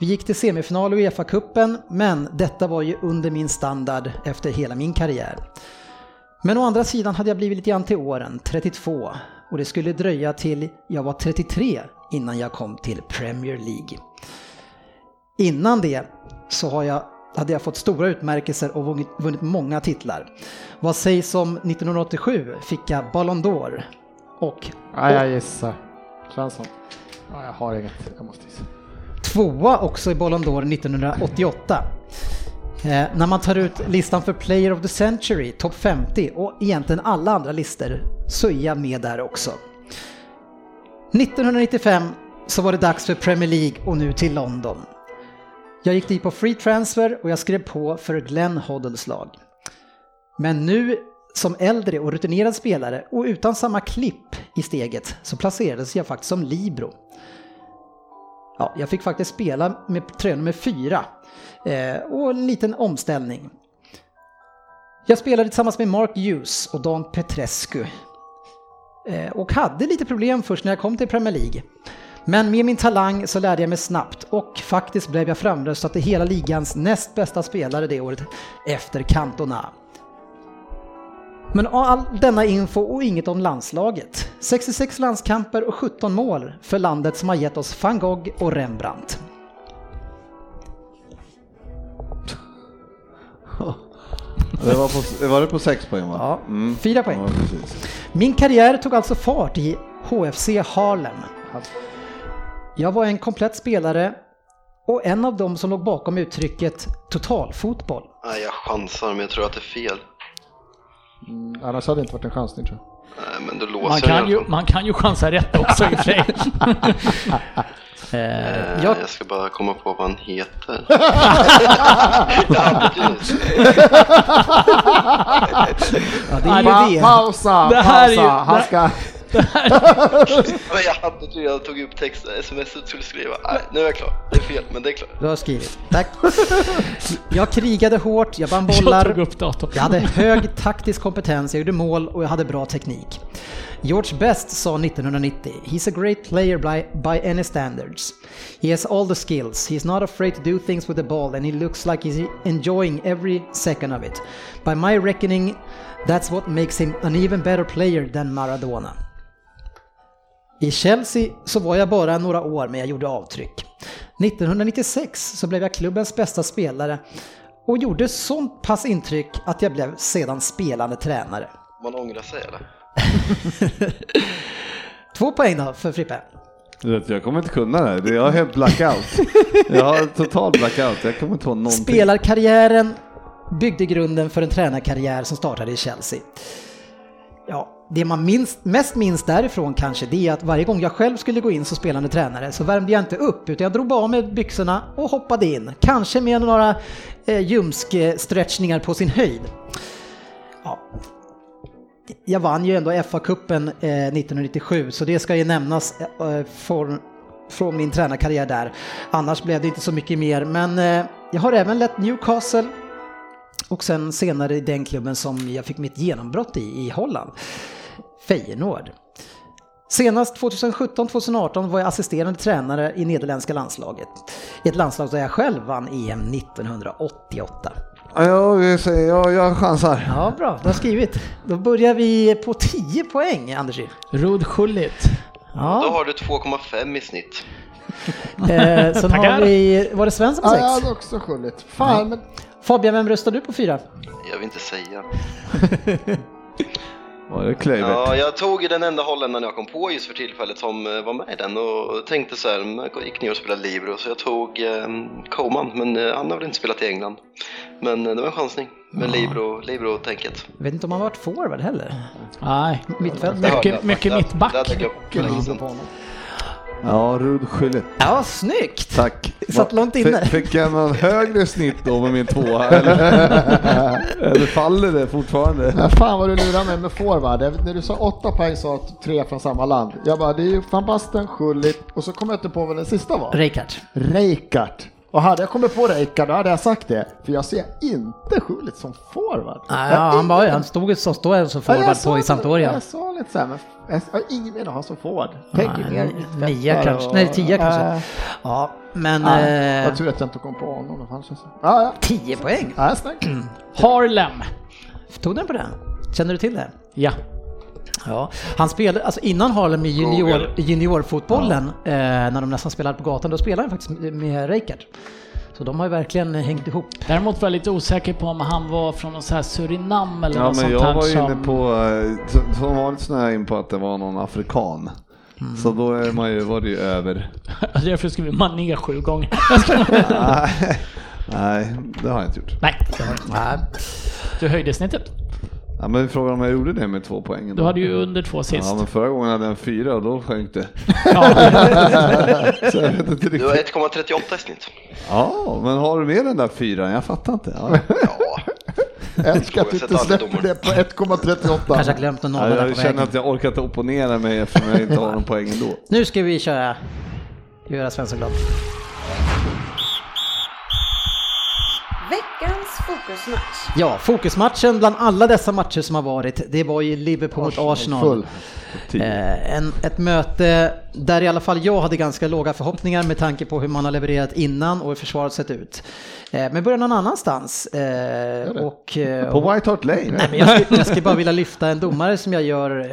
Vi gick till semifinal i Uefa-cupen, men detta var ju under min standard efter hela min karriär. Men å andra sidan hade jag blivit lite grann till åren, 32, och det skulle dröja till jag var 33 innan jag kom till Premier League. Innan det så har jag, hade jag fått stora utmärkelser och vunnit, många titlar. Vad sägs om 1987 fick jag Ballon d'Or och Nej, jag gissar. Svensson. Ja, jag har inget. Jag måste gissa. tvåa också i Ballon d'Or 1988. Eh, när man tar ut listan för Player of the Century, topp 50 och egentligen alla andra listor så är jag med där också. 1995 så var det dags för Premier League och nu till London. Jag gick dit på free transfer och jag skrev på för Glenn Hoddles lag. Men nu som äldre och rutinerad spelare och utan samma klipp i steget så placerades jag faktiskt som libero. Ja, jag fick faktiskt spela med tröja nummer fyra eh, och en liten omställning. Jag spelade tillsammans med Mark Hughes och Dan Petrescu eh, och hade lite problem först när jag kom till Premier League. Men med min talang så lärde jag mig snabbt och faktiskt blev jag framröstad till hela ligans näst bästa spelare det året efter Cantona. Men all denna info och inget om landslaget. 66 landskamper och 17 mål för landet som har gett oss van Gogh och Rembrandt. Det var, på, var det på sex poäng va? Ja, Mm. fyra poäng. Ja. Min karriär tog alltså fart i HFC Harlem. Jag var en komplett spelare och en av dem som låg bakom uttrycket totalfotboll. Nej, jag chansar men jag tror att det är fel. Mm, annars hade det inte varit en chansning tror jag. Nej, men då låser Man kan, ju, man kan ju chansa rätt också i och för sig. Eh, Eh, jag, Jag ska bara komma på vad han heter. ja, det är ju det. pausa, Det här är ju- pausa. Han det-. Men jag hade tror jag tog upp text, sms skulle skriva. Nej, nu är jag klar. Det är fel, men det är klart. Du har skrivit. Tack. Jag krigade hårt, jag vann Jag tog bollar. upp datorn. Jag hade hög taktisk kompetens, jag gjorde mål och jag hade bra teknik. George Best sa 1990, “He's a great player by, by any standards. He has all the skills, he's not afraid to do things with the ball and he looks like he's enjoying every second of it. By my reckoning, that's what makes him an even better player than Maradona.” I Chelsea så var jag bara några år men jag gjorde avtryck. 1996 så blev jag klubbens bästa spelare och gjorde sånt pass intryck att jag blev sedan spelande tränare. Man ångrar sig eller? Två poäng då för Frippe. Jag kommer inte kunna det här. Jag har helt blackout. Jag har total blackout. Jag kommer inte ihåg någonting. Spelarkarriären byggde grunden för en tränarkarriär som startade i Chelsea. Ja, det man minst, mest minns därifrån kanske det är att varje gång jag själv skulle gå in som spelande tränare så värmde jag inte upp utan jag drog bara av mig byxorna och hoppade in. Kanske med några eh, ljumsk-stretchningar på sin höjd. Ja. Jag vann ju ändå FA-cupen eh, 1997 så det ska ju nämnas eh, eh, från, från min tränarkarriär där. Annars blev det inte så mycket mer men eh, jag har även lett Newcastle och sen senare i den klubben som jag fick mitt genombrott i, i Holland. Feyenoord. Senast 2017-2018 var jag assisterande tränare i nederländska landslaget. I ett landslag där jag själv vann EM 1988. Ja, jag, säger, jag, jag chansar. Ja, bra, du har skrivit. Då börjar vi på 10 poäng, Anders. Rud Schullit. Då Ja, har du 2,5 i snitt. eh, sen har Tackar. vi, var det Svensson på Ja, jag 6? hade också skyldigt. Fan, men Fabian, vem röstar du på 4? Jag vill inte säga. Var det Kluivert? Ja, jag tog den enda holländaren jag kom på just för tillfället som eh, var med i den och tänkte så här, jag gick ner och spelade Libro så jag tog eh, Coman, men eh, han har väl inte spelat i England. Men eh, det var en chansning med Libro, Libro-tänket. Jag vet inte om han varit forward heller. Nej, Mittfält. mycket, mycket Där- mittback. där dök upp chansen. Ja, Rud Schüllit. Ja, snyggt! Tack. Satt långt inne. Fick, fick jag någon högre snitt då med min tvåa? Eller, eller faller det fortfarande? Ja, fan vad du lurar mig med forward. När du sa åtta poäng sa att tre från samma land. Jag bara, det är ju van Basten, Schullit och så kom jag inte på vad den sista var. Reikart. Reikart. Och hade jag kommit på Reikart då hade jag sagt det. För jag ser inte Schullit som forward. Nej, har han, bara, han stod så står som Ja, forward sa på i det. Sampdoria. Jag sa lite så här, men jag har ingen mening att ha som forward. Tänker mer Nio mittfältare kanske, och- nej tio kanske. Äh, Ja, men ja, eh, Jag tur att jag inte kom på honom. Det fanns. Ja, ja. 10 poäng. Ja, snyggt. Harlem. Tog den på den? Känner du till det? Ja. Ja, han spelade, alltså innan Harlem i junior, juniorfotbollen, eh, när de nästan spelade på gatan, då spelade han faktiskt med- Reikart. Så de har ju verkligen hängt ihop. Däremot var jag lite osäker på om han var från någon så här Surinam eller Ja, något men sånt jag här var som... inne på, eh, som- vanligt så är jag in på att det var någon afrikan. Så då är man ju, var det ju över. Alltså därför skrev vi Mané sju gånger. Nej, Nej, det har jag inte gjort. Nej, Nej. du höjde snittet. Ja, men frågan om jag gjorde det med två poäng. Du hade ju under två sist. Ja, men förra gången hade jag en fyra och då sjönk det. Ja. Så jag vet inte Du har riktigt. 1,38 i snitt. Ja, men har du med den där fyran? Jag fattar inte. Ja. Ja, Jag ska att du inte släpper det på 1,38. Kanske har glömt att nolla Ja, jag känner att jag orkar inte opponera mig eftersom jag inte har någon poäng ändå. Nu ska vi köra Göra Svensson glad. Fokusmatch. Ja, fokusmatchen bland alla dessa matcher som har varit, det var ju Liverpool mot Arsenal. Full. Eh, en, ett möte där i alla fall jag hade ganska låga förhoppningar med tanke på hur man har levererat innan och hur försvaret sett ut. Eh, men börjar någon annanstans. Eh, och, eh, På White Hart Lane? Nej, men jag, skulle, jag skulle bara vilja lyfta en domare som jag gör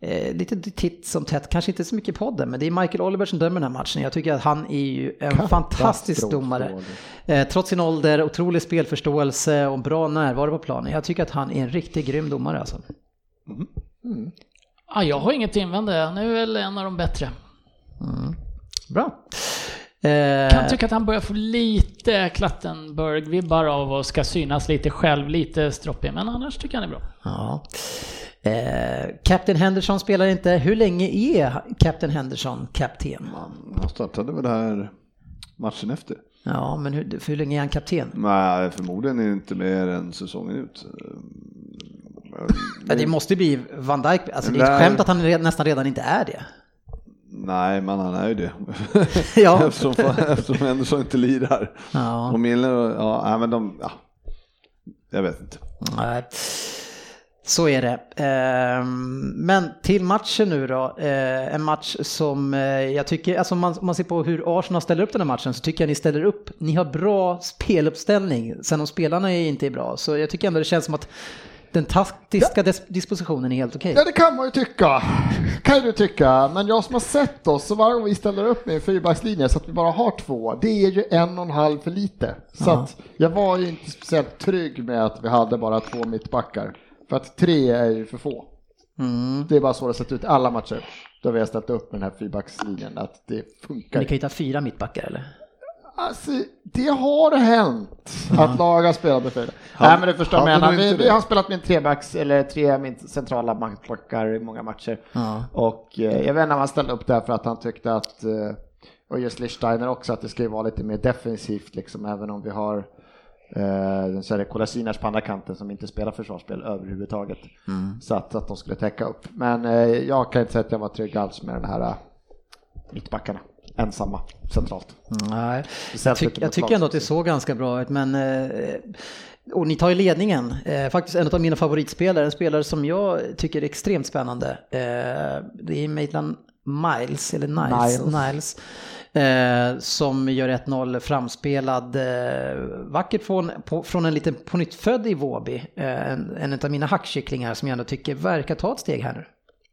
eh, lite titt som tätt, kanske inte så mycket i podden, men det är Michael Oliver som dömer den här matchen. Jag tycker att han är ju en fantastisk domare. Eh, trots sin ålder, otrolig spelförståelse och bra närvaro på planen. Jag tycker att han är en riktigt grym domare alltså. Ja, jag har inget att invända, han är väl en av de bättre. Bra. Eh, Kan tycka att han börjar få lite Klattenburg-vibbar av och ska synas lite själv, lite stroppig, men annars tycker jag han är bra. Ja. Eh, Captain Henderson spelar inte. Hur länge är Captain Henderson kapten? Han startade väl här matchen efter. Ja, men hur, hur länge är han kapten? Nej, förmodligen är det inte mer än säsongen ut. Ja, det måste bli Van Dijk. Alltså det är ett skämt att han nästan redan inte är det. Nej, men han är ju det. Ja. eftersom, eftersom Henderson inte lirar. Ja. Och Milner, ja, men de, ja. Jag vet inte. Nej. Så är det. Ehm, Men till matchen nu då. Eh, En match som eh, jag tycker, alltså om man, om man ser på hur Arsenal ställer upp den här matchen så tycker jag ni ställer upp, ni har bra speluppställning. Sen om spelarna är inte är bra så jag tycker ändå det känns som att den taktiska dis- dispositionen är helt okej. Ja det kan man ju tycka. Kan du tycka. Men jag som har sett oss så varje gång vi ställer upp med en fyrbackslinje så att vi bara har två. Det är ju en och en halv för lite. Så att jag var ju inte speciellt trygg med att vi hade bara två mittbackar. För att tre är ju för få. Mm. Det är bara så det har sett ut alla matcher. Då vi har ställt upp med den här fyrbackslinjen. Att det funkar. Ni kan ju ta fyra mittbackar eller? Alltså, det har hänt att lag har spelat med fyra. Nej, men du förstår jag Vi, vi har spelat med en trebacks eller tre centrala backar i många matcher. Ja. Och eh, jag vet inte om han ställde upp där för att han tyckte att, eh, och just Lichsteiner också, att det ska ju vara lite mer defensivt liksom, även om vi har eh, så är det Kolasinac på andra kanten som inte spelar försvarsspel överhuvudtaget. Så att, att de skulle täcka upp. Men eh, jag kan inte säga att jag var trygg alls med den här eh, mittbackarna. Ensamma, centralt. Nej. Jag, inte jag tycker ändå att det såg ganska bra ut, men... eh, Och ni tar ju ledningen. Eh, Faktiskt en av mina favoritspelare, en spelare som jag tycker är extremt spännande. Eh, Det är Maitland Miles, eller Niles, Niles. Niles eh, som gör 1-0 framspelad, eh, vackert från, på, från en liten pånyttfödd i Våby, Eh, en, en av mina hackkycklingar som jag ändå tycker verkar ta ett steg här nu.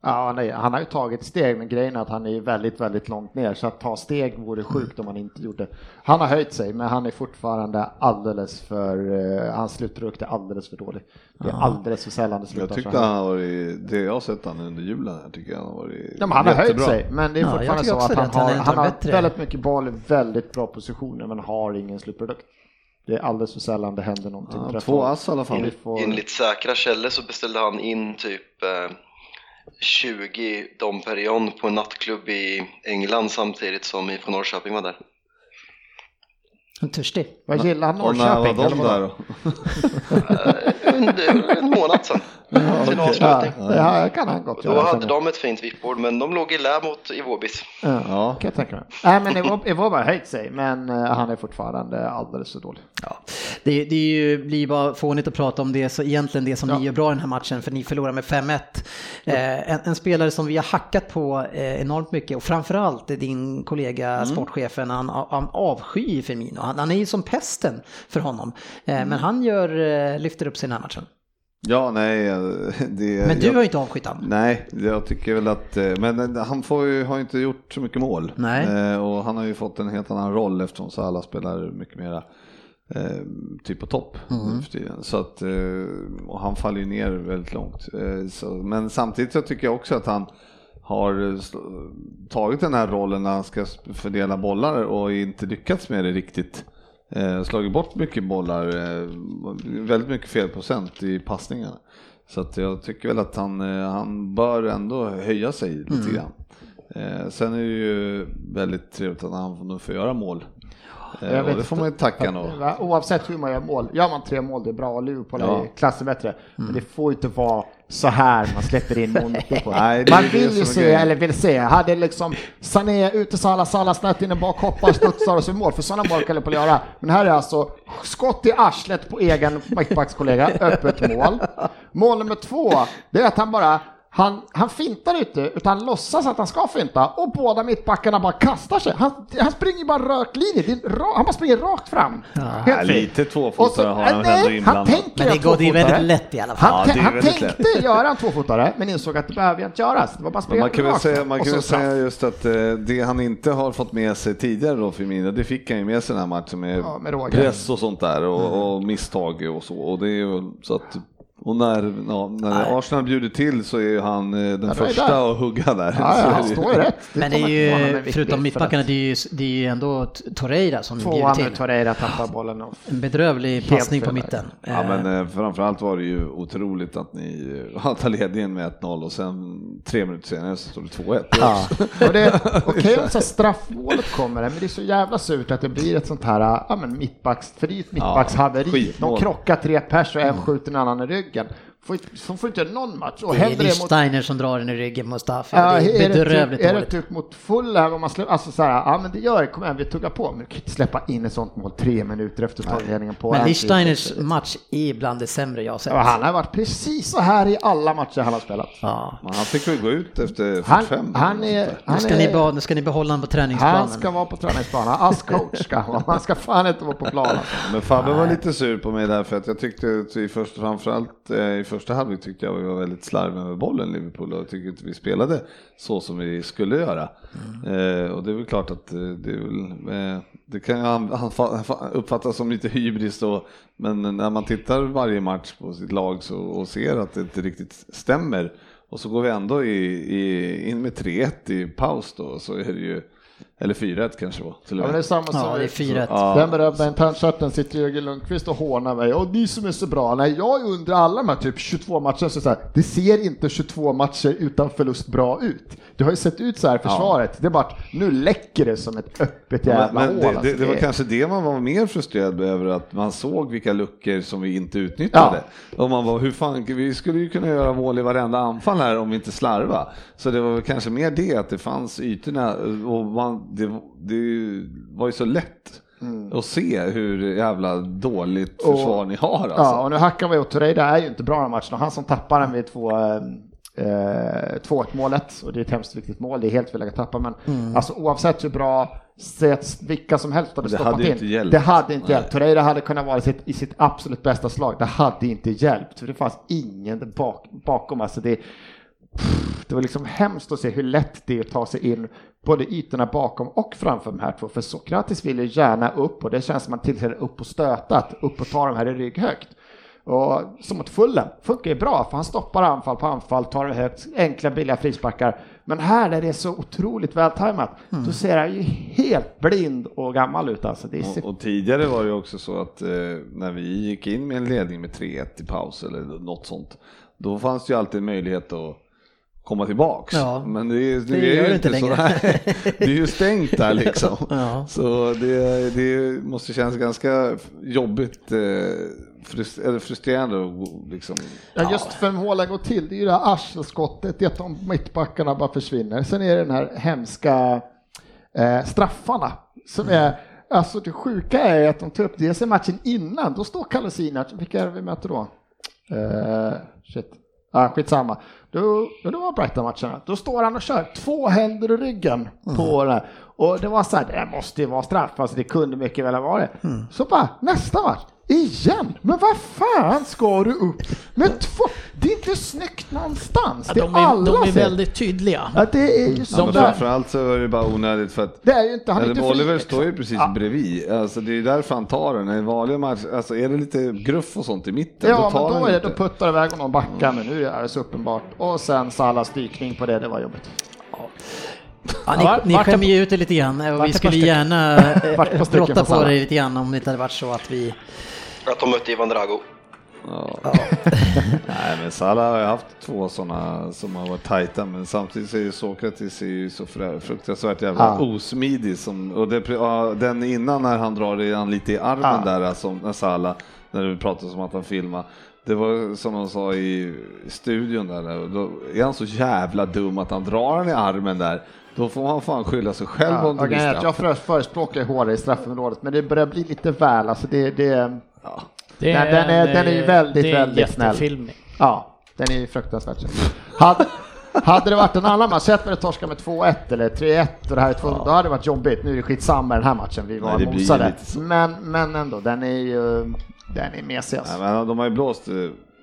Ja, nej, han har ju tagit steg, men grejen är att han är ju väldigt, väldigt långt ner, så att ta steg vore sjukt om han inte gjorde. Han har höjt sig, men han är fortfarande alldeles för, uh, hans slutprodukt är alldeles för dålig. Det är alldeles för sällan det slutar Jag tyckte så här. han har varit, det jag har sett han under julen här tycker jag han har varit Ja, men han har höjt sig, men det är Ja, fortfarande tycker så att han att han har, han har väldigt mycket boll, väldigt bra positioner, men har ingen slutprodukt. Det är alldeles för sällan det händer någonting. Ja, två ass i alla fall. Får- Enligt säkra källor så beställde han in typ eh, 20 Dom Perignon på en nattklubb i England samtidigt som IFK Norrköping var där. En törstig. Vad gillar han Och när var Norrköping? de där då? Under en månad sedan. Sin Ja, avslutning. ja, det kan han gott Då hade sen. de ett fint vippbord men de låg i lä mot i Våbis. Ja. Ja, Kan jag tänka mig. Nej men Evoba har höjt sig men eh, han är fortfarande alldeles för dålig. Ja. Det, det är ju, blir bara fånigt att prata om det, så egentligen det som ni gör bra i den här matchen, för ni förlorar med 5-1. Eh, en, en spelare som vi har hackat på eh, enormt mycket och framförallt är din kollega sportchefen, han, han avskyr Firmino. Han, han är ju som pesten för honom. Eh, Men han gör, eh, lyfter upp sig i den här matchen. Ja nej. Det, Men du jag, har ju inte avskytt han. Nej, jag tycker väl att, eh, men han får ju, har ju inte gjort så mycket mål. Nej. Eh, och han har ju fått en helt annan roll eftersom Salah spelar mycket mera eh, typ på topp Mm. för tiden. Så att, eh, och han faller ju ner väldigt långt. Eh, så, men samtidigt så tycker jag också att han har tagit den här rollen när han ska fördela bollar och inte lyckats med det riktigt. Eh, slagit bort mycket bollar, eh, väldigt mycket felprocent i passningarna. Så att jag tycker väl att han, eh, han bör ändå höja sig lite Mm. grann. Eh, sen är det ju väldigt trevligt att han nu får göra mål. Eh, Jag vet det får man ju tacka nog. Oavsett hur man gör mål. Gör man tre mål det är bra och Liverpool Ja. är klassen bättre. Men det får ju inte vara så här man släpper in mål Man vill ju se, grejen. eller vill se, hade liksom Sané ute Salah, Salah snett in i bak, hoppar, studsar och så mål. För sådana mål kan Liverpool göra. Men här är alltså skott i arslet på egen mittbackskollega, öppet mål. Mål nummer två, det är att han bara Han, han fintar inte, utan han låtsas att han ska finta och båda mittbackarna bara kastar sig. Han, han springer bara rakt linje, han bara springer rakt fram. Ja, lite tvåfotare har han nej, ändå han inblandat. tänker Men det, göra går, det är väldigt lätt i alla fall. Han, Ja, han tänkte göra en tvåfotare, men insåg att det behöver ju inte göras. Det var bara Men springa man kan väl säga, man kan så väl säga just att eh, det han inte har fått med sig tidigare då Firmino, det fick han ju med sig den här matchen med, Ja, med press och sånt där och, och misstag och så. Och det är ju så att och när, ja, när Arsenal bjuder till så är ju han eh, den är första där. att hugga där. Ja, ja, är han står ju rätt. Men det är ju, förutom för mittbackarna, det. är ju, det är ju ändå Torreira som bjuder Tvåan nu, till. Torreira tappar bollen. Och... En bedrövlig Helt passning på mitten. Ja Eh, men eh, framförallt var det ju otroligt att ni eh, tar ledningen med 1-0 och sen tre minuter senare så står det 2-1. Ja. Och det, okej om så här straffmålet kommer, men det är så jävla surt att det blir ett sånt här, ja men mittbacks, för det är ju ett mittbackshaveri. skitmål. De krockar tre pers och en skjuter en annan i ryggen. veckan Får, inte- de får inte någon match. Och det är händer det mot Lichsteiner som drar den i ryggen, Mustafi. Ja, det är är, det bedrövligt typ, är det typ mot Fulham, om man släpper, alltså så här, ja men det gör det, kom igen vi tuggar på, men du kan inte släppa in ett sånt mål tre minuter efter ledningen på Men en Lichsteiners match är bland det sämre jag har sett. Ja, han har varit precis så här i alla matcher han har spelat. Ja. Men han fick väl gå ut efter Han, 45. han är, Nu han ska, ni är, be, nu ska ni behålla honom på träningsplanen. han ska vara på träningsbanan, ass coach ska han vara, han ska fan inte vara på planen. Men Fabbe var lite sur på mig där för att jag tyckte att i första, framförallt eh, i första första halvlek tyckte jag vi var väldigt slarviga med bollen Liverpool och jag tycker inte vi spelade så som vi skulle göra. Eh, och det är väl klart att eh, det är väl, eh, det kan uppfattas som lite hybris då, men när man tittar varje match på sitt lag så, och ser att det inte riktigt stämmer och så går vi ändå i, i, in med 3-1 i paus då så är det ju, eller 4-1 kanske var till Ja, men det är samma som Ja, det är 4-1. Ja. Den internchatten sitter Jörgen Lundqvist och hånar mig. Och ni som är så bra. Nej, jag är under alla de här typ 22 matcherna så, så här, det ser inte 22 matcher utan förlust bra ut. Det har ju sett ut så här försvaret. Det är bara att nu läcker det som ett öppet Ja, jävla men hål. det, alltså. det, det var är- kanske det man var mer frustrerad över, att man såg vilka luckor som vi inte utnyttjade. Och man var, hur fan, vi skulle ju kunna göra mål i varenda anfall här om vi inte slarva. Så det var kanske mer det, att det fanns ytorna och man, det, det var ju så lätt att se hur jävla dåligt Mm. Och- försvar ni har alltså. Ja, och nu hackar vi åt Torreira är ju inte bra den matchen och han som tappar den vid två eh, 2-1 målet och det är ett hemskt viktigt mål, det är helt fel att tappa men alltså oavsett hur bra sätt vilka som helst hade Det stoppat hade in. inte hjälpt. Det hade inte Nej. hjälpt. Torreira hade kunnat vara i sitt, i sitt absolut bästa slag. Det hade inte hjälpt för det fanns ingen bak, bakom. Alltså det, det var liksom hemskt att se hur lätt det är att ta sig in både ytorna bakom och framför de här två. För Sokratis vill ju gärna upp och det känns som att man tillhör upp och stötat, upp och tar de här i rygg högt. Och som mot Fulham, funkar ju bra för han stoppar anfall på anfall, tar det högt, enkla billiga frisparkar. Men här där det är så otroligt vältajmat, då ser han ju helt blind och gammal ut alltså. Det är Och, och tidigare var det ju också så att eh, när vi gick in med en ledning med 3-1 i paus eller något sånt, då fanns det ju alltid möjlighet att komma tillbaks. Ja. Men det, är- Det är ju det inte så. Nej, det är ju stängt där liksom. Ja. Så det, det måste kännas ganska jobbigt, eh, frust, frustrerande och liksom. Ja, just för målen går till, det är ju det här arselskottet, det är att de mittbackarna bara försvinner. Sen är det den här hemska eh, straffarna som är, alltså det sjuka är att de tar upp dels i matchen innan, då står Kalasinac, vilka är det vi möter då? Eh, shit. Ah, skitsamma. Då, då var Brighton-matcherna. Då står han och kör två händer i ryggen på den här. Och det var så här, det måste ju vara straff, alltså det kunde mycket väl ha varit. Så bara, nästa match, igen? Men vad fan ska du upp med två? Det är inte snyggt någonstans. Ja, det de, är är, alla de är väldigt tydliga. Ja, det är ju så. Ja, men de- framförallt så är det bara onödigt för att det är ju inte, han är inte Oliver står ju precis Ja. bredvid, alltså det är därför han tar den. I vanliga matcher, alltså är det lite gruff och sånt i mitten, Ja, då men då är det, då puttar iväg honom backar, men nu är det så uppenbart. Och sen Salas dykning på det, det var jobbigt. Ja, Ja, ni vart det skämmer ju ut det lite grann och vi skulle gärna eh, brotta på det lite grann om det inte hade varit så att vi... Att de mötte Ivan Drago. Ja. Nej men Salah har ju haft två sådana som har varit tajta men samtidigt så är ju Sokratis är ju så fruktansvärt jävla Ja. osmidig som, och det, ja, den innan när han drar i han lite i armen Ja. där alltså, när Salah, när du pratade om att han filmar det var som de sa i studion där, då är han så jävla dum att han drar han i armen där. Då får han fan skylla sig själv Ja, om det blir är straff. jag för- förespråkar hårdare i straffområdet, men det börjar bli lite väl. Alltså det, det, Det Den- den är- den är ju väldigt, det är en väldigt snäll. ja, den är ju fruktansvärt. Hade, Hade det varit en annan match, sett med det torska med 2-1 eller 3-1 och det här är 2 då hade det varit jobbigt. Nu är det skitsamma med den här matchen, vi var Nej, mosade. Men, men ändå, den är ju, den är mesig alltså. Nej, men de har ju blåst eh,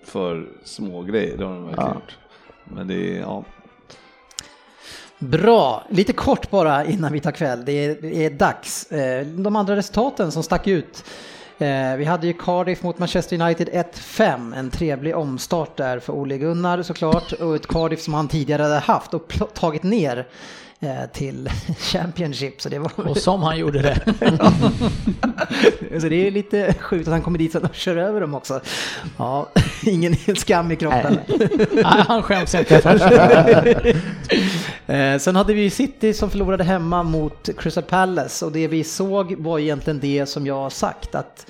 för små grejer, det har de verkligen Ja. gjort. Men det är, ja. Bra, lite kort bara innan vi tar kväll. Det är, det är dags. Eh, de andra resultaten som stack ut. Eh, vi hade ju Cardiff mot Manchester United 1-5, en trevlig omstart där för Ole Gunnar såklart. Och ett Cardiff som han tidigare hade haft och tagit ner till Championship. Så det var Och som han gjorde det. så det är lite sjukt att han kommer dit och kör över dem också. Ja, ingen skam i kroppen. Nej, han skäms inte först. Eh, sen hade vi City som förlorade hemma mot Crystal Palace och det vi såg var egentligen det som jag har sagt att,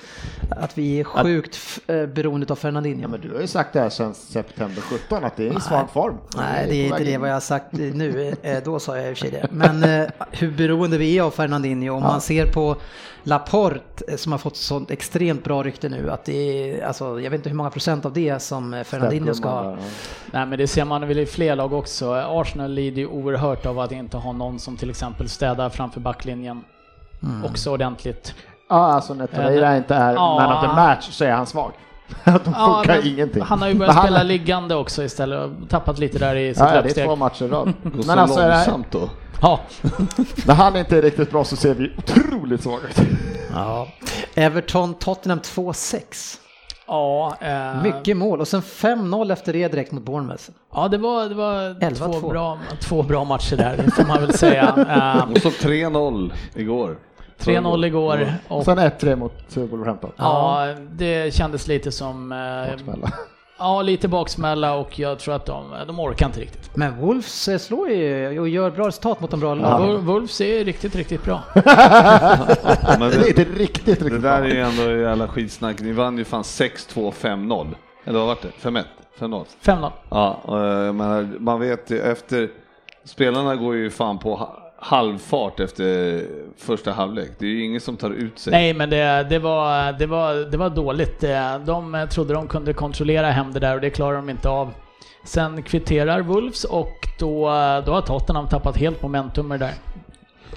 att vi är sjukt eh, beroende av Fernandinho. Ja, men du har ju sagt det här sedan september 17 att det är i svag form. Nej, det är inte det vad jag har sagt nu. Eh, Då sa jag sig det. Men eh, hur beroende vi är av Fernandinho. Om man ser på Laporte eh, som har fått sånt extremt bra rykte nu. Att det är, alltså, jag vet inte hur många procent av det som eh, Fernandinho ska ha. Nej men det ser man väl i fler lag också. Arsenal lider ju oerhört av att inte ha någon som till exempel städar framför backlinjen. Mm. Också ordentligt. Ja, alltså när Torreira inte är Ja. man of the match så är han svag. De funkar men ingenting. Han har ju Men börjat han- spela liggande också istället och tappat lite där i sitt Ja, ja, det är löpsteg. två matcher rad. Går så Men alltså, är det här- långsamt då. Ja, när han inte är riktigt bra så ser vi otroligt svaga ut. Ja. Everton Tottenham 2-6. ja, eh, Mycket mål och sen 5-0 efter det direkt mot Bournemouth. ja det var, det var 11-2. två, bra, två bra matcher där, får man väl säga. Eh, Och så 3-0 igår. 3-0 igår Och och sen 1-3 mot eh, Wolverhampton. ja, det kändes lite som... eh, Baksmälla. Ja, lite baksmälla och jag tror att de, de orkar inte riktigt. Men Wolves eh, slår ju och gör bra resultat mot de bra Ja. lagen. Wolves är riktigt, riktigt bra. Men Det är det, inte riktigt, det riktigt där bra. är ju ändå jävla skitsnack. Ni vann ju fan 6-2, 5-0. Eller vad var det? 5-1? 5-0? 5-0. Ja, menar, man vet ju efter... Spelarna går ju fan på halvfart efter första halvlek. Det är ju ingen som tar ut sig. Nej, men det, det, var, det, var, det var dåligt. Eh, de eh, trodde de kunde kontrollera hem det där och det klarar de inte av. Sen kvitterar Wolves och då, eh, då har Tottenham tappat helt momentum med det där.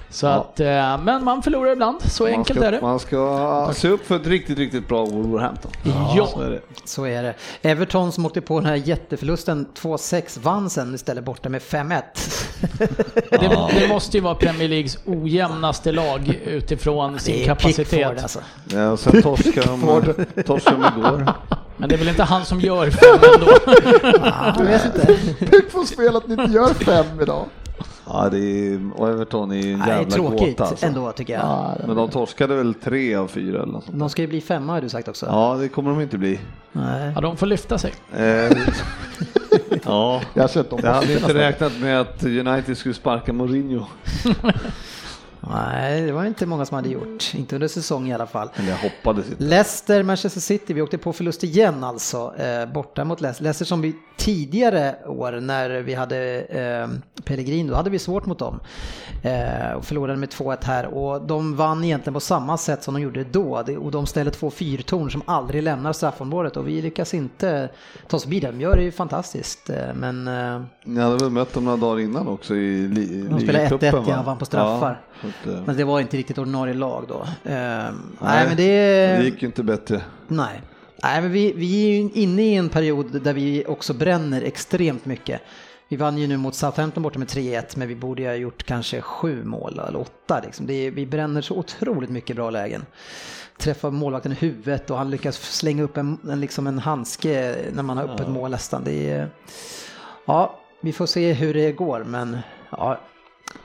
Så Ja. att, eh, men man förlorar ibland, så man enkelt ska, är det. Man ska se upp för ett riktigt, riktigt bra Wolverhampton. Ja. så är det. Så är det. Everton som åkte på den här jätteförlusten 2-6 vann sen istället borta med 5-1. Det, det måste ju vara Premier Leagues ojämnaste lag utifrån sin Det är kapacitet. Pickford alltså. Ja, och sen torskar de, torskar de igår. Men det är väl inte han som gör fem ändå? Ah, jag vet inte. Pickford spel att ni inte gör fem idag. Ja, det är, och Everton är ju en Nej, jävla tråkigt gåta alltså. ändå tycker jag. Men de torskade väl tre av fyra eller något sånt. De ska ju bli femma har du sagt också. Ja, det kommer de inte bli. Nej. Ja, de får lyfta sig. Eh, ja, Jag har sett dem. jag hade inte räknat med att United skulle sparka Mourinho. Nej, det var inte många som hade gjort. Inte under säsong i alla fall. Eller jag hoppades inte. Leicester, Manchester City, vi åkte på förlust igen alltså, eh, borta mot Leicester. Leicester som vi tidigare år när vi hade eh, Pellegrin, då hade vi svårt mot dem. Eh, och förlorade med 2-1 här och de vann egentligen på samma sätt som de gjorde då. Och de ställer två fyrtorn som aldrig lämnar straffområdet och vi lyckas inte ta oss förbi det. De gör det ju fantastiskt, eh, men eh, Ni hade väl mött dem några dagar innan också i li, De spelade ligacupen, 1-1, va? ja, vann på straffar. Ja, att, eh, men det var inte riktigt ordinarie lag då. Eh, nej, nej, men det... det gick ju inte bättre. Nej. Nej, men vi, vi är ju inne i en period där vi också bränner extremt mycket. Vi vann ju nu mot Southampton borta med 3-1, men vi borde ju ha gjort kanske sju mål eller åtta. Liksom. Är, vi bränner så otroligt mycket bra lägen. Träffar målvakten i huvudet och han lyckas slänga upp en, en, liksom en handske när man har öppet mål nästan. Det är, ja, vi får se hur det går, men ja,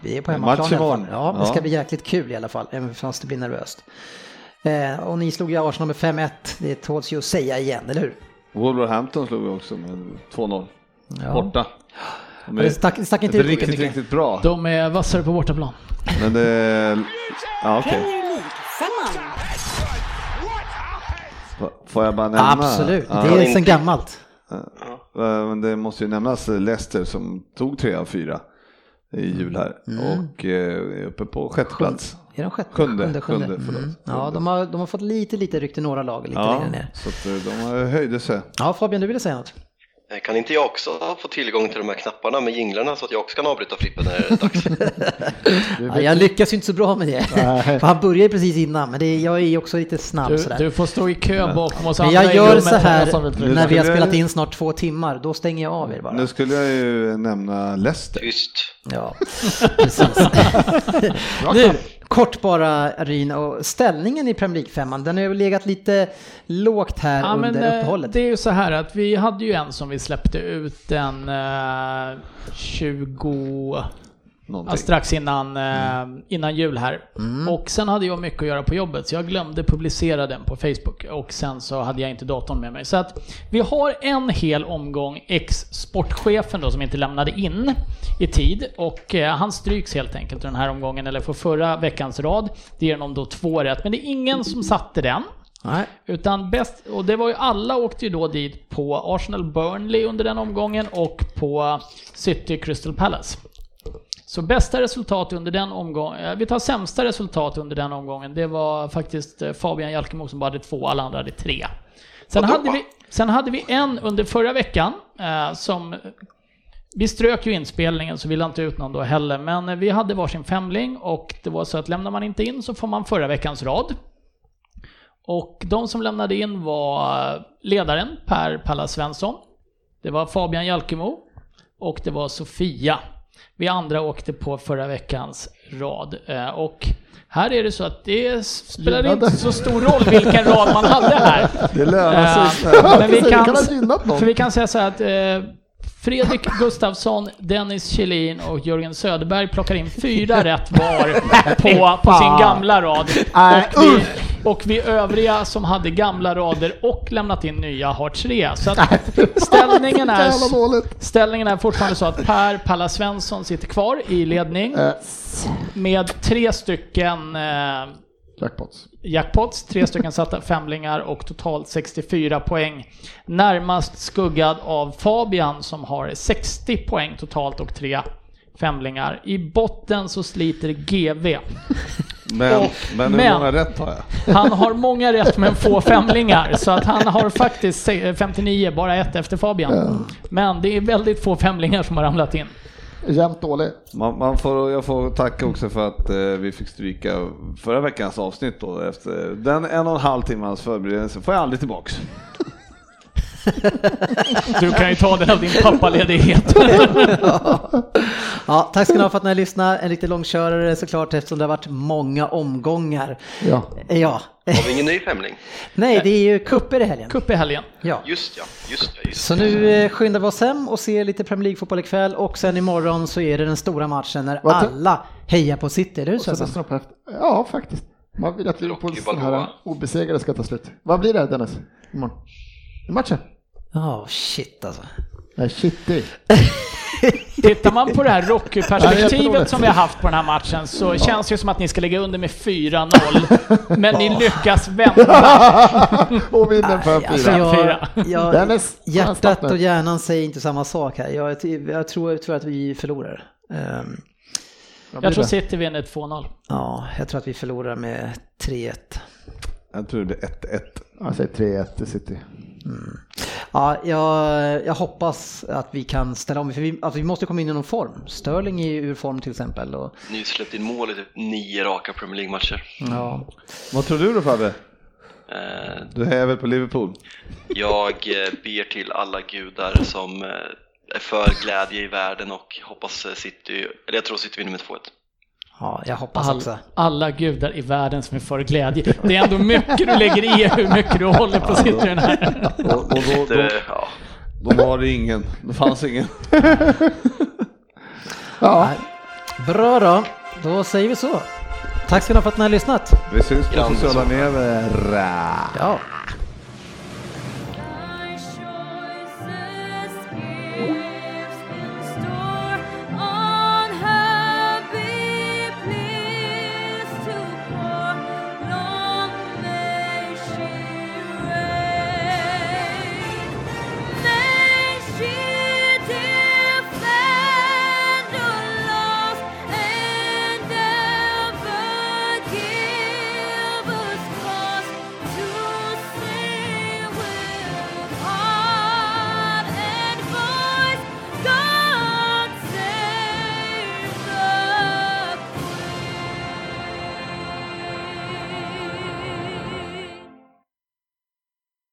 vi är på hemmaplan i alla fall. Ja, det ska bli jäkligt kul i alla fall, även fast det blir nervöst. Eh, och ni slog ju Arsenal med 5-1, det tåls ju att säga igen, eller hur? Wolverhampton slog vi också med 2-0. Ja. Borta. De Det stack, det stack inte lika riktigt, mycket. riktigt bra. De är vassare på bortaplan. Men det... Ja, okej. F- Får jag bara nämna? Absolut, Ja, det är sen gammalt. Eh, Men det måste ju nämnas Leicester som tog tre av fyra i jul här och eh, är uppe på sjätte plats. Är de sjätte? Sjunde, sjunde, förlåt. Ja, Sjunde. de har, de har fått lite, lite ryck till några lag lite Ja, längre ner. så att eh, de höjde sig. Ja, Fabian, du ville säga något? Eh, Kan inte jag också få tillgång till de här knapparna med jinglarna så att jag också kan avbryta Frippe när det är dags? Ja, jag lyckas ju inte så bra med det. För han börjar ju precis innan, men det, jag är ju också lite snabb Du, sådär. du får stå i kö bakom oss men andra jag gör så här när vi har spelat in snart två timmar, då stänger jag av er bara. Nu skulle jag ju nämna Leicester. Tyst. Ja, precis. nu, kort bara Ryn, och ställningen i Premier League-femman, den har ju legat lite lågt här Ja, men, under eh, uppehållet. det är ju så här att vi hade ju en som vi släppte ut den eh, 20... Någonting. strax innan, eh, innan jul här. Och sen hade jag mycket att göra på jobbet så jag glömde publicera den på Facebook och sen så hade jag inte datorn med mig. Så att vi har en hel omgång ex-sportchefen då som inte lämnade in i tid och eh, han stryks helt enkelt den här omgången eller för förra veckans rad. Det ger honom då två rätt men det är ingen som satte den. Nej. Utan bäst, och det var ju alla åkte ju då dit på Arsenal Burnley under den omgången och på City Crystal Palace. Så bästa resultat under den omgången, vi tar sämsta resultat under den omgången, det var faktiskt eh, Fabian Jalkemo som bara hade två, alla andra hade tre. Sen hade vi, sen hade vi en under förra veckan eh, som vi strök ju inspelningen så vi la inte ut någon då heller, men eh, vi hade varsin femling och det var så att lämnar man inte in så får man förra veckans rad. Och de som lämnade in var ledaren Per Palla Svensson. Det var Fabian Jalkemo och det var Sofia. Vi andra åkte på förra veckans rad. Eh, Och här är det så att det spelar inte så stor roll vilken rad man hade här. Det lönar sig. Eh, Men vi kan för vi kan säga så här att eh, Fredrik Gustafsson, Dennis Kjellin och Jörgen Söderberg plockar in fyra rätt var på, på sin gamla rad. Och vi, och vi övriga som hade gamla rader och lämnat in nya har tre. Så att ställningen är, ställningen är fortfarande så att Per Palla Svensson sitter kvar i ledning Eh, med tre stycken eh, jackpots. Jackpots, tre stycken satta femlingar och totalt 64 poäng. Närmast skuggad av Fabian som har 60 poäng totalt och tre femlingar. I botten så sliter GV. Men, Och- men hur men- många rätt har jag? Han har många rätt men få femlingar, så att han har faktiskt se- 59, bara ett efter Fabian. Men det är väldigt få femlingar som har ramlat in. Jämt dålig. Man, man får, jag får tacka också för att eh, vi fick stryka förra veckans avsnitt då. Efter den en och en halv timmas förberedelse får jag aldrig tillbaks. Du kan ju ta den av din pappaledighet. Ja, tack ska ni ha för att ni har lyssnat. En riktig långkörare såklart eftersom det har varit många omgångar. Ja. Ja. Har vi ingen ny femling? Nej, det är ju kupper i helgen. Cup i helgen. Ja. Just ja, just ja, just Så nu eh, skyndar vi oss hem och ser lite Premier League-fotboll ikväll och sen imorgon så är det den stora matchen när te- alla hejar på City, eller hur Svensson? Ja, faktiskt. Man vill att Liverpools här obesegrade ska ta slut. Vad blir det Dennis? Imorgon? I matchen? Ja, shit alltså. Nej, shitty. Tittar man på det här Ja, Rocky-perspektivet som vi har haft på den här matchen så känns det ju som att ni ska ligga under med 4-0. Men ni lyckas vända. Och vinner för Alltså jag, hjärtat och hjärnan säger inte samma sak här. Jag, jag, tror, tror att vi förlorar. Vad Jag tror? City vinner 2-0. ja, jag tror att vi förlorar med 3-1. Jag tror det blir 1-1. Jag säger 3-1 till City. Ja, jag, jag hoppas att vi kan ställa om, för vi, alltså vi måste komma in i någon form. Sterling är ju ur form till exempel. Och, Ni släppte in mål i typ nio raka Premier League-matcher. ja. Vad tror du då Fabbe? Eh, Du är väl på Liverpool? Jag eh, ber till alla gudar som eh, är för glädje i världen och hoppas eh, City, eller jag tror City vinner med 2-1. Ja, jag hoppas All, också. alla gudar i världen som är för glädje. Det är ändå mycket du lägger i hur mycket du håller på den här. Och, och då, då, ja, då var det ingen. Det fanns ingen. Ja, Bra då, då säger vi så. Tack ska ni ha för att ni har lyssnat. Vi syns på sociala medier. Ja.